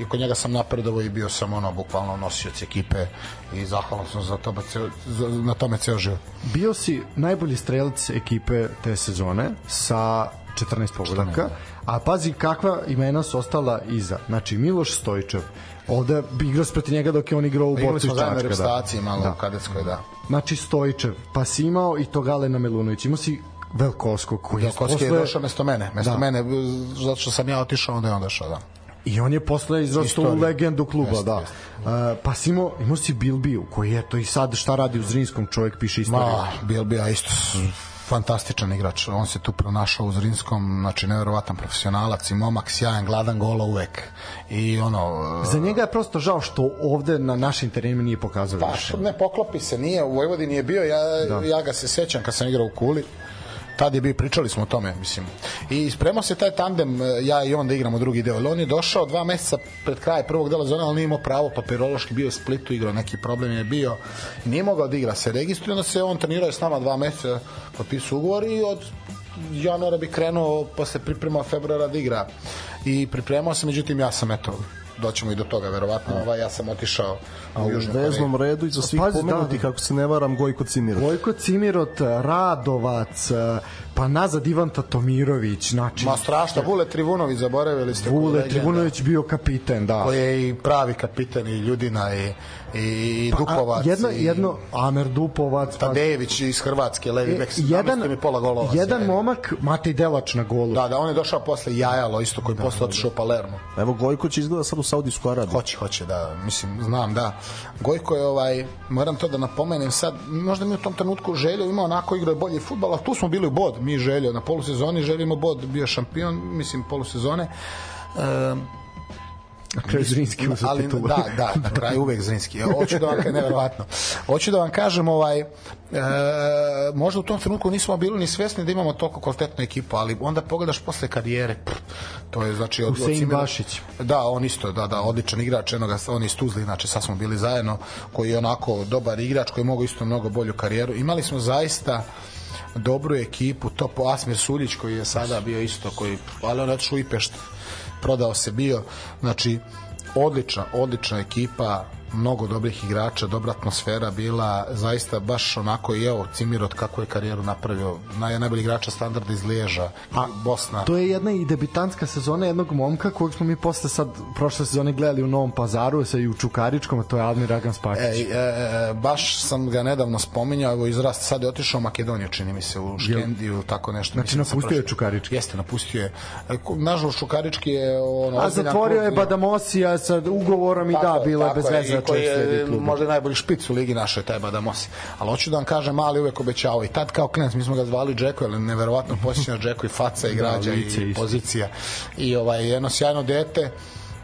i kod njega sam napredovao i bio sam ono bukvalno nosioc ekipe i zahvalan sam za to, ceo, za, na tome ceo život. bio si najbolji strelac ekipe te sezone sa 14 pogodaka, a pazi kakva imena su ostala iza. Znači, Miloš Stojčev, ovde bi igrao protiv njega dok je on igrao u Borcu smo iz zajedno Čačka. reprezentaciji malo Da. u kadetskoj, da. Znači, Stojčev, pa si imao i to Galena Melunović, imao si Velkovskog koji je Velkovski je posle- došao mesto mene, mesto Da. da. mene, zato što sam ja otišao, onda je on došao, da. I on je posle izrastao u legendu kluba, Jeste, da. Uh, pa si imao, imao si Bilbiju, koji je to i sad šta radi u Zrinskom, čovjek piše istoriju. Ma, bil bi ja isto s- fantastičan igrač. On se tu pronašao u Zrinskom, znači neverovatan profesionalac i momak, sjajan, gladan gola uvek. I ono... Za njega je prosto žao što ovde na našim terenima nije pokazao Pa ne poklopi se, nije, u Vojvodini je bio, ja, da. ja ga se sećam kad sam igrao u Kuli, tad je bio, pričali smo o tome, mislim. I spremao se taj tandem, e, ja i on da igramo drugi deo. Ali on je došao dva meseca pred kraj prvog dela zone, ali nije imao pravo papirološki, bio je Splitu, igrao neki problem je bio. Nije mogao da igra, se registruje, onda se on trenirao s nama dva meseca, potpisao ugovor i od januara bi krenuo posle priprema februara da igra. I pripremao se, međutim ja sam eto doćemo i do toga verovatno. Ovaj ja sam otišao A u veznom Koreju. redu iza svih Pazi, da, pomenutih, da. ako se ne varam, Gojko Cimirov. Vojko Cimirot, Radovac, pa nazad Ivan Tatomirović, znači Ma strašno, Vule Trivunović zaboravili ste. Vule legenda, Trivunović bio kapiten, da. koji je i pravi kapitan i Ljudina i, i, i Dupovac. Pa, A, jedno, i, jedno, Amer Dupovac, pa, Tadejević iz Hrvatske, levi e, bek, jedan, mi pola golova. jedan sjajno. momak, Matej Delač na golu. Da, da, on je došao posle Jajalo, isto koji Da, posle otišao u Palermo. Evo, Gojko će izgleda sad u Saudijsku Arabiju. Hoće, hoće, da, mislim, znam, da. Gojko je, ovaj, moram to da napomenem sad, možda mi u tom trenutku Željo ima onako igrao je bolji futbal, ali tu smo bili u bod, mi Željo, na polusezoni želimo bod, bio šampion, mislim, polusezone. E, Na kraju Zrinski uzeo ali titulu. da, da, na kraju uvek Zrinski. Hoću da vam kažem, neverovatno. Hoću da vam kažem, ovaj, e, možda u tom trenutku nismo bili ni svesni da imamo toliko kvalitetnu ekipu, ali onda pogledaš posle karijere, pff, to je znači od, od Husein Cimira- Bašić. Da, on isto, da, da, odličan igrač, enoga, on iz Tuzli, znači sad smo bili zajedno, koji je onako dobar igrač, koji je mogao isto mnogo bolju karijeru. Imali smo zaista dobru ekipu, to po Asmir Suljić koji je sada bio isto, koji, ali on je otišao u Ipešt, prodao se bio, znači odlična, odlična ekipa, mnogo dobrih igrača, dobra atmosfera bila, zaista baš onako i evo Cimirot kako je karijeru napravio, naj, najbolji igrača standarda iz Liježa, a, Bosna. To je jedna i debitantska sezona jednog momka kojeg smo mi posle sad prošle sezone gledali u Novom pazaru sa i u Čukaričkom, a to je Admir Ragan Spakić. E, e, e, baš sam ga nedavno spominjao, evo izrast, sad je otišao u Makedoniju, čini mi se, u Škendiju, tako nešto. Znači, mislim da napustio je Čukarički. Jeste, napustio je. E, Nažalost, Čukarički je ono, a zatvorio je Badamosija sa ugovorom i da, bilo je bez veze da koji čovjek sledi je možda najbolji špic u ligi našoj, taj Badamosi. Ali hoću da vam kažem, mali uvek obećao i tad kao klinac, mi smo ga zvali Džeko, jer neverovatno posjeća na Džeko i faca i građa lice i isto. pozicija. I ovaj, jedno sjajno dete,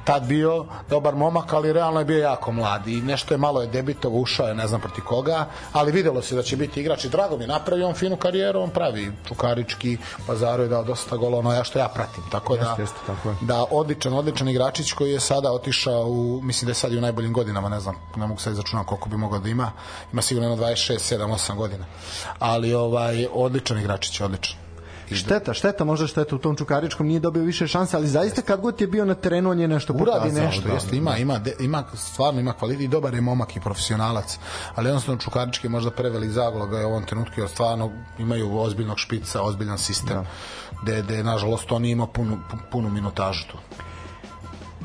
tad bio dobar momak, ali realno je bio jako mlad i nešto je malo je debitovo, ušao je ne znam proti koga, ali videlo se da će biti igrač i drago mi je, napravio on finu karijeru, on pravi Čukarički, Pazaru je dao dosta golova, ono ja što ja pratim, tako da, Jeste, jeste, tako je. da odličan, odličan igračić koji je sada otišao u, mislim da je sad i u najboljim godinama, ne znam, ne mogu sad izračunati koliko bi mogao da ima, ima sigurno jedno 26, 7, 8 godina, ali ovaj, odličan igračić, odličan. Šteta, šteta, možda šteta u tom Čukaričkom nije dobio više šanse, ali zaista kad god je bio na terenu on je nešto uradi pokazao. nešto, da. jeste, ima, ima, de- ima, stvarno ima kvalitet i dobar je momak i profesionalac, ali jednostavno Čukarički je možda prevelik zagloga je u ovom trenutku, jer stvarno imaju ozbiljnog špica, ozbiljan sistem, da. gde, gde, nažalost, on imao punu, pu- punu minutažu tu.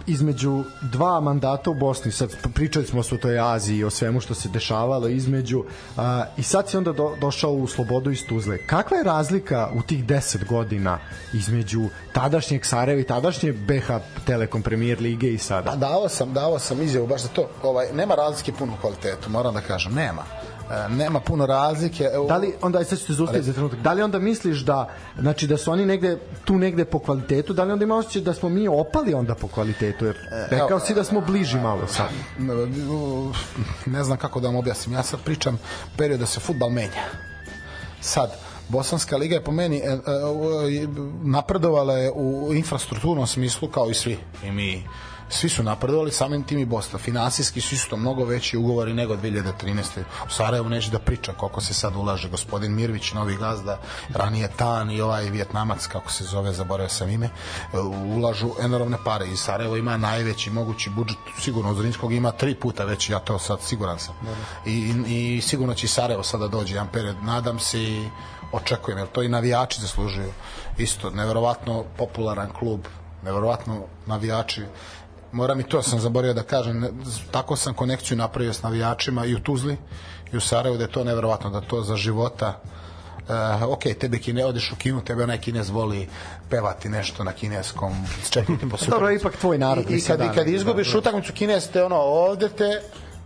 Između dva mandata u Bosni, sad pričali smo o toj Aziji, o svemu što se dešavalo između, a, i sad si onda do, došao u Slobodu iz Tuzle. Kakva je razlika u tih 10 godina između tadašnjeg Sarajeva i tadašnje BH Telekom Premier Lige i sada? Pa davao sam, davao sam izjavu baš za to. Ovaj nema razlike puno kvalitetu, moram da kažem, nema. E, nema puno razlike. Evo, Da li onda aj sad ću te zaustaviti za trenutak. Da li onda misliš da znači da su oni negde tu negde po kvalitetu, da li onda ima osjećaj da smo mi opali onda po kvalitetu jer rekao si da smo bliži malo sad. ne znam kako da vam objasnim. Ja sad pričam period da se futbal menja. Sad, Bosanska liga je po meni e, e, e, napredovala je u infrastrukturnom smislu kao i svi. I mi svi su napredovali, samim tim i Bosna. Finansijski su isto mnogo veći ugovori nego 2013. U Sarajevu neću da pričam koliko se sad ulaže. Gospodin Mirvić, novi gazda, ranije Tan i ovaj Vjetnamac, kako se zove, zaboravio sam ime, ulažu enormne pare. I Sarajevo ima najveći mogući budžet, sigurno od Zrinskog ima tri puta veći, ja to sad siguran sam. I, i sigurno će Sarajevo sada dođe jedan period. Nadam se i očekujem, jer to i navijači zaslužuju. Isto, neverovatno popularan klub, neverovatno navijači moram i to sam zaboravio da kažem tako sam konekciju napravio s navijačima i u Tuzli i u Sarajevu da je to neverovatno da to za života Uh, ok, tebe kine, odeš u kinu, tebe onaj kinez voli pevati nešto na kineskom, čekati po Dobro, ipak tvoj narod, I, i kad, da, i kad da, izgubiš da. utakmicu kinez te ono, ovde te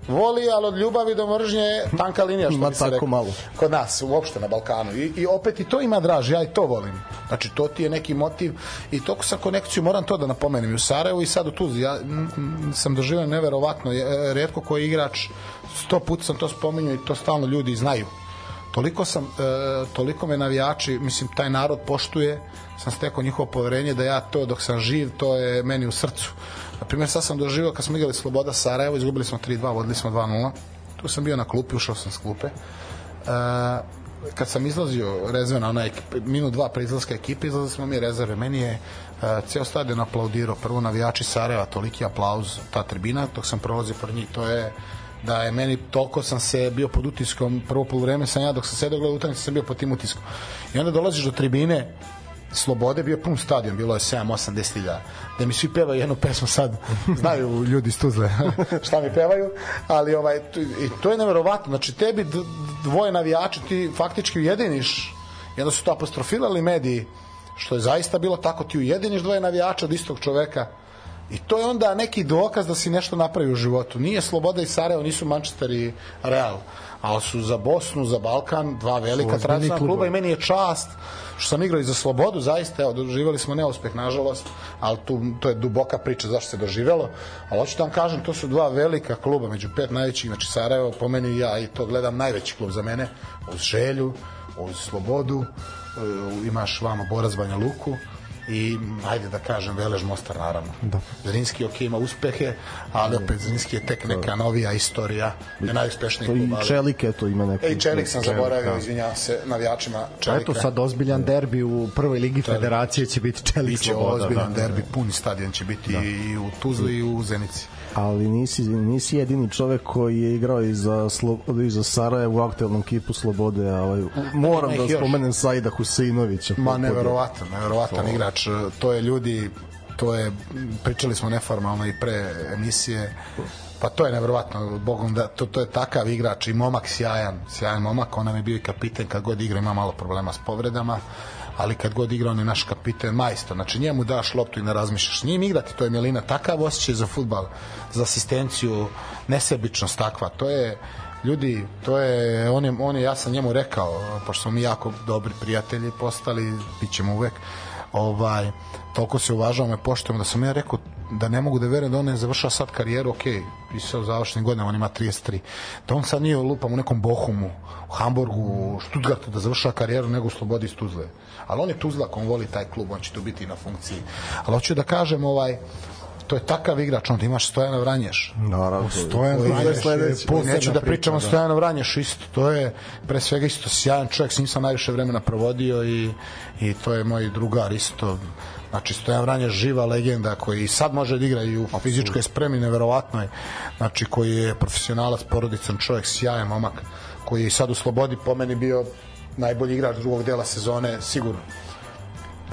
voli, ali od ljubavi do mržnje tanka linija, što Ma, bi se reklo. malo. Kod nas, uopšte na Balkanu. I, I opet i to ima draž, ja i to volim. Znači, to ti je neki motiv i toliko sam konekciju, moram to da napomenem, i u Sarajevu i sad u Tuzli. Ja mm, sam doživio neverovatno, je- redko koji igrač, sto put sam to spominjao i to stalno ljudi znaju. Toliko sam, e, toliko me navijači, mislim, taj narod poštuje, sam stekao njihovo poverenje da ja to dok sam živ, to je meni u srcu. Na primjer, sad sam doživio kad smo igrali Sloboda Sarajevo, izgubili smo 3-2, vodili smo 2-0. Tu sam bio na klupi, ušao sam s klupe. E, kad sam izlazio rezerve na onaj minut dva pre izlaska ekipe, izlazili smo mi rezerve. Meni je uh, ceo stadion aplaudirao. Prvo navijači Sarajeva, toliki aplauz, ta tribina, dok sam prolazio pored njih, to je da je meni toliko sam se bio pod utiskom prvo polovreme sam ja dok sam sedeo gledao utakmicu sam bio pod tim utiskom i onda dolaziš do tribine Slobode bio pun stadion, bilo je 7, 8, 10 hiljada. Da mi svi pevaju jednu pesmu sad, znaju ljudi iz Tuzle šta mi pevaju, ali ovaj, i to je neverovatno. Znači, tebi dvoje navijača ti faktički ujediniš, onda su to apostrofirali mediji, što je zaista bilo tako, ti ujediniš dvoje navijača od istog čoveka, I to je onda neki dokaz da si nešto napravi u životu. Nije Sloboda i Sarajevo, nisu Manchester i Real, ali su za Bosnu, za Balkan dva velika tradicionalna kluba klubovi. i meni je čast što sam igrao i za Slobodu, zaista, evo, doživjeli smo neuspeh, nažalost, ali tu, to je duboka priča zašto se doživelo, ali hoću da vam kažem, to su dva velika kluba, među pet najvećih, znači Sarajevo, po meni ja i to gledam najveći klub za mene, uz Želju, uz Slobodu, e, imaš vamo Borac Banja Luku, i ajde da kažem Velež Mostar naravno. Da. Zrinski ok ima uspehe, ali opet Zrinski je tek neka novija istorija, ne najuspešniji klub. i Čelik, eto, ima neki... Ej, Čelik sam Čelik, zaboravio, da. izvinjavam se navijačima Čelika. Eto sad ozbiljan derbi u prvoj ligi federacije će biti Čelik Biće ozbiljan da. derbi, puni stadion će biti i u Tuzli i u Zenici. Ali nisi, nisi jedini čovek koji je igrao i za, Slo, i za Sarajevo u aktualnom kipu Slobode. a Ovaj, moram da spomenem Saida Huseinovića. Ma neverovatan, neverovatan igrač. To je ljudi, to je, pričali smo neformalno i pre emisije, pa to je neverovatno, bogom da to, to je takav igrač i momak sjajan, sjajan momak, on nam je bio i kapiten kad god igra ima malo problema s povredama, ali kad god igra on je naš kapiten majstor, znači njemu daš loptu i ne razmišljaš s njim igrati, to je Melina takav osjećaj za futbal, za asistenciju, nesebičnost takva, to je ljudi, to je, on je, on je, ja sam njemu rekao, pošto smo mi jako dobri prijatelji postali, bit ćemo uvek, ovaj, toliko se uvažavamo i poštujemo da sam ja rekao da ne mogu da verujem da on je završao sad karijeru, ok, pisao završnim godinama, on ima 33, da on sad nije lupam u nekom Bohumu, u Hamburgu, u Stuttgartu da završava karijeru nego u Slobodi iz Tuzle. Ali on je Tuzlak, on voli taj klub, on će tu biti na funkciji. Ali hoću da kažem, ovaj, to je takav igrač, onda imaš Stojana Vranješ. Naravno. Stojan To je Vranješ je, sledeći. posebna neću da priča, pričam o da. Stojanu Vranješu isto, to je pre svega isto sjajan čovjek, s njim sam najviše vremena provodio i, i to je moj drugar isto, znači Stojan Vranješ živa legenda koji i sad može da igra i u fizičkoj spremi, neverovatno je, znači koji je profesionalac, porodican čovjek, sjajan momak, koji je sad u Slobodi po meni bio najbolji igrač drugog dela sezone, sigurno.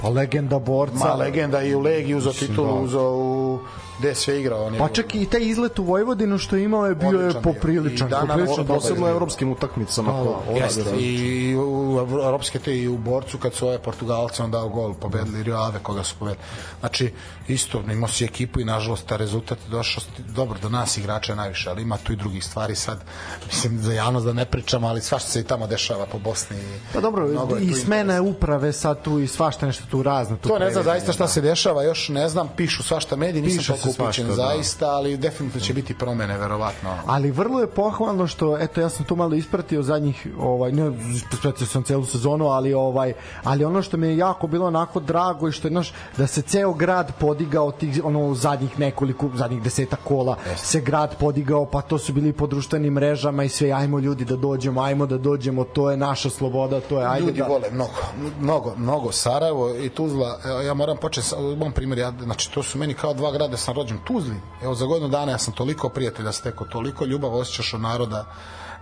Pa legenda borca. Ma legenda i u Legiji uzao Mislim, titulu, da. u gde sve igrao. On je Pa čak i taj izlet u Vojvodinu što je imao je bio je Odličan popriličan. I dana- popriličan Posebno je u evropskim utakmicama. Da, da, Jeste, da. i u Europske te i u borcu kad su ove Portugalce on dao gol, pobedili Rio Ave koga su pobedili. Znači, isto, imao si ekipu i nažalost ta rezultat je došao dobro do nas igrača najviše, ali ima tu i drugih stvari sad, mislim za javnost da ne pričamo, ali svašta se i tamo dešava po Bosni. Pa dobro, i smena uprave sad tu i svašta nešto tu razno. Tu To ne znam zaista šta se dešava, još ne znam, pišu svašta mediji, nisam Piše toliko upućen da. zaista, ali definitivno će biti promene, verovatno. ali vrlo je pohvalno što eto ja sam to malo ispratio zadnjih ovaj ne ispratio sam celu sezonu ali ovaj ali ono što mi je jako bilo onako drago i što je znaš da se ceo grad podigao tih ono zadnjih nekoliko zadnjih deseta kola se grad podigao pa to su bili po društvenim mrežama i sve ajmo ljudi da dođemo ajmo da dođemo to je naša sloboda to je ajde ljudi da vole mnogo, mnogo, mnogo Sarajevo i Tuzla, ja moram početi sa mom primjer, ja, znači to su meni kao dva grada, sam rođen Tuzli, evo za godinu dana ja sam toliko prijatelja stekao, toliko ljubav osjećaš od naroda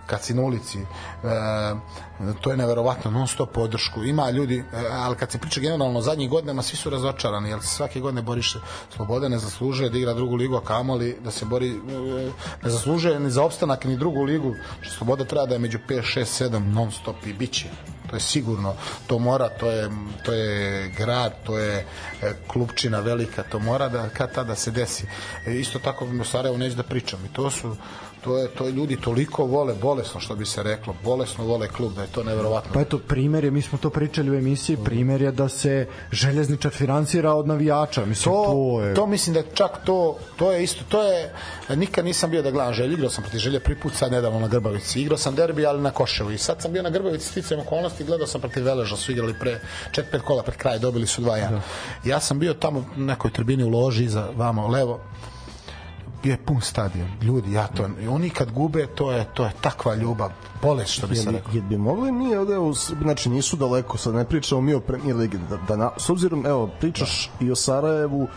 kad si na ulici, e, to je neverovatno, non stop podršku, ima ljudi, e, ali kad se priča generalno zadnjih godinama, svi su razočarani, jer se svake godine boriš Sloboda ne zaslužuje da igra drugu ligu, a kamoli da se bori, e, ne zaslužuje ni za opstanak, ni drugu ligu, što Sloboda treba da je među 5, 6, 7 non stop i bit će. To je sigurno, to mora, to je, to je grad, to je e, klubčina velika, to mora da kad tada se desi. E, isto tako u Sarajevu neću da pričam i to su to je, to ljudi toliko vole, bolesno što bi se reklo, bolesno vole klub, da je to neverovatno. Pa eto, primer je, mi smo to pričali u emisiji, primer je da se železničar finansira od navijača. Mislim, to, to, je... to mislim da čak to, to je isto, to je, nikad nisam bio da gledam želju, igrao sam protiv želje prvi put sad nedavno na Grbavici, igrao sam derbi, ali na Koševu i sad sam bio na Grbavici sticajem okolnosti, gledao sam protiv Veleža, su igrali pre 4-5 kola pred kraj, dobili su 2-1. Ja sam bio tamo u nekoj tribini u loži, za vamo levo, je pun stadion. Ljudi, ja to, oni kad gube, to je, to je takva ljubav. Bolest, što bi se rekao. jel bi mogli mi ovde, znači nisu daleko, sad ne pričamo mi o Premier Ligi, da, da na, s obzirom, evo, pričaš i o Sarajevu,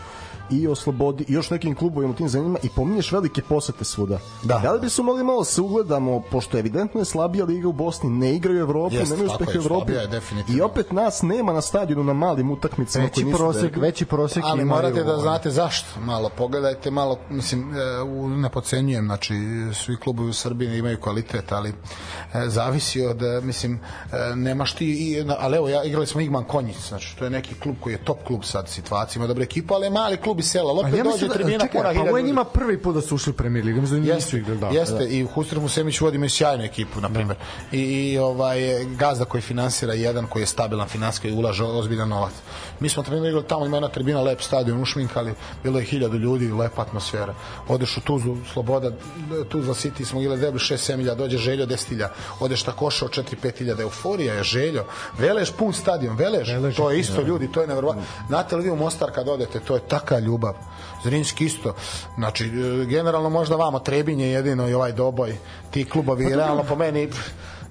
i o Slobodi i još nekim klubovima u tim zemljama i pominješ velike posete svuda. Da. da li bi su mogli malo se ugledamo, pošto evidentno je slabija liga u Bosni, ne igraju u Evropu, Jeste, nemaju je, u Evropi. je. I opet nas nema na stadionu na malim utakmicama Veći prosek, derbi. veći prosek Ali morate da znate zašto. Malo pogledajte, malo, mislim, e, ne pocenjujem, znači, svi klubovi u Srbiji imaju kvalitet, ali e, zavisi od, e, mislim, nemaš ti, ali evo, ja, igrali smo Igman Konjic, znači, to je neki klub koji je top klub sad situacija, ima dobre ekipa, ali mali klub iz sela, A opet ja dođe da, tribina čekaj, puna pa ovo je njima prvi put da su ušli u Premier Ligu, mislim da nisu igrali, da. jeste i Hustremu Semić vodi imaju sjajnu ekipu na primjer. I, i ovaj gazda koji finansira jedan koji je stabilan finansijski i ulaže ozbiljan novac. Mi smo trenirali igrali tamo ima jedna tribina lep stadion ušminkali, bilo je hiljadu ljudi, lepa atmosfera. Odeš u Tuzlu, Sloboda, Tuzla City smo igrali debli 6 milja, dođe Željo 10 hilja, odeš takošo 4 5 hiljada, euforija je Željo. Velež pun stadion, Velež, Velež to je je isto da. ljudi, to je neverovatno. Znate li vi u Mostar kad odete, to je taka ljubav. Zrinski isto. Znači, e, generalno možda vamo Trebinje jedino i ovaj Doboj, ti klubovi, realno po meni,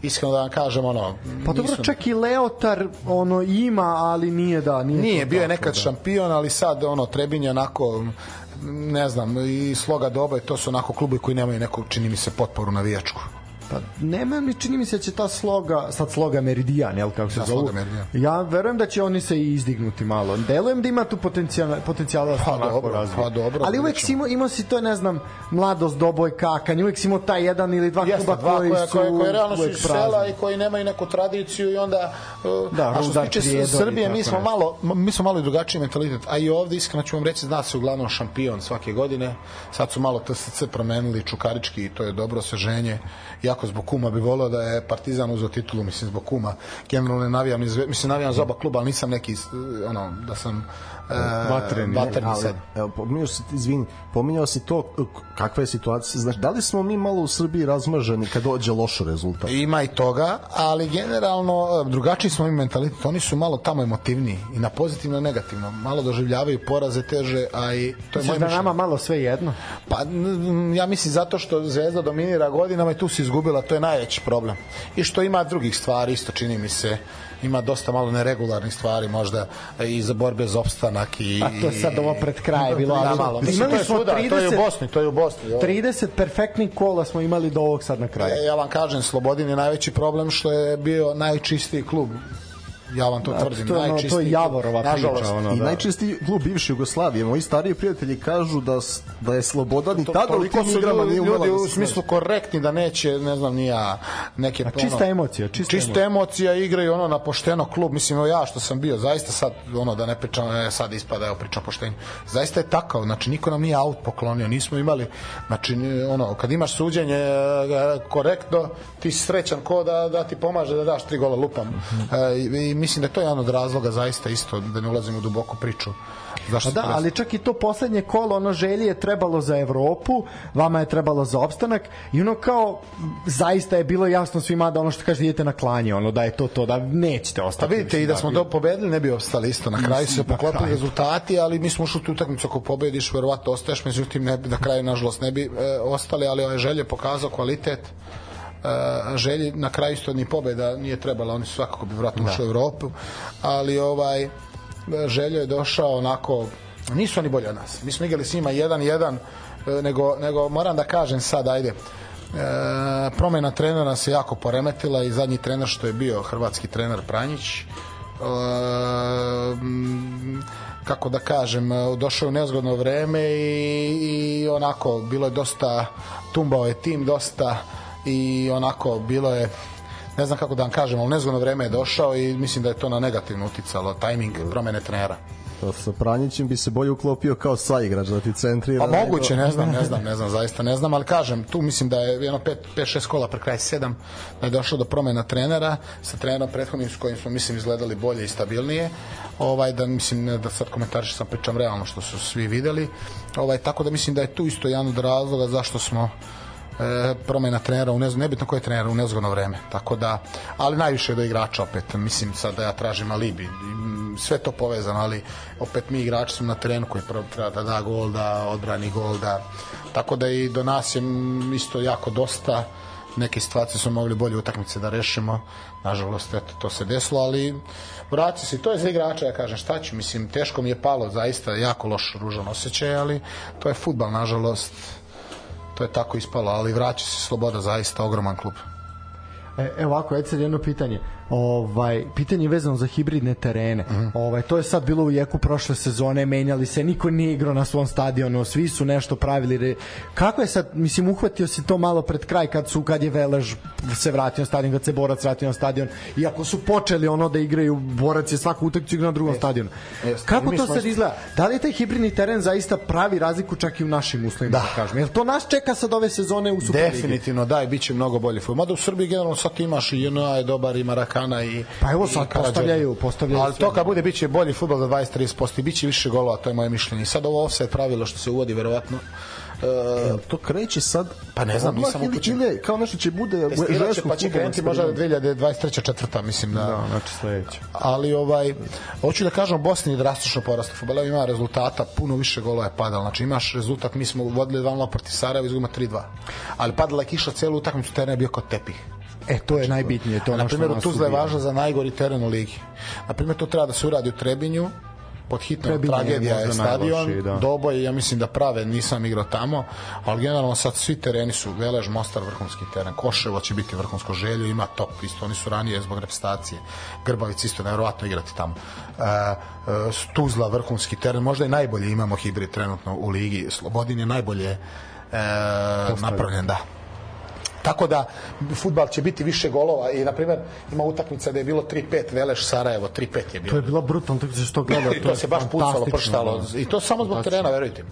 iskreno da vam kažem, ono... Pa dobro, nisu- čak i Leotar ono ima, ali nije da, nije. Nije, bio je nekad da. šampion, ali sad ono Trebinje onako ne znam, i Sloga Doboj, to su onako klubovi koji nemaju neku, čini mi se, potporu navijačku. Pa nema mi čini mi se da će ta sloga, sad sloga Meridian, jel kako se Da, Meridian. Ja verujem da će oni se i izdignuti malo. Delujem da ima tu potencijala, potencijala da se Pa onako dobro, razvije. pa dobro, Ali uvek si imao, imao si to, ne znam, mladost, doboj, kakanj, uvek si imao taj jedan ili dva Jeste, kluba dva koji su koje, koje realno su iz sela i koji nemaju neku tradiciju i onda uh, Da, a što se tiče Srbije mi smo malo mi smo malo i drugačiji mentalitet a i ovde iskreno ću vam reći zna se uglavnom šampion svake godine sad su malo TSC promenili Čukarički i to je dobro osveženje jako zbog kuma bi volio da je Partizan uzeo titulu mislim zbog kuma. Generalno ne navijam mislim navijam za oba kluba ali nisam neki uh, ono da sam Vatreni. vatreni ali, sad evo, pominjao si, izvini, pominjao si to k- kakva je situacija, znači, da li smo mi malo u Srbiji razmaženi kad dođe loš rezultat? Ima i toga, ali generalno e, drugačiji smo mi mentalitet. Oni su malo tamo emotivniji i na pozitivno i negativno. Malo doživljavaju poraze teže, a i to je moje da mišljenje. nama malo sve jedno? Pa ja mislim zato što Zvezda dominira godinama i tu se izgubila, to je najveći problem. I što ima drugih stvari, isto čini mi se, ima dosta malo neregularnih stvari možda i za borbe za opstanak i Pa to je sad ovo pred kraj bilo, Da, ali malo. Mislim, to imali je smo svuda, to je u 30 Bosni, to je u Bosni. ovo. 30 perfektnih kola smo imali do ovog sad na kraju. E, ja vam kažem, Slobodin je najveći problem što je bio najčistiji klub. Ja vam to tvrdim, to je ono- to je najčistiji. Javorova priča, Nažalost, ono. I da. najčistiji klub bivše Jugoslavije, moji stariji prijatelji kažu da, da je Slobodan i tada u toliko tim igrama ljudi, nije umela ljudi da u smislu korektni da neće, ne znam, ni ja, neke... A čista emocija, čista čista emocija igraju ono na pošteno klub, mislim, ja što sam bio, zaista sad, ono da ne pričam, e, sad ispada, evo pričam poštenju, zaista je takav, znači niko nam nije aut poklonio, nismo imali, znači ono, kad imaš suđenje e, korektno, ti si srećan ko da, da ti pomaže da daš tri gola lupam. E, i, I mislim da je to jedan od razloga zaista isto, da ne ulazim u duboku priču. Zašto Pa da, ali čak i to poslednje kolo, ono želje je trebalo za Evropu, vama je trebalo za opstanak i ono kao zaista je bilo jasno svima da ono što kaže idete na klanje, ono da je to to, da nećete Pa ostati. vidite i mislim, da smo do pobedili ne bi ostali isto. Na kraju su se poklopili rezultati, ali mi smo ušli u tu utakmicu ako pobediš, verovatno ostaješ, međutim ne na kraju nažalost ne bi e, ostali, ali ovaj želje pokazao kvalitet želji na kraju isto ni pobeda nije trebala, oni su svakako bi vratno ušli u Evropu, ali ovaj željo je došao onako nisu oni bolji od nas. Mi smo igrali s njima 1-1, e, nego, nego moram da kažem sad, ajde, e, promena trenera se jako poremetila i zadnji trener što je bio hrvatski trener Pranjić e, kako da kažem e, došao u nezgodno vreme i, i onako bilo je dosta tumbao je tim dosta i onako bilo je ne znam kako da vam kažem, ali nezgodno vreme je došao i mislim da je to na negativno uticalo, tajming promene trenera. To sa Pranjićem bi se bolje uklopio kao saigrač da ti centrira. Pa moguće, ne znam, ne znam, ne znam, zaista ne znam, ali kažem, tu mislim da je jedno 5 5 6 kola pre kraj 7 da je došlo do promena trenera sa trenerom prethodnim s kojim smo mislim izgledali bolje i stabilnije. Ovaj da mislim ne da sad komentarišem sam pričam realno što su svi videli. Ovaj tako da mislim da je tu isto jedan od razloga zašto smo e, promena trenera u nezgodno, nebitno ko je trener u nezgodno vreme. Tako da, ali najviše do igrača opet. Mislim sad da ja tražim alibi. sve to povezano, ali opet mi igrači smo na terenu koji prvo treba da da gol, da odbrani gol, da... Tako da i do nas je isto jako dosta neke situacije smo mogli bolje utakmice da rešimo nažalost eto to se desilo ali vrati se to je za igrača ja kažem šta ću mislim teško mi je palo zaista jako loš ružan osjećaj ali to je fudbal nažalost to je tako ispalo ali vraća se sloboda zaista ogroman klub E, evo ovako, ajde sad jedno pitanje. Ovaj, pitanje je vezano za hibridne terene. Mm -hmm. ovaj, to je sad bilo u jeku prošle sezone, menjali se, niko nije igrao na svom stadionu, svi su nešto pravili. Re... Kako je sad, mislim, uhvatio se to malo pred kraj kad su, kad je Velež se vratio na stadion, kad se Borac vratio na stadion, iako su počeli ono da igraju, Borac je svaku utakmicu igra na drugom yes. stadionu. Yes. Kako to sad izgleda? Da li je taj hibridni teren zaista pravi razliku čak i u našim uslovima, da, da kažem? Jel to nas čeka sad ove sezone u Superligi? Definitivno, da, i bit će mnogo bolje. Mada u Srbiji generalno sad imaš i JNA je dobar i Marakana i Pa evo sad postavljaju, postavljaju. Ali to kad bude biće bolji fudbal za 20-30% i biće više golova, to je moje mišljenje. Sad ovo offside pravilo što se uvodi verovatno Uh, to kreće sad pa ne znam nisam upućen ili kao nešto će bude žesko pa će krenuti možda 2023 četvrta mislim da da znači sledeće. Ali ovaj hoću da kažem Bosni drastično porastao fudbal. Ima rezultata puno više golova je padalo. Znači imaš rezultat mi smo vodili 2:0 protiv Sarajeva izgubimo 3:2 ali padala je kiša celu utakmicu teren je bio kao tepih E, to je najbitnije. To na primjer, Tuzla je važno za najgori teren u ligi. Na primjer, to treba da se uradi u Trebinju, pod hitnom Trebinje tragedija je, je stadion, da. Doboj, ja mislim da prave, nisam igrao tamo, ali generalno sad svi tereni su Velež, Mostar, vrhunski teren, Koševo će biti vrhunsko želju, ima top, isto oni su ranije zbog reprezentacije, Grbavic isto nevjerovatno igrati tamo. E, e, Tuzla, vrhunski teren, možda i najbolje imamo hibrid trenutno u ligi, Slobodin je najbolje e, napravljen, da Tako da fudbal će biti više golova i na primjer ima utakmica da je bilo 3-5 Veleš Sarajevo 3-5 je bilo. To je bila brutalna utakmica što gledao. I to, to se baš pucalo, prštalo i to samo zbog terena, verujte mi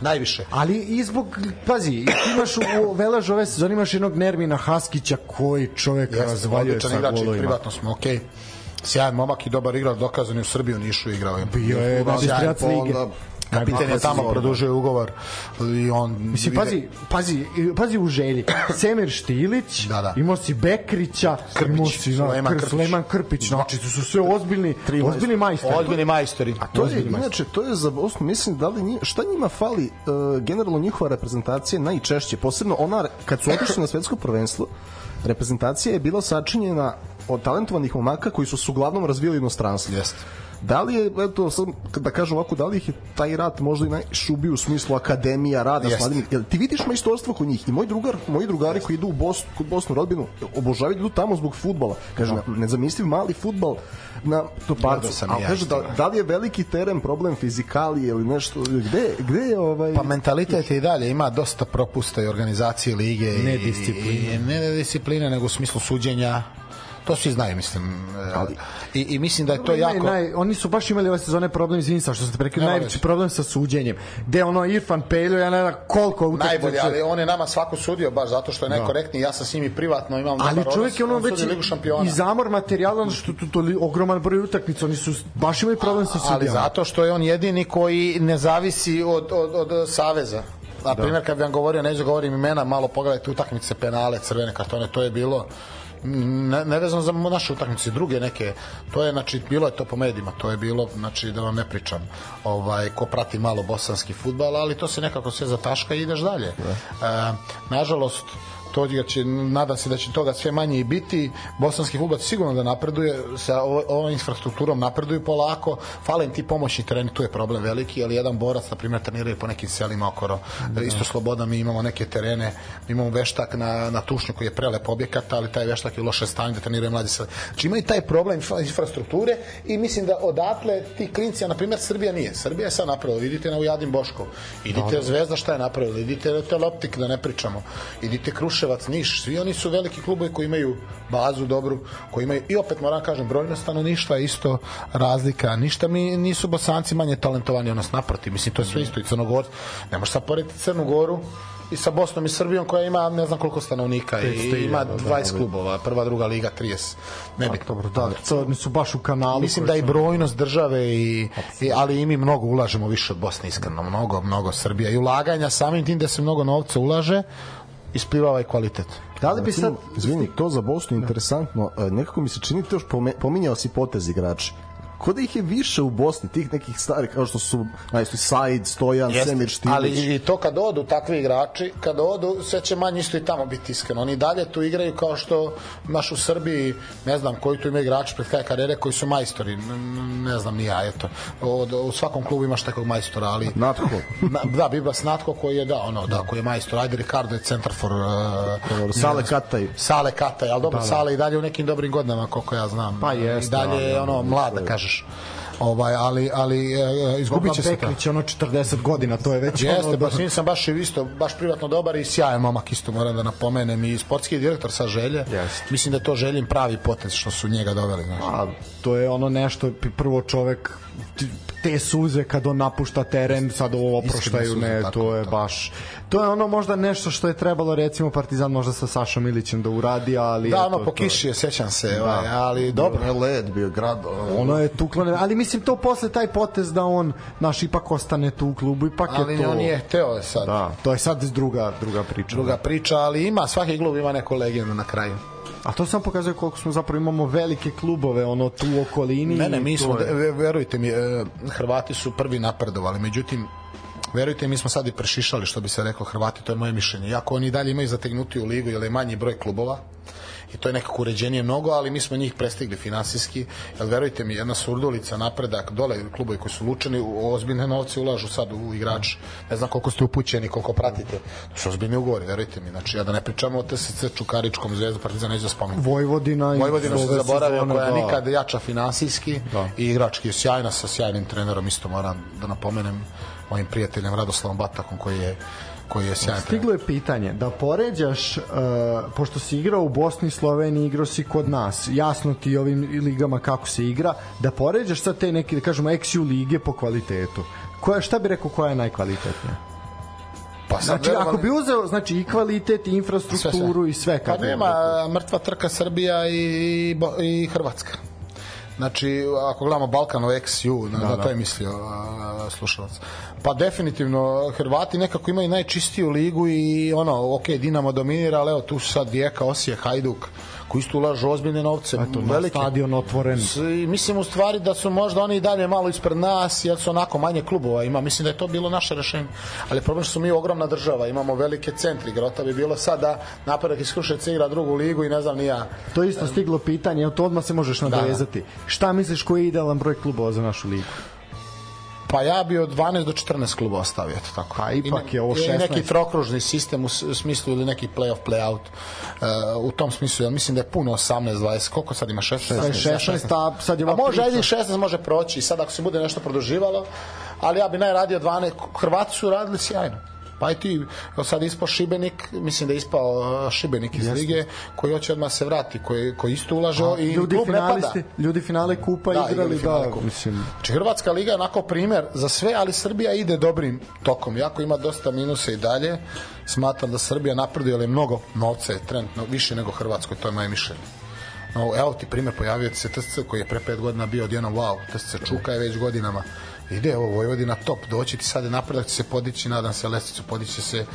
najviše. Ali i zbog, pazi, imaš u Velaž ove sezone imaš jednog Nermina Haskića koji čovek Jeste, razvaljuje sa golovima. privatno smo, okej. Okay. Sjajan momak i dobar igrač, dokazan je u Srbiji u Nišu igrao je. Bio je na Distrijac lige. Kapiten je tamo produžio ugovor i on Mislim pazi, pazi, pazi u želji. Semir Štilić, da, da. imao si Bekrića, imao si Suleman Krpić. Suleman Krpić, znači to su sve ozbiljni, ozbiljni majstori. Ozbiljni majstori. A to je inače to je za mislim da li njima, šta njima fali uh, generalno njihova reprezentacija najčešće, posebno ona kad su otišli na svetsko prvenstvo, reprezentacija je bila sačinjena od talentovanih momaka koji su se uglavnom razvijali u inostranstvu. Jeste Da li je, eto, sad, da kažem ovako, da li ih je taj rat možda i najšubio u smislu akademija, rada Jest. s mladim? Jel ti vidiš majstorstvo kod njih? I moji drugari, moji drugari koji idu u Bosnu, kod Bosnu rodbinu, obožavaju da idu tamo zbog fudbala. Kaže, no. nezamisliv mali fudbal na toparcu. Da Ali kaže, da, da li je veliki teren problem fizikalije ili nešto? Gde, gde je ovaj... Pa mentalitet je i dalje, ima dosta propusta i organizacije lige. Ne discipline. I, ne discipline, nego u smislu suđenja, to svi znaju, mislim. E, ali, i, I mislim da je to jako... Naj, oni su baš imali ove sezone problem, izvini sa što ste prekli, najveći problem sa suđenjem. Gde ono Irfan Peljo, ja ne znam koliko utakmica. Najbolje, ali on je nama svako sudio baš zato što je najkorektniji. Ja sam s njim i privatno imam Ali čovjek je ono već i zamor materijala, što tu to, ogroman broj utakmica, oni su baš imali problem sa sudijama. Ali zato što je on jedini koji ne zavisi od, od, od saveza. Na da. primjer, kad bi vam govorio, neću govorim imena, malo pogledajte utakmice, penale, crvene kartone, to je bilo ne, nevezano za naše utakmice druge neke to je znači bilo je to po medijima to je bilo znači da vam ne pričam ovaj ko prati malo bosanski fudbal ali to se nekako sve zataška i ideš dalje da. e, nažalost to da će, nadam se da će toga sve manje i biti. Bosanski fudbal sigurno da napreduje, sa ovom infrastrukturom napreduju polako, fale im ti pomoćni tereni, tu je problem veliki, ali jedan borac, na primjer, treniraju po nekim selima okoro, da. isto sloboda, mi imamo neke terene, mi imamo veštak na, na Tušnju koji je prelep objekat, ali taj veštak je u loše stanje da treniraju mladi sel. Znači imaju taj problem infrastrukture i mislim da odatle ti klinci, a na primjer Srbija nije. Srbija je sad napravila, vidite na Ujadim Boškov, idite da, da. Zvezda šta je napravila, idite Teloptik da ne pričamo, idite Kruš Kruševac, Niš, svi oni su veliki klubovi koji imaju bazu dobru, koji imaju i opet moram da kažem brojno stanovništva isto razlika. Ništa mi nisu Bosanci manje talentovani od nas naprotiv. Mislim to je sve isto i Crnogor. Ne možeš sad porediti Crnu Goru i sa Bosnom i Srbijom koja ima ne znam koliko stanovnika i ima 20 da, da, klubova, prva, druga liga 30. Ne bi dobro, da, to nisu baš u kanalu. Mislim da i brojnost države i, i ali i mi mnogo ulažemo više od Bosne iskreno, mnogo, mnogo Srbija i ulaganja samim tim da se mnogo novca ulaže, isplivava i kvalitet. Da li bi sad, izvini, to za Bosnu interesantno, e, nekako mi se čini to još pominjao si potez igrači. Kod da ih je više u Bosni, tih nekih starih, kao što su najsto Said, Stojan, Jeste, Semir Štilić. ali i to kad odu takvi igrači, kad odu, sve će manje isto i tamo biti iskreno. Oni dalje tu igraju kao što naš u Srbiji, ne znam koji tu ima igrači pred kraja karijere koji su majstori, ne znam ni ja, eto. Od, u svakom klubu imaš takvog majstora, ali... Natko. Na, da, Bibas Natko koji je, da, ono, da, koji je majstor. Ajde, Ricardo je centar for... Uh, Sale Kataj. Sale Kataj, ali dobro, da, da. Sale i dalje u nekim dobrim godinama, koliko ja znam. Pa jeste, I dalje je, ali, ono, mlad, da kažeš. Ovaj, ali, ali e, izgubit će se to. Beklić, ono 40 godina, to je već Jeste, ono... pa njim sam baš isto, baš privatno dobar i sjajan momak isto moram da napomenem i sportski direktor sa želje. Jeste. Mislim da to željim pravi potez što su njega doveli, znaš. A, to je ono nešto, prvo čovek te suze kad on napušta teren, sad ovo oproštaju, suze, ne, tako, to je tako. baš to je ono možda nešto što je trebalo recimo Partizan možda sa Sašom Ilićem da uradi, ali Da, ono po kiši je, sećam se, ovaj, ali dobro. je led bio grad. ono je tuklo, ali mislim to posle taj potez da on naš ipak ostane tu u klubu, ipak Ali je to on je hteo sad. Da, to je sad druga druga priča. Druga priča, ali ima, svaki klub ima neko legendu na kraju. A to sam pokazuje koliko smo zapravo imamo velike klubove ono tu u okolini. Ne, ne, mi smo, je- ve- verujte mi, e, Hrvati su prvi napredovali, međutim, verujte mi, smo sad i prešišali, što bi se reklo Hrvati, to je moje mišljenje. Iako oni dalje imaju zategnuti u ligu, jer je manji broj klubova, i to je nekako uređenije mnogo, ali mi smo njih prestigli finansijski, jer verujte mi, jedna surdulica, napredak, dole klubovi koji su lučeni, u ozbiljne novce ulažu sad u igrač. Ne znam koliko ste upućeni, koliko pratite. To su ozbiljni ugovori, verujte mi. Znači, ja da ne pričamo o TSC Čukaričkom zvezdu, Partizan neću da spomenem. Vojvodina i Vojvodina se zaboravio koja je da. nikad jača finansijski Da. i igrački je sjajna sa sjajnim trenerom isto moram da napomenem mojim prijateljem Radoslavom Batakom koji je koji je sjajan. Stiglo je pitanje da poređaš uh, pošto si igrao u Bosni, Sloveniji, igrao si kod nas. Jasno ti ovim ligama kako se igra, da poređaš sad te neke da kažemo XU lige po kvalitetu. Koja šta bi rekao koja je najkvalitetnija? Pa sad Znači ako bi uzeo znači i kvalitet i infrastrukturu i sve Pa kako nema mrtva trka Srbija i, Bo- i Hrvatska. Znači, ako gledamo Balkan XU, na, da, na to je mislio a, slušalac. Pa definitivno, Hrvati nekako imaju najčistiju ligu i ono, ok, Dinamo dominira, ali evo tu su sad Vijeka, Osije, Hajduk, koji isto ulažu ozbiljne novce, Eto, na velike. stadion otvoren. S- mislim u stvari da su možda oni i dalje malo ispred nas jer su onako manje klubova ima mislim da je to bilo naše rešenje ali problem što smo mi ogromna država imamo velike centri grota bi bilo sad da napredak iz Kruševca igra drugu ligu i ne znam ni ja To isto stiglo pitanje, to odmah se možeš nadovezati. Šta misliš koji je idealan broj klubova za našu ligu? Pa ja bi od 12 do 14 klubova stavio eto tako Pa ipak I je ovo i 16. neki trokružni sistem u smislu ili neki play-off play-out uh, u tom smislu ja mislim da je puno 18 20 koliko sad ima 16 16, a sad je A može, ajde i 16 može proći i sad ako se bude nešto produživalo, ali ja bi najradio 12, Hrvati su radili sjajno. Pa i ti, sad ispao Šibenik, mislim da je ispao uh, Šibenik iz lige, koji hoće odmah se vrati, koji, koji isto ulaže i ljudi klub ne pada. finalisti, ljudi finale kupa Da, igrali da, kupa. mislim. Znači Hrvatska liga je onako primer za sve, ali Srbija ide dobrim tokom. Jako ima dosta minusa i dalje. Smatram da Srbija napreduje, ali mnogo novca je trenutno više nego Hrvatskoj, to je moje mišljenje. No, evo ti primer, pojavio se TSC koji je pre pet godina bio odjednom wow, TSC Čuka je već godinama ide ovo Vojvodina top, doći ti sad napredak će se podići, nadam se lesticu podići će se e,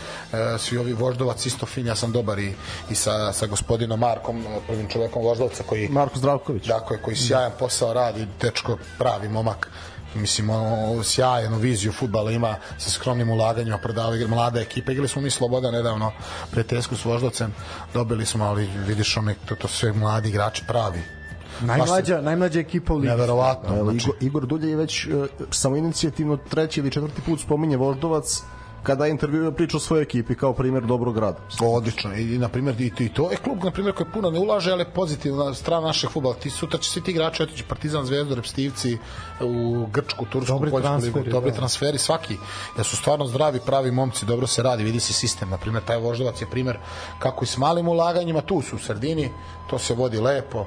svi ovi voždovac isto fin, ja sam dobar i, i sa, sa gospodinom Markom, prvim čovekom voždovca koji Marko Zdravković. Dakle, koji sjajan posao radi, dečko pravi momak mislim, ono, sjajnu viziju futbala ima sa skromnim ulaganjima, prodava igra, mlada ekipa. Igrali smo mi Sloboda nedavno pred Tesku s Voždovcem, dobili smo, ali vidiš ono, to, to sve mladi igrači pravi. Najmlađa, najmlađa ekipa u ligi. Neverovatno. Evo, Znači, Igor, Igor Dulje je već uh, samo inicijativno treći ili četvrti put spominje Voždovac kada je intervjuo priča o svojoj ekipi kao primjer dobrog rada. odlično i, i na primjer i, i to je klub na primjer koji puno ne ulaže ali pozitivna strana našeg fudbala ti sutra će svi ti igrači otići Partizan Zvezdu Repstivci u Grčku Tursku Dobri Poljsku ligu transferi, dobri da. transferi svaki da su stvarno zdravi pravi momci dobro se radi vidi se sistem na primjer taj Voždovac je primjer kako i s malim ulaganjima tu su u sredini to se vodi lepo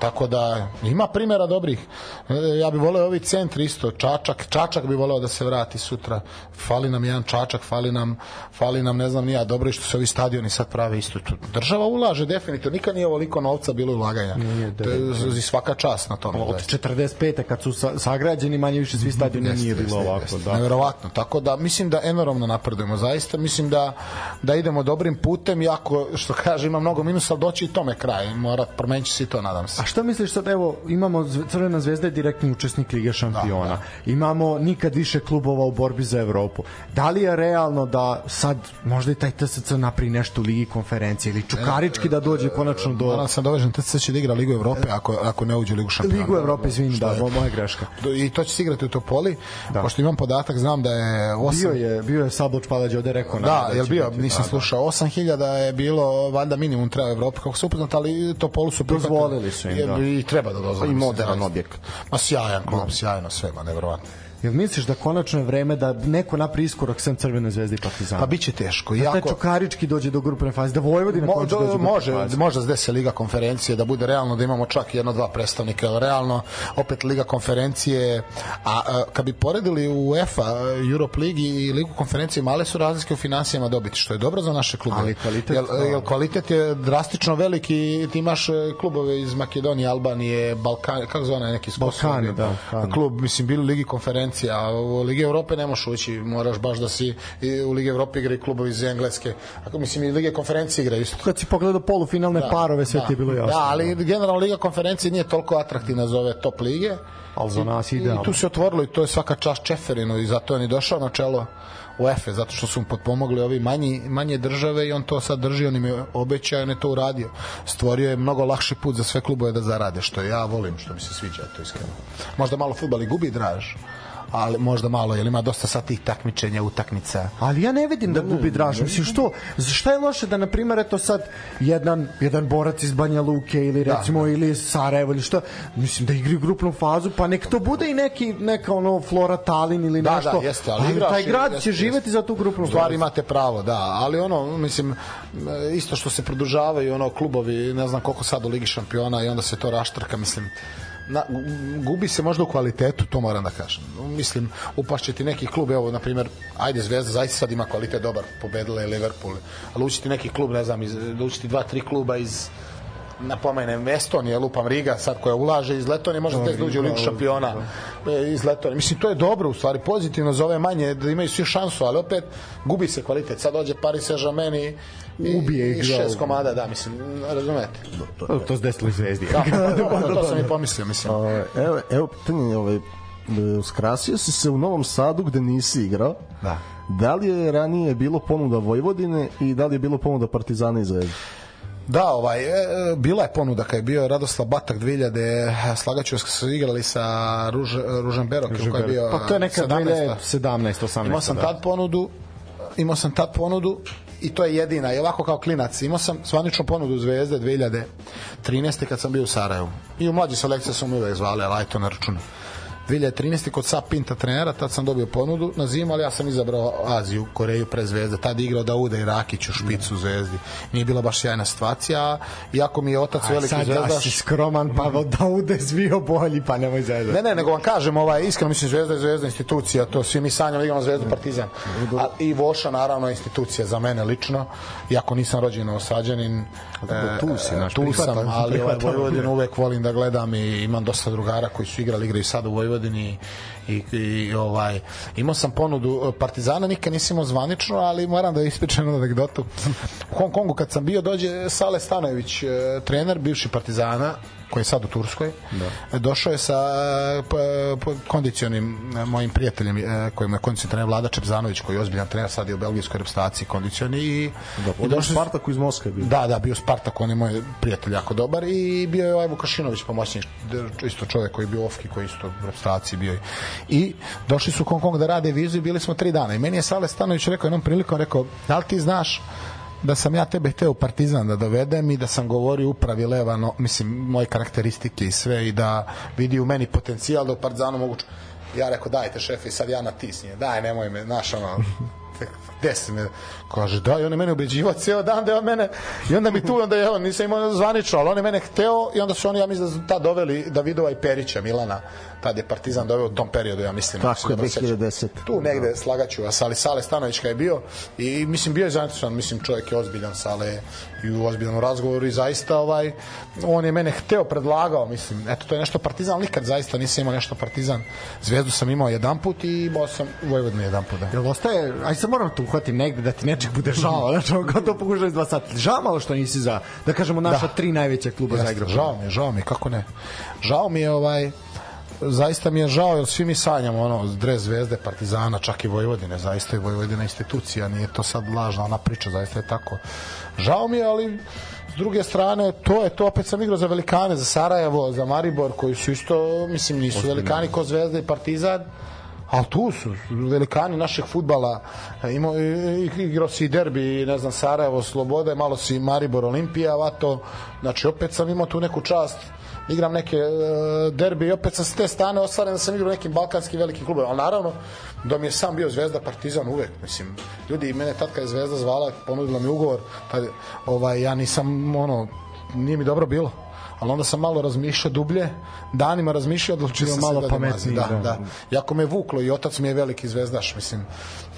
Tako da ima primjera dobrih. E, Ja bih voleo ovi centri isto, Čačak, Čačak bi voleo da se vrati sutra. Fali nam jedan Čačak, fali nam, fali nam ne znam ni ja, dobro je što se ovi stadioni sad prave isto. Tu Država ulaže definitivno, nikad nije ovoliko novca bilo ulaganja. Nije, to je svaka čast na tome. Od zaista. 45. kad su sa, sagrađeni manje više svi stadioni Jeste, nije bilo jeste, ovako. jeste. Da. Neverovatno. Tako da mislim da enormno napredujemo zaista. Mislim da da idemo dobrim putem iako što kaže ima mnogo minusa, ali doći i tome kraj. Mora promeniti se to, nadam se. Šta misliš sad, evo, imamo Crvena zvezda je direktni učesnik Lige šampiona. Da, Imamo nikad više klubova u borbi za Evropu. Da li je realno da sad možda i taj TSC napri nešto u Ligi konferencije ili Čukarički da dođe konačno do Moram sam dovežen, TSC će da igra Ligu Evrope ako, ako ne uđe u Ligu šampiona. Ligu Evrope, izvini, da, je- mo- moja greška. I to će se igrati u Topoli, Da. da. pošto imam podatak, znam da je 8... Bio je, bio je Sabloč Palać ovde rekao. Da, nama jel će bio, biti, nisam da, da. slušao. 8000 je bilo valjda minimum treba u Evropi, kako se upoznat, ali Topolu su prihvatili. Dozvolili su im, da. I treba da dozvoli. I mislim, moderan zaista. objekat. Ma sjajan klub, sjajno sve, ma nevjerovatno. Jel misliš da konačno je vreme da neko napri iskorak sem Crvene zvezde i Partizana? Pa biće teško. Da taj Jako, Čukarički dođe do grupne faze, da Vojvodina Mo, konačno dođe do, može, faze. može da se Liga konferencije, da bude realno da imamo čak jedno, dva predstavnika, ali realno opet Liga konferencije, a, a kad bi poredili u UEFA, Europe Ligi i Ligu konferencije, male su razlike u finansijama dobiti, što je dobro za naše klube. Ali kvalitet, Jel, jel kvalitet je drastično veliki, ti imaš e, klubove iz Makedonije, Albanije, Balkan, kako zove neki Balkani, da, Balkani. Klub, mislim, bili Ligi konferencije, a u Ligi Evrope ne možeš ući, moraš baš da si u Ligi Evrope igra i klubovi iz Engleske. Ako mislim i Lige konferencije igra isto. Kad si pogledao polufinalne parove, sve ti je bilo jasno. Da, ali generalno Liga konferencije nije toliko atraktivna za ove top lige. Ali za nas I, idealno. I tu se otvorilo i to je svaka čast Čeferinu i zato je on i došao na čelo UEFA, zato što su mu potpomogli ovi manji, manje države i on to sad drži, on im je obećao i on je to uradio. Stvorio je mnogo lakši put za sve klubove da zarade, što ja volim, što mi se sviđa, to iskreno. Možda malo futbal i gubi draž, ali možda malo, jer ima dosta sad tih takmičenja, utakmica. Ali ja ne vidim da gubi draž. Mislim, što? Šta je loše da, na primjer, eto sad, jedan, jedan borac iz Banja Luke ili recimo, da. ili iz Sarajevo ili što, mislim da igri grupnu fazu, pa nek to bude i neki, neka ono Flora Talin ili Da, nešto. da, jeste, ali igraš taj grad jeste, će jeste. živeti za tu grupnu fazu. imate pravo, da, ali ono, mislim, isto što se produžavaju ono klubovi, ne znam koliko sad u Ligi šampiona i onda se to raštrka, mislim, na, gubi se možda u kvalitetu, to moram da kažem. Mislim, upašće ti neki klub, evo, na primjer, ajde Zvezda, zaista sad ima kvalitet dobar, pobedila je Liverpool, ali učiti neki klub, ne znam, iz, da učiti dva, tri kluba iz napomenem Estonije, lupam Riga sad koja ulaže iz Letonije, tek da uđe u Ligu šampiona e, iz Letonije. Mislim, to je dobro u stvari, pozitivno za ove manje, da imaju svi šansu, ali opet gubi se kvalitet. Sad dođe Paris Saint-Germain i, i, Ubije i ih, šest da. komada, da, mislim, razumete. To, to se desilo i Zvezdi. Da, to, to sam i pomislio, mislim. Evo, evo pitanje, ovaj, skrasio si se u Novom Sadu gde nisi igrao. Da. Da li je ranije bilo ponuda Vojvodine i da li je bilo ponuda Partizana i Zvezde? Da, ovaj, e, e, bila je ponuda kad je bio Radoslav Batak 2000, slagaću su igrali sa Ruž, Ružan Berokom koji je bio Pa to je neka 17. 2017, 18. Imao sam da. tad ponudu, imao sam tad ponudu i to je jedina. I ovako kao klinac, imao sam zvaničnu ponudu Zvezde 2013. kad sam bio u Sarajevu. I u mlađi selekcije su me uvek zvali, ali aj to ne računam. 2013. kod Sap Pinta trenera, tad sam dobio ponudu na zimu, ali ja sam izabrao Aziju, Koreju pre Zvezde. Tad igrao Dauda i Rakić u špicu u Zvezdi. Nije bila baš sjajna situacija, iako mi je otac Aj, veliki sad da zvezdaš. si skroman, pa da ude zvio bolji, pa nemoj zezati. Ne, ne, nego vam kažem, ovaj, iskreno mislim Zvezda je Zvezda institucija, to svi mi sanjamo da igramo Zvezdu Partizan. A, I Voša naravno institucija za mene lično, iako nisam rođen osađanin. dobro, tu si, znaš, tu sam, ali ovaj. Vojvodinu uvek volim da gledam i imam dosta drugara koji su igrali, igraju sad u Vojvodini i, i ovaj, imao sam ponudu e, Partizana, nikad nisam imao zvanično, ali moram da ispričam anegdotu. U Hong Kongu kad sam bio, dođe Sale Stanojević, e, trener, bivši Partizana, koji je sad u Turskoj. Da. Došao je sa e, kondicionim e, mojim prijateljem e, kojim je kondicion trener Vlada Čepzanović, koji je ozbiljan trener, sad je u belgijskoj reprezentaciji kondicioni i, Da, i on je došli su- Spartak iz Moskve bio. Da, da, bio Spartak, on je moj prijatelj jako dobar i bio je ovaj Vukašinović pomoćnik, isto čovjek koji je bio Ofki, koji je isto u reprezentaciji bio. I došli su u Hong Kong da rade vizu i bili smo tri dana. I meni je Sale Stanović rekao jednom prilikom, rekao, da li ti znaš da sam ja tebe hteo Partizan da dovedem i da sam govorio upravi leva, no, mislim, moje karakteristike i sve i da vidi u meni potencijal da u Partizanu mogu... Ja rekao, dajte šefe, sad ja natisnije, daj, nemoj me, znaš, ono, gde si me, kaže, da, i on je mene ubeđivao ceo dan da je on mene, i onda mi tu, onda je on, nisam imao zvanično, ali on je mene hteo i onda su oni, ja mislim da su tad doveli Davidova i Perića, Milana, tad je Partizan doveo u tom periodu, ja mislim. Tako je, dobro sećam. 2010. Tu negde slagaću vas, ali Sale Stanović je bio i mislim bio je zainteresovan, mislim čovjek je ozbiljan, Sale i u ozbiljnom razgovoru i zaista ovaj, on je mene hteo, predlagao, mislim, eto to je nešto Partizan, nikad zaista nisam imao nešto Partizan. Zvezdu sam imao jedan put i imao sam Vojvodinu jedan put. Da. Jel ostaje, aj sad moram tu uhvatim negde da ti nečeg bude žao, znači on kao to pokušao iz dva sata. Žao malo što nisi za, da kažemo, naša Da. tri najveća kluba za Jeste, igru. žao mi je, žao mi je, kako ne. Žao mi je ovaj zaista mi je žao jer svi mi sanjamo ono dres zvezde Partizana čak i Vojvodine zaista je Vojvodina institucija nije to sad lažna ona priča zaista je tako. Žao mi je ali s druge strane to je to opet sam igrao za velikane za Sarajevo za Maribor koji su isto mislim nisu velikani ko Zvezda i Partizan ali tu su velikani našeg futbala imao i- i- igrao si i derbi ne znam Sarajevo Slobode malo si Maribor Olimpija vato znači opet sam imao tu neku čast igram neke e, derbi i opet sam s te strane ostvaren da sam igrao nekim balkanskim velikim klubovima ali naravno da mi je sam bio Zvezda Partizan uvek mislim ljudi mene tad kad je Zvezda zvala ponudila mi ugovor tad, ovaj, ja nisam ono nije mi dobro bilo ali onda sam malo razmišljao dublje, danima razmišljao, odlučio sam malo se da pametniji, da. da, da. Jako me vuklo i otac mi je veliki zvezdaš, mislim.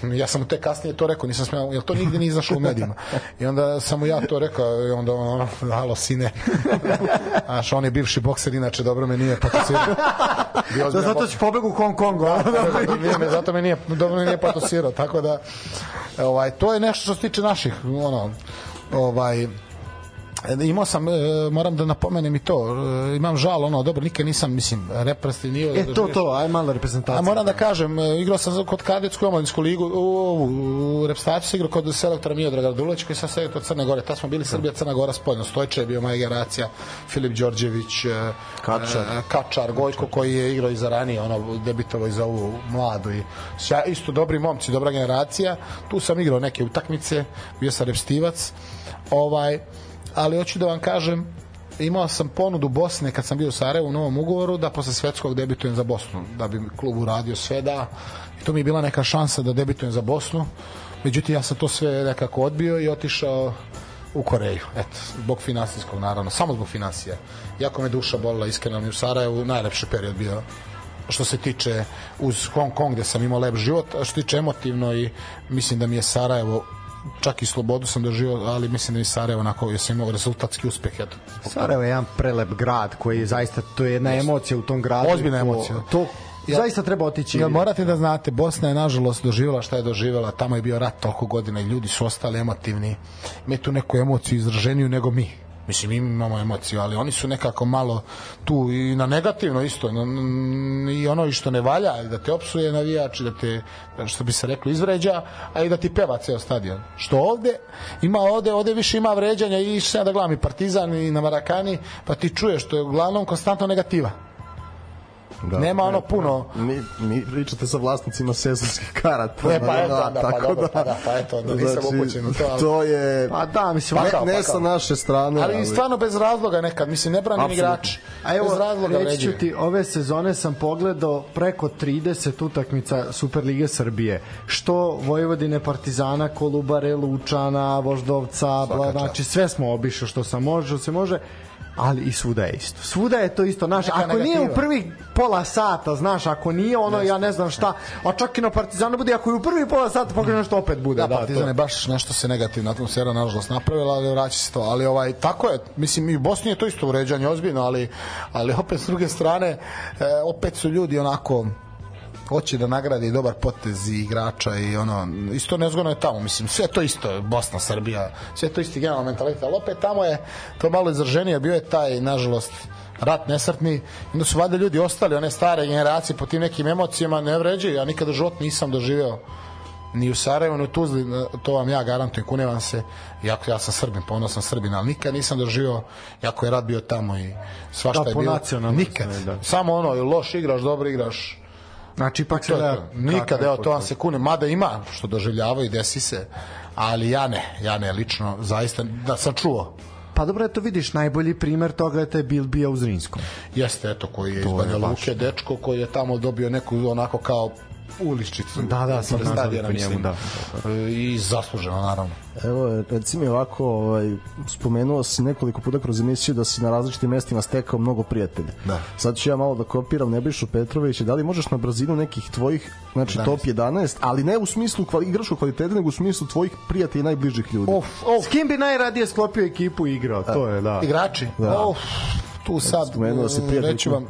Ja sam mu te kasnije to rekao, nisam smeo, jer to nigde nije izašlo u medijima. I onda sam mu ja to rekao i onda ono, halo sine. Znaš, on je bivši bokser, inače dobro me nije patosirao. Bio Da, zato će pobegu u Hong Kongu. a? da, nije me, zato me nije, dobro me nije patosirao, tako da ovaj, to je nešto što se tiče naših ono, ovaj, imao sam, e, moram da napomenem i to, e, imam žal, ono, dobro, nikad nisam, mislim, reprezentativnio. E, to, to, aj malo reprezentacija. A moram da kažem, e, igrao sam kod kadetsku omladinsku ligu, u, u, u reprezentaciju sam igrao kod selektora Miodraga Radulović, koji sad selektor Crne Gore. Tad smo bili Srbija, Crna Gora spoljno. Stojče je bio moja generacija, Filip Đorđević, e, Kačar. e, Kačar, Gojko koji je igrao i za ranije, ono, debitovao i za ovu mladu. I, sja, isto dobri momci, dobra generacija. Tu sam igrao neke utakmice, bio sam repstivac. Ovaj, ali hoću da vam kažem, imao sam ponudu Bosne kad sam bio u Sarajevu u novom ugovoru da posle svetskog debitujem za Bosnu, da bi klub uradio sve da i to mi je bila neka šansa da debitujem za Bosnu. Međutim, ja sam to sve nekako odbio i otišao u Koreju. Eto, zbog finansijskog naravno, samo zbog financija. Jako me duša bolila, iskreno mi u Sarajevu najlepši period bio što se tiče uz Hong Kong gde sam imao lep život, a što se tiče emotivno i mislim da mi je Sarajevo čak i slobodu sam doživio, ali mislim da i Sarajevo onako, ja sam imao rezultatski uspeh eto. Sarajevo je jedan prelep grad koji je zaista, to je jedna emocija u tom gradu. Ozbiljna emocija. To, Ja- zaista treba otići. Jel morate da znate, Bosna je nažalost doživjela šta je doživjela, tamo je bio rat toliko godina i ljudi su ostali emotivni. Imaju tu neku emociju izraženiju nego mi. Mislim, mi imamo emociju, ali oni su nekako malo tu i na negativno isto. na- I ono i što ne valja, da te opsuje navijač, da te, što bi se reklo, izvređa, a i da ti peva ceo stadion. Što ovde, ima ovde, ovde više ima vređanja i išao da gledam i Partizan i na Marakani, pa ti čuješ, što je uglavnom konstantno negativa. Da. Nema ono puno Mi, mi pričate sa vlasnicima sezonskih karata. E, pa eto, da, pa tako dobro, pa da, pa eto, da nisam upućen u to, ali- to je... Pa da, mislim, ne, pakao, ne pakao. sa naše strane, Ali stvarno bez razloga nekad, mislim, ne branim Apsolutno. igrači. A evo, bez razloga reći ću ti, ove sezone sam pogledao preko 30 utakmica Superlige Srbije. Što Vojvodine, Partizana, Kolubare, Lučana, Voždovca, bla, znači sve smo obišli što sam može, što se može ali i svuda je isto. Svuda je to isto, znaš, Neka ako nije u negativa. prvih pola sata, znaš, ako nije ono, ja ne znam šta, a čak i na Partizanu bude, ako i u prvih pola sata pogledano što opet bude. Da, Da, Partizan to- je baš nešto se negativna atmosfera nažalost napravila, ali vraća se to. Ali ovaj tako je, mislim i u Bosni je to isto uređanje ozbiljno, ali ali opet s druge strane e, opet su ljudi onako hoće da nagradi dobar potez i igrača i ono, isto nezgodno je tamo, mislim, sve to isto, Bosna, Srbija, sve to isti generalno mentalitet, ali opet tamo je to malo izraženije, bio je taj, nažalost, rat nesrtni, i onda su valjda ljudi ostali, one stare generacije po tim nekim emocijama ne vređaju, ja nikada u životu nisam doživeo ni u Sarajevu, ni u Tuzli, to vam ja garantujem, kunevam se, iako ja sam Srbin, ponosan Srbin, ali nikad nisam doživio, jako je rat bio tamo i svašta Da, je bilo. Nikad. da. Samo ono, loš igraš, dobro igraš, Znači, ipak se to. Nikad, evo, to vam se kune. Mada ima što doživljavaju i desi se, ali ja ne, ja ne, lično, zaista, da sam čuo. Pa dobro, eto vidiš, najbolji primer toga je taj Bilbija u Zrinskom. Jeste, eto, koji je iz To je Banja Luke, dečko koji je tamo dobio neku onako kao uličicu. Da, da, sad nazvali po njemu, da. I zasluženo, naravno. Evo, reci mi ovako, ovaj, spomenuo si nekoliko puta kroz emisiju da si na različitim mestima stekao mnogo prijatelja. Da. Sad ću ja malo da kopiram Nebojšu Petrovića. Da li možeš na brzinu nekih tvojih, znači 11. top 11, ali ne u smislu kvali, igračkog kvaliteta, nego u smislu tvojih prijatelja i najbližih ljudi? Uf, uf, S kim bi najradije sklopio ekipu i igrao? To je, da. igrači. Da. Uf, tu sad Spomenuo si prijatelj. reći vam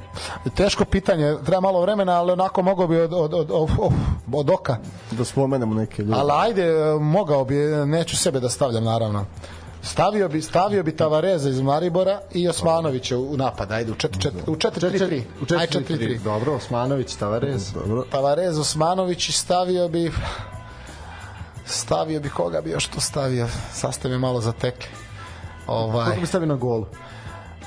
teško pitanje, treba malo vremena, ali onako mogao bi od, od, od, od, od oka. Da spomenemo neke ljude. Ali ajde, mogao bi, neću sebe da stavljam naravno. Stavio bi, stavio bi Tavareza iz Maribora i Osmanovića u napad, ajde, u 4-4-3. U 4-4-3. U Aj, 4-4-3. Dobro, Osmanović, Tavares. Dobro. Tavarez, Osmanović i stavio bi stavio bi koga bi još to stavio sastav je malo zatekli ovaj, Kako bi stavio na golu?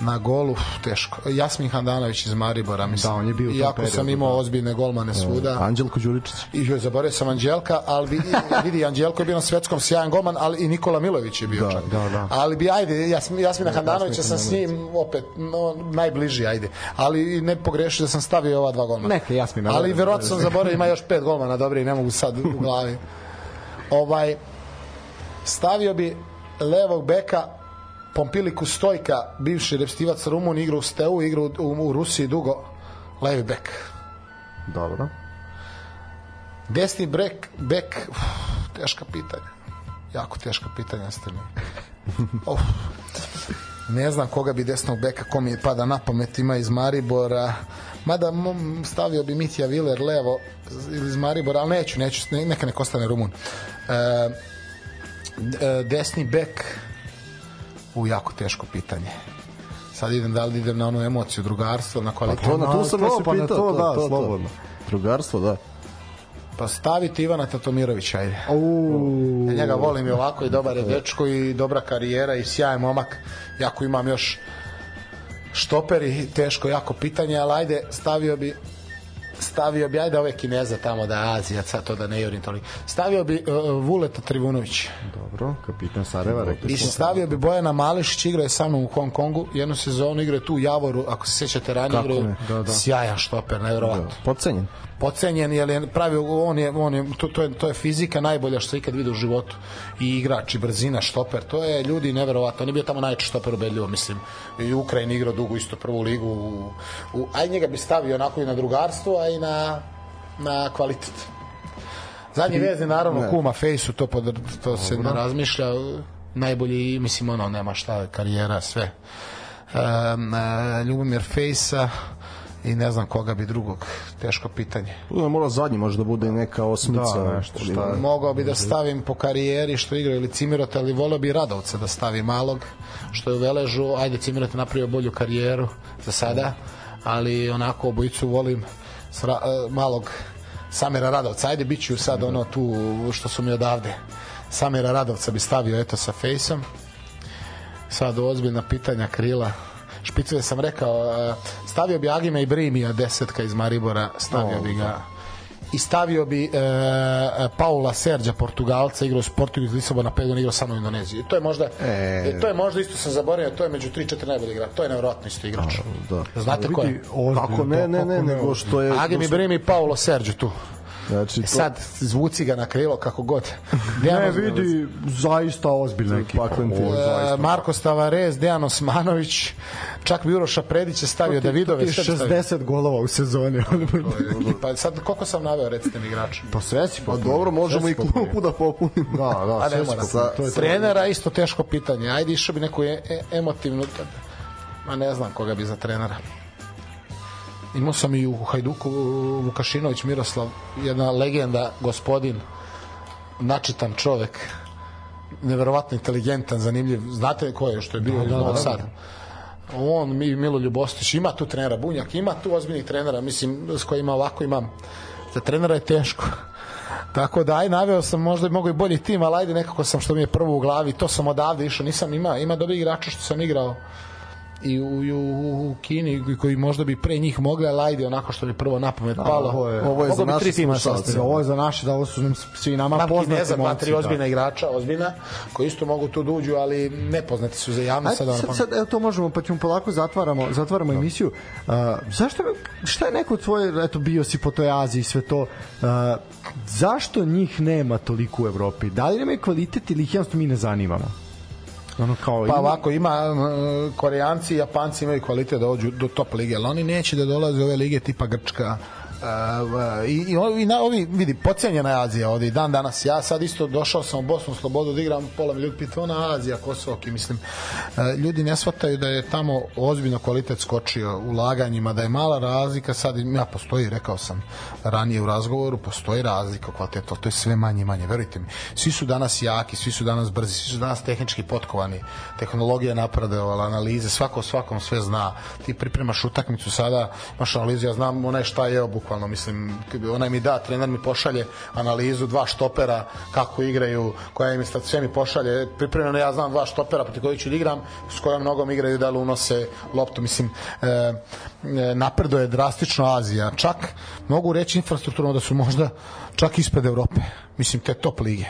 Na golu teško Jasmin Handanović iz Maribora mislim. Da, on je bio iako sam imao da. ozbiljne golmane svuda Anđelko Đuričić. i joj zaboravio sam Anđelka, ali bi, vidi, Anđelko je bio na svetskom sjajan golman, ali i Nikola Milović je bio Da, čak. da, da. Ali bi, ajde, Jasmin, Jasmina Handanovića sam s njim opet no, najbliži, ajde. Ali ne pogrešio da sam stavio ova dva golmana. Neka, Jasmina. Ali verovatno sam zaboravio, ima još pet golmana, dobri, ne mogu sad u glavi. Ovaj, stavio bi levog beka Pompiliku Stojka, bivši repstivac Rumun, igra u Steu, igra u, u, u Rusiji dugo, levi bek. Dobro. Desni brek, bek, uf, teška pitanja. Jako teška pitanja ste mi. Uf. Ne znam koga bi desnog beka, ko mi pada na pamet, ima iz Maribora. Mada stavio bi Mitja Viler levo ili iz Maribora, ali neću, neću, ne- neka nek ostane Rumun. E, e, desni bek, u jako teško pitanje. Sad idem da li idem na onu emociju drugarstva, na Pa kvalitet. to, na to sam to, vas pa na pitao. to, da, slobodno. Drugarstvo, da. Pa stavite Ivana Tatomirovića, ajde. Uuu. Ja njega volim i ovako i dobar je dečko i dobra karijera i sjajan momak. Jako imam još štoperi, teško jako pitanje, ali ajde stavio bi stavio bi, ajde ove Kineza tamo da Azija, sad to da ne jurim toliko. Stavio bi uh, Vuleta Trivunović. Dobro, kapitan Sarajeva, rekli stavio bi Bojana Mališić, igra je sa mnom u Hong Kongu, jednu sezonu igra tu u Javoru, ako se sjećate ranije, Kako igra je ne, da, da. sjajan štoper, nevjerovatno Podcenjen. Pocenjen jer je pravio on je on je to, to je to je fizika najbolja što se ikad vidi u životu. I igrač i brzina štoper to je ljudi neverovatno on je bio tamo najjači štoper ubedljivo mislim. I u Ukrajini igrao dugo isto prvu ligu u, u aj njega bi stavio onako i na drugarstvo a i na na kvalitet. Zadnji vezni naravno ne. kuma Fejsu to pod, to se ne razmišlja najbolji mislim ono nema šta karijera sve. Um, uh, Ljubomir Fejsa i ne znam koga bi drugog. Teško pitanje. Tu mora zadnji možda bude i neka osmica. Da, nešto, šta- mogao bi da stavim po karijeri što igra ili Cimirota ali volio bi Radovca da stavi malog što je u Veležu. Ajde Cimirot je napravio bolju karijeru za sada ali onako obojicu volim Sra, e, malog Samira Radovca. Ajde bit ću sad ono tu što su mi odavde. Samira Radovca bi stavio eto sa fejsom. Sad ozbiljna pitanja krila špiceve sam rekao e, stavio bi Agime i Brimija desetka iz Maribora stavio bi ga. i stavio bi e, e, Paula Serđa Portugalca igrao u Sportingu iz Lisabona pet godina igrao samo u Indoneziji. To je možda e... to je možda isto sam zaboravio to je među 3-4 najbolji igrača to je nevjerojatno isto igrač Da. znate ko je? Kako ne, ne, ne, nego što je... Agim i Brimi i Paulo Serđo tu Znači, to, sad zvuci ga na krilo kako god Ne, Dejan- vidi, zaista ozbiljna ekipa. E, zaista- Marko Stavarez, Dejan Osmanović, čak bi Uroša Predić je stavio Ti- Davidove. ti sve bi stavio. 60 golova u sezoni. Pa sad koliko sam naveo, recite mi igrača? pa sve si Pa dobro, možemo i klupu da popunimo. Da, da, A sve ne si popunio. To je to. Trenera isto teško pitanje. Ajde išao bi neku e e emotivnu ma ne znam koga bi za trenera. Imao sam i u Hajduku Vukašinović Miroslav, jedna legenda, gospodin, načitan čovek, neverovatno inteligentan, zanimljiv. Znate ko je što je bio da, da, sad? On, mi, Milo Ljubostić, ima tu trenera Bunjak, ima tu ozbiljnih trenera, mislim, s kojima ovako imam. Za trenera je teško. Tako da, aj, naveo sam možda i mogu i bolji tim, ali ajde nekako sam što mi je prvo u glavi, to sam odavde išao, nisam ima, ima dobri igrača što sam igrao i u, i u, u Kini koji možda bi pre njih mogli, ali ajde onako što mi prvo na pamet palo. ovo je- ovo je za bi naše tri tima slušalce. Ovo je za naše, da ovo su nam svi nama Imam poznati Kineza, dva, momci, tri da. ozbiljna igrača, ozbiljna, koji isto mogu tu da uđu, ali nepoznati su za javnost. Sad, sad, sad, evo to možemo, pa ćemo polako zatvaramo, zatvaramo emisiju. Uh, zašto, šta je neko tvoje, eto, bio si po toj Aziji i sve to, uh, zašto njih nema toliko u Evropi? Da li nemaju kvalitet ili ih jednostavno mi ne zanimamo? Ono kao, Pa ovako, ima Koreanci i Japanci imaju kvalitet da dođu do top lige, ali oni neće da dolaze u ove lige tipa Grčka, I, i, ovi, na, ovi, vidi, pocenjena je Azija ovde dan danas. Ja sad isto došao sam u Bosnu Slobodu da igram, pola mi ljudi Azija, Kosovo, ki mislim. Uh, ljudi ne shvataju da je tamo ozbiljno kvalitet skočio u laganjima, da je mala razlika, sad ja postoji, rekao sam ranije u razgovoru, postoji razlika ali to je sve manje i manje, verujte mi. Svi su danas jaki, svi su danas brzi, svi su danas tehnički potkovani, tehnologija napredovala, analize, svako svakom sve zna. Ti pripremaš utakmicu sada, imaš analizu, ja znam onaj šta je bukvalno, mislim, onaj mi da, trener mi pošalje analizu, dva štopera, kako igraju, koja im sve mi pošalje, pripremljeno ja znam dva štopera proti kojih ću da igram, s kojom nogom igraju, da li unose loptu, mislim, e, e, napredo je drastično Azija, čak mogu reći infrastrukturno da su možda čak ispred Evrope, mislim, te top lige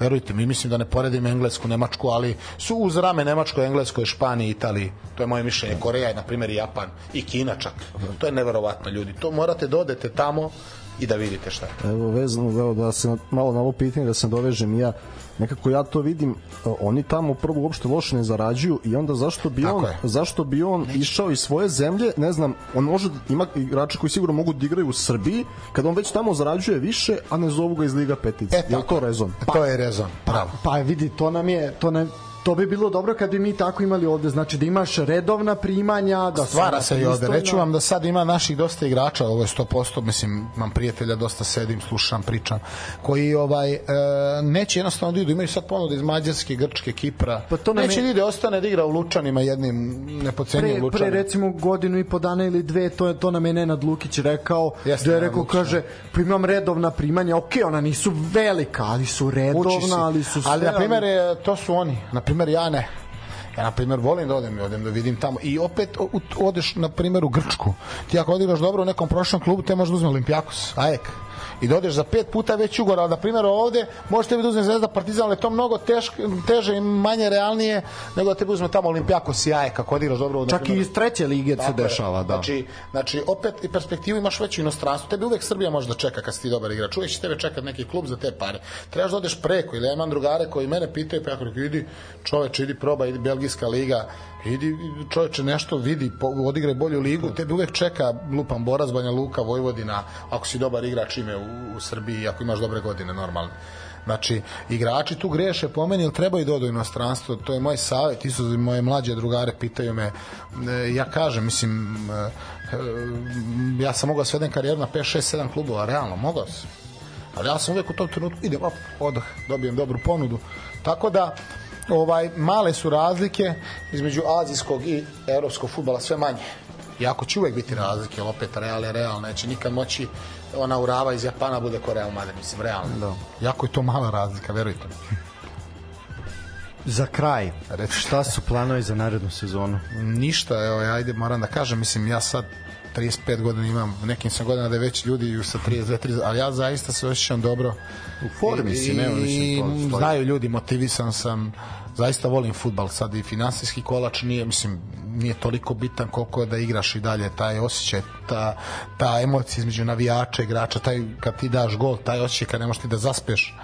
verujte mi, mislim da ne poredim Englesku, Nemačku, ali su uz rame Nemačko, Englesko, Španiji, Italiji. To je moje mišljenje. Koreja je, na primjer, Japan i Kina čak. To je neverovatno, ljudi. To morate da odete tamo i da vidite šta je. Evo vezano evo, da se malo na ovo pitanje da se dovežem ja nekako ja to vidim e, oni tamo prvo uopšte loše ne zarađuju i onda zašto bi Tako on je. zašto bi on išao iz svoje zemlje ne znam on može da- ima igrača koji sigurno mogu da igraju u Srbiji kad on već tamo zarađuje više a ne zovu ga iz Liga petice E, je to rezon To je rezon, pravo. Pa vidi, to nam je, to nam, to bi bilo dobro kad bi mi tako imali ovde, znači da imaš redovna primanja, da Stvara se i ovde. Reću vam da sad ima naših dosta igrača, ovo je 100%, mislim, imam prijatelja, dosta sedim, slušam, pričam, koji ovaj, e, neće jednostavno da idu, imaju sad ponude iz Mađarske, Grčke, Kipra. Pa to neće je- da ide, ostane da igra u Lučanima jednim nepocenjivim pre, pre Lučanima. recimo godinu i po dana ili dve to je to nam je Nenad Lukić rekao Jeste, da je rekao Lukić, kaže pa imam redovna primanja ok ona nisu velika ali su redovna ali su sve ali na primjer e, to su oni na primjer ja ne Ja, na primjer, volim da odem, odem da vidim tamo. I opet u- odeš, na primjer, u Grčku. Ti ako odigraš dobro u nekom prošlom klubu, te možeš da uzme Olimpijakos, Ajek. I da odeš za pet puta već ugor, ali na primjer ovde možete da uzme Zvezda Partizan, ali to mnogo teško, teže i manje realnije nego da te uzme tamo Olimpijakos i Ajek ako odigraš dobro. čak i iz treće lige se dešava da Znači, znači, opet i perspektivu imaš veću inostranstvu. Tebi uvek Srbija može da čeka kad si ti dobar igrač. Uvek će tebe čekati neki klub za te pare. Trebaš da odeš preko. Ili ja imam drugare koji mene pitaju, pa ja kažem, idi čoveče, idi probaj, idi Belgijska liga, idi čoveče nešto vidi, po, odigraj bolju ligu, tebi uvek čeka lupan Boraz, Banja Luka, Vojvodina, ako si dobar igrač ime u, u Srbiji, ako imaš dobre godine normalne. Znači, igrači tu greše po meni, ili trebaju da odu u inostranstvo, to je moj savjet, isto moje mlađe drugare pitaju me, e, ja kažem, mislim, e, e, ja sam mogao da svedem karijeru na 5, 6, 7 klubova, realno, mogao sam. Ali ja sam uvek u tom trenutku, idem, op, odah, dobijem dobru ponudu. Tako da, ovaj male su razlike između azijskog i evropskog fudbala sve manje. Iako će uvek biti razlike, jer opet Real je Real, neće nikad moći ona urava iz Japana bude ko Real Madrid, mislim, realno. Da. Jako je to mala razlika, verujte mi. za kraj Reci. šta su planovi za narednu sezonu Ništa, evo, ajde, moram da kažem, mislim, ja sad 35 godina imam, nekim sam godina da je već ljudi sa 32, 30, ali ja zaista se osjećam dobro. u formi si ne I, znaju ljudi, motivisan sam, zaista volim futbal, sad i finansijski kolač nije, mislim, nije toliko bitan koliko je da igraš i dalje, taj osjećaj, ta, ta emocija između navijača, igrača, taj kad ti daš gol, taj osjećaj kad ne možeš ti da zaspeš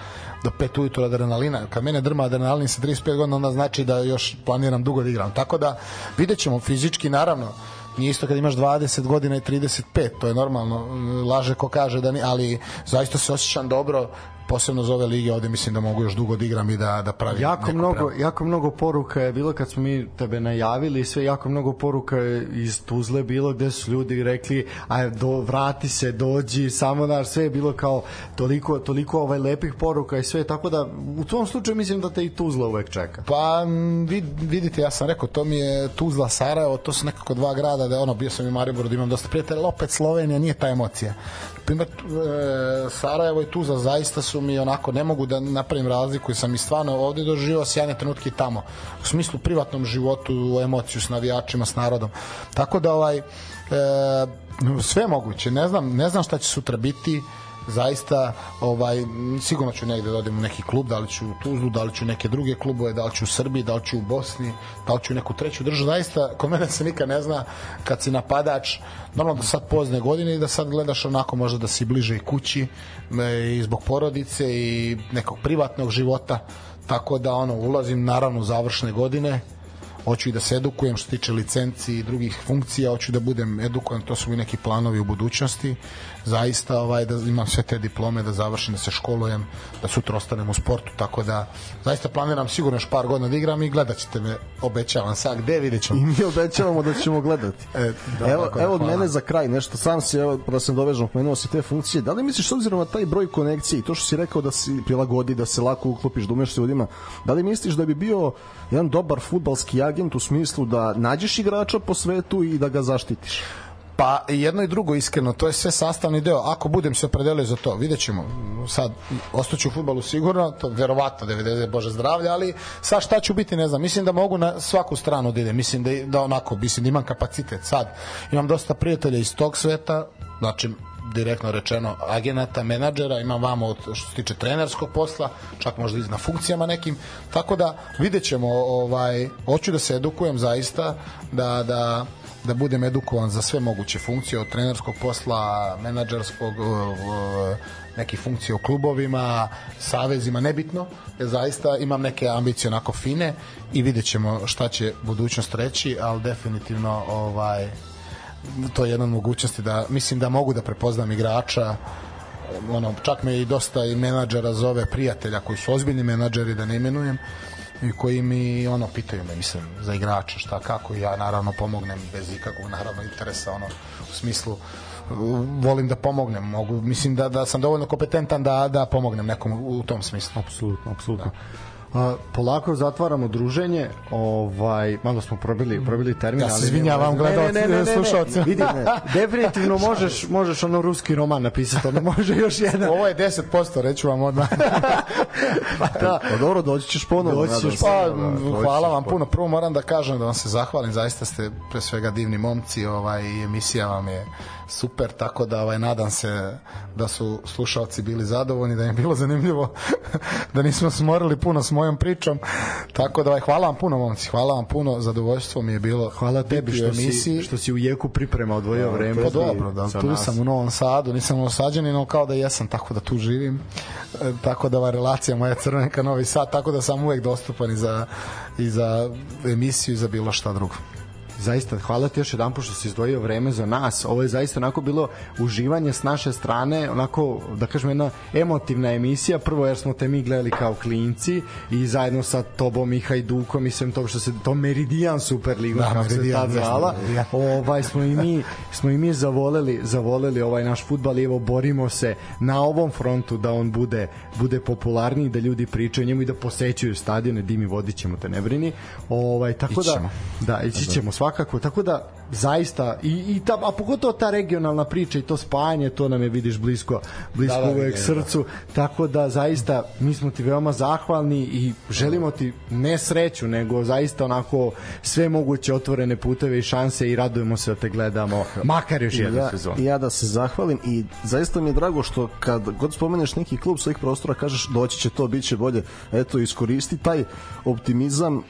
do pet ujutru adrenalina. Kad mene drma adrenalin sa 35 godina, onda znači da još planiram dugo da igram. Tako da vidjet ćemo fizički, naravno, nije isto kad imaš 20 godina i 35, to je normalno, laže ko kaže da ni, ali zaista se osjećam dobro, posebno za ove lige ovde mislim da mogu još dugo da igram i da, da pravim jako mnogo, pravo. jako mnogo poruka je bilo kad smo mi tebe najavili sve jako mnogo poruka je iz Tuzle bilo gde su ljudi rekli aj do vrati se dođi samo naš sve je bilo kao toliko toliko ovaj lepih poruka i sve tako da u tom slučaju mislim da te i Tuzla uvek čeka Pa vid, vidite, ja sam rekao, to mi je Tuzla, Sarajevo, to su nekako dva grada da ono, bio sam i u Mariboru da imam dosta prijatelja, opet Slovenija nije ta emocija. Primer, e, Sarajevo i Tuzla zaista su mi onako, ne mogu da napravim razliku i sam i stvarno ovde doživao sjajne trenutke tamo. U smislu privatnom životu, emociju s navijačima, s narodom. Tako da ovaj, e, sve moguće, ne znam, ne znam šta će sutra biti, zaista ovaj sigurno ću negde da odem u neki klub, da li ću u Tuzlu, da li ću neke druge klubove, da li ću u Srbiji, da li ću u Bosni, da li ću u neku treću državu. Zaista, kod mene se nikad ne zna kad si napadač, normalno da sad pozne godine i da sad gledaš onako možda da si bliže i kući e, i zbog porodice i nekog privatnog života. Tako da ono ulazim naravno završne godine hoću i da se edukujem što tiče licenci i drugih funkcija, hoću da budem edukovan, to su mi neki planovi u budućnosti zaista ovaj da imam sve te diplome da završim da se školujem da sutra ostanem u sportu tako da zaista planiram sigurno još par godina da igram i gledat ćete me obećavam sad gde vidjet ćemo I mi obećavamo da ćemo gledati. E, da, evo, da, evo od mene za kraj nešto, sam si, evo, da se dovežem, pomenuo si te funkcije, da li misliš s obzirom na taj broj konekcije i to što si rekao da si prilagodi, da se lako uklopiš, da umeš s ljudima, da li misliš da bi bio jedan dobar futbalski agent u smislu da nađeš igrača po svetu i da ga zaštitiš? Pa jedno i drugo iskreno, to je sve sastavni deo. Ako budem se opredelio za to, vidjet ćemo. Sad, ostaću u futbalu sigurno, to verovatno 90 Bože zdravlja, ali sad šta ću biti, ne znam. Mislim da mogu na svaku stranu da idem. Mislim da, da onako, mislim da imam kapacitet. Sad, imam dosta prijatelja iz tog sveta, znači direktno rečeno agenata, menadžera, imam vamo od, što se tiče trenerskog posla, čak možda i na funkcijama nekim, tako da vidjet ćemo, ovaj, hoću da se edukujem zaista, da, da, da budem edukovan za sve moguće funkcije, od trenerskog posla, menadžerskog, nekih funkcija u klubovima, savezima, nebitno, jer zaista imam neke ambicije onako fine i vidjet ćemo šta će budućnost reći, ali definitivno ovaj, to je jedna od mogućnosti da mislim da mogu da prepoznam igrača. Ono, čak me i dosta i menadžera zove prijatelja koji su ozbiljni menadžeri da ne imenujem i koji mi ono pitaju me mislim za igrača šta kako ja naravno pomognem bez ikakvog naravno interesa ono u smislu volim da pomognem mogu mislim da da sam dovoljno kompetentan da da pomognem nekom u tom smislu apsolutno, apsolutno. A, polako zatvaramo druženje, ovaj, malo smo probili, probili termin. Ja se izvinjavam, nema veze. gledaoci, Ne, ne, ne, ne, ne. slušaoci. Vidi, definitivno možeš, možeš ono ruski roman napisati, ono može još jedan. ovo je 10% reću vam odmah Da, Pa dobro, doći ćeš ponovo. Doći ćeš. Pa, Da, hvala vam puno. Prvo moram da kažem da vam se zahvalim, zaista ste pre svega divni momci, ovaj emisija vam je super, tako da ovaj nadam se da su slušaoci bili zadovoljni, da im je bilo zanimljivo, da nismo smorili puno s mojom pričom. Tako da ovaj hvala vam puno momci, hvala vam puno, zadovoljstvo mi je bilo. Hvala tebi što emisiji. si, što si u jeku priprema odvojio vreme. Pa dobro, da, tu nas. sam u Novom Sadu, nisam novosađanin, no kao da jesam, tako da tu živim. E, tako da ova relacija moja Crvenka Novi Sad, tako da sam uvek dostupan i za, i za emisiju i za bilo šta drugo. Zaista, hvala ti još jedan što si izdvojio vreme za nas. Ovo je zaista onako bilo uživanje s naše strane, onako, da kažem, jedna emotivna emisija. Prvo jer smo te mi gledali kao klinci i zajedno sa tobom i Hajdukom i svem tog što se, to Meridian Superliga, Da, kako se Meridian, tad jeste, zvala. Meridian. Ovaj, smo i mi, smo i mi zavoleli, zavoleli ovaj naš futbal i evo borimo se na ovom frontu da on bude, bude popularniji, da ljudi pričaju o njemu i da posećuju stadione, Dimi vodit ćemo te ne brini. Ovaj, tako Ići da, da, ići ćemo svakako, tako da zaista i, i ta, a pogotovo ta regionalna priča i to spajanje, to nam je vidiš blisko blisko Da, da, da, uvek vidim, srcu, tako da zaista mi smo ti veoma zahvalni i želimo ti ne sreću, nego zaista onako sve moguće otvorene puteve i šanse i radujemo se da te gledamo makar još jednu ja, sezonu. ja da se zahvalim i zaista mi je drago što kad god spomeneš neki klub svojih prostora kažeš doći će to, bit će bolje eto iskoristi taj optimizam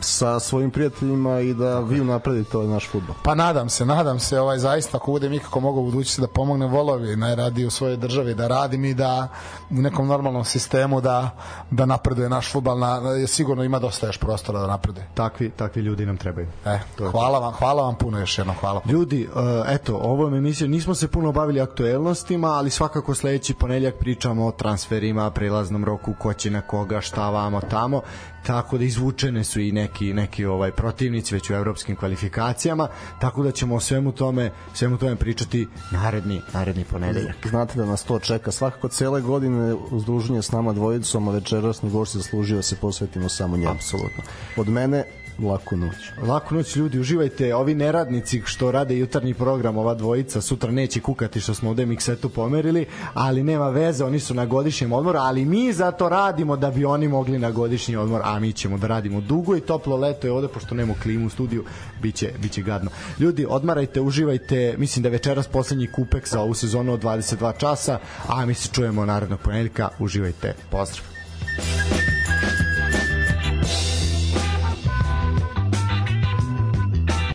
sa svojim prijateljima i da vi unapredite ovaj naš futbol. Pa nadam se, nadam se, ovaj zaista ako budem ikako mogao u budućnosti da pomogne volovi najradi u svojoj državi, da radim i da u nekom normalnom sistemu da da napreduje naš fudbal, na, sigurno ima dosta još prostora da napreduje. Takvi, takvi ljudi nam trebaju. E, hvala vam, hvala vam puno još jednom, hvala. Ljudi, uh, eto, ovom emisijom nismo se puno bavili aktuelnostima, ali svakako sledeći ponedeljak pričamo o transferima, prelaznom roku, ko će na koga, šta vamo tamo, tako da izvučene su i neki neki ovaj protivnici već u evropskim kvalifikacijama, tako da ćemo o svemu tome, svemu tome pričati naredni naredni ponedeljak. Znate da nas to čeka svakako cele godine uz druženje s nama dvojicom, a večerasni gost se zaslužio da se posvetimo samo njemu. Apsolutno. Od mene, laku noć. Laku noć ljudi, uživajte. Ovi neradnici što rade jutarnji program, ova dvojica, sutra neće kukati što smo ovde miksetu pomerili, ali nema veze, oni su na godišnjem odmoru, ali mi zato radimo da bi oni mogli na godišnji odmor, a mi ćemo da radimo dugo i toplo leto je ovde, pošto nema klimu u studiju, biće, biće gadno. Ljudi, odmarajte, uživajte, mislim da večeras poslednji kupek za ovu sezonu od 22 časa, a mi se čujemo narednog ponedeljka, uživajte, pozdrav.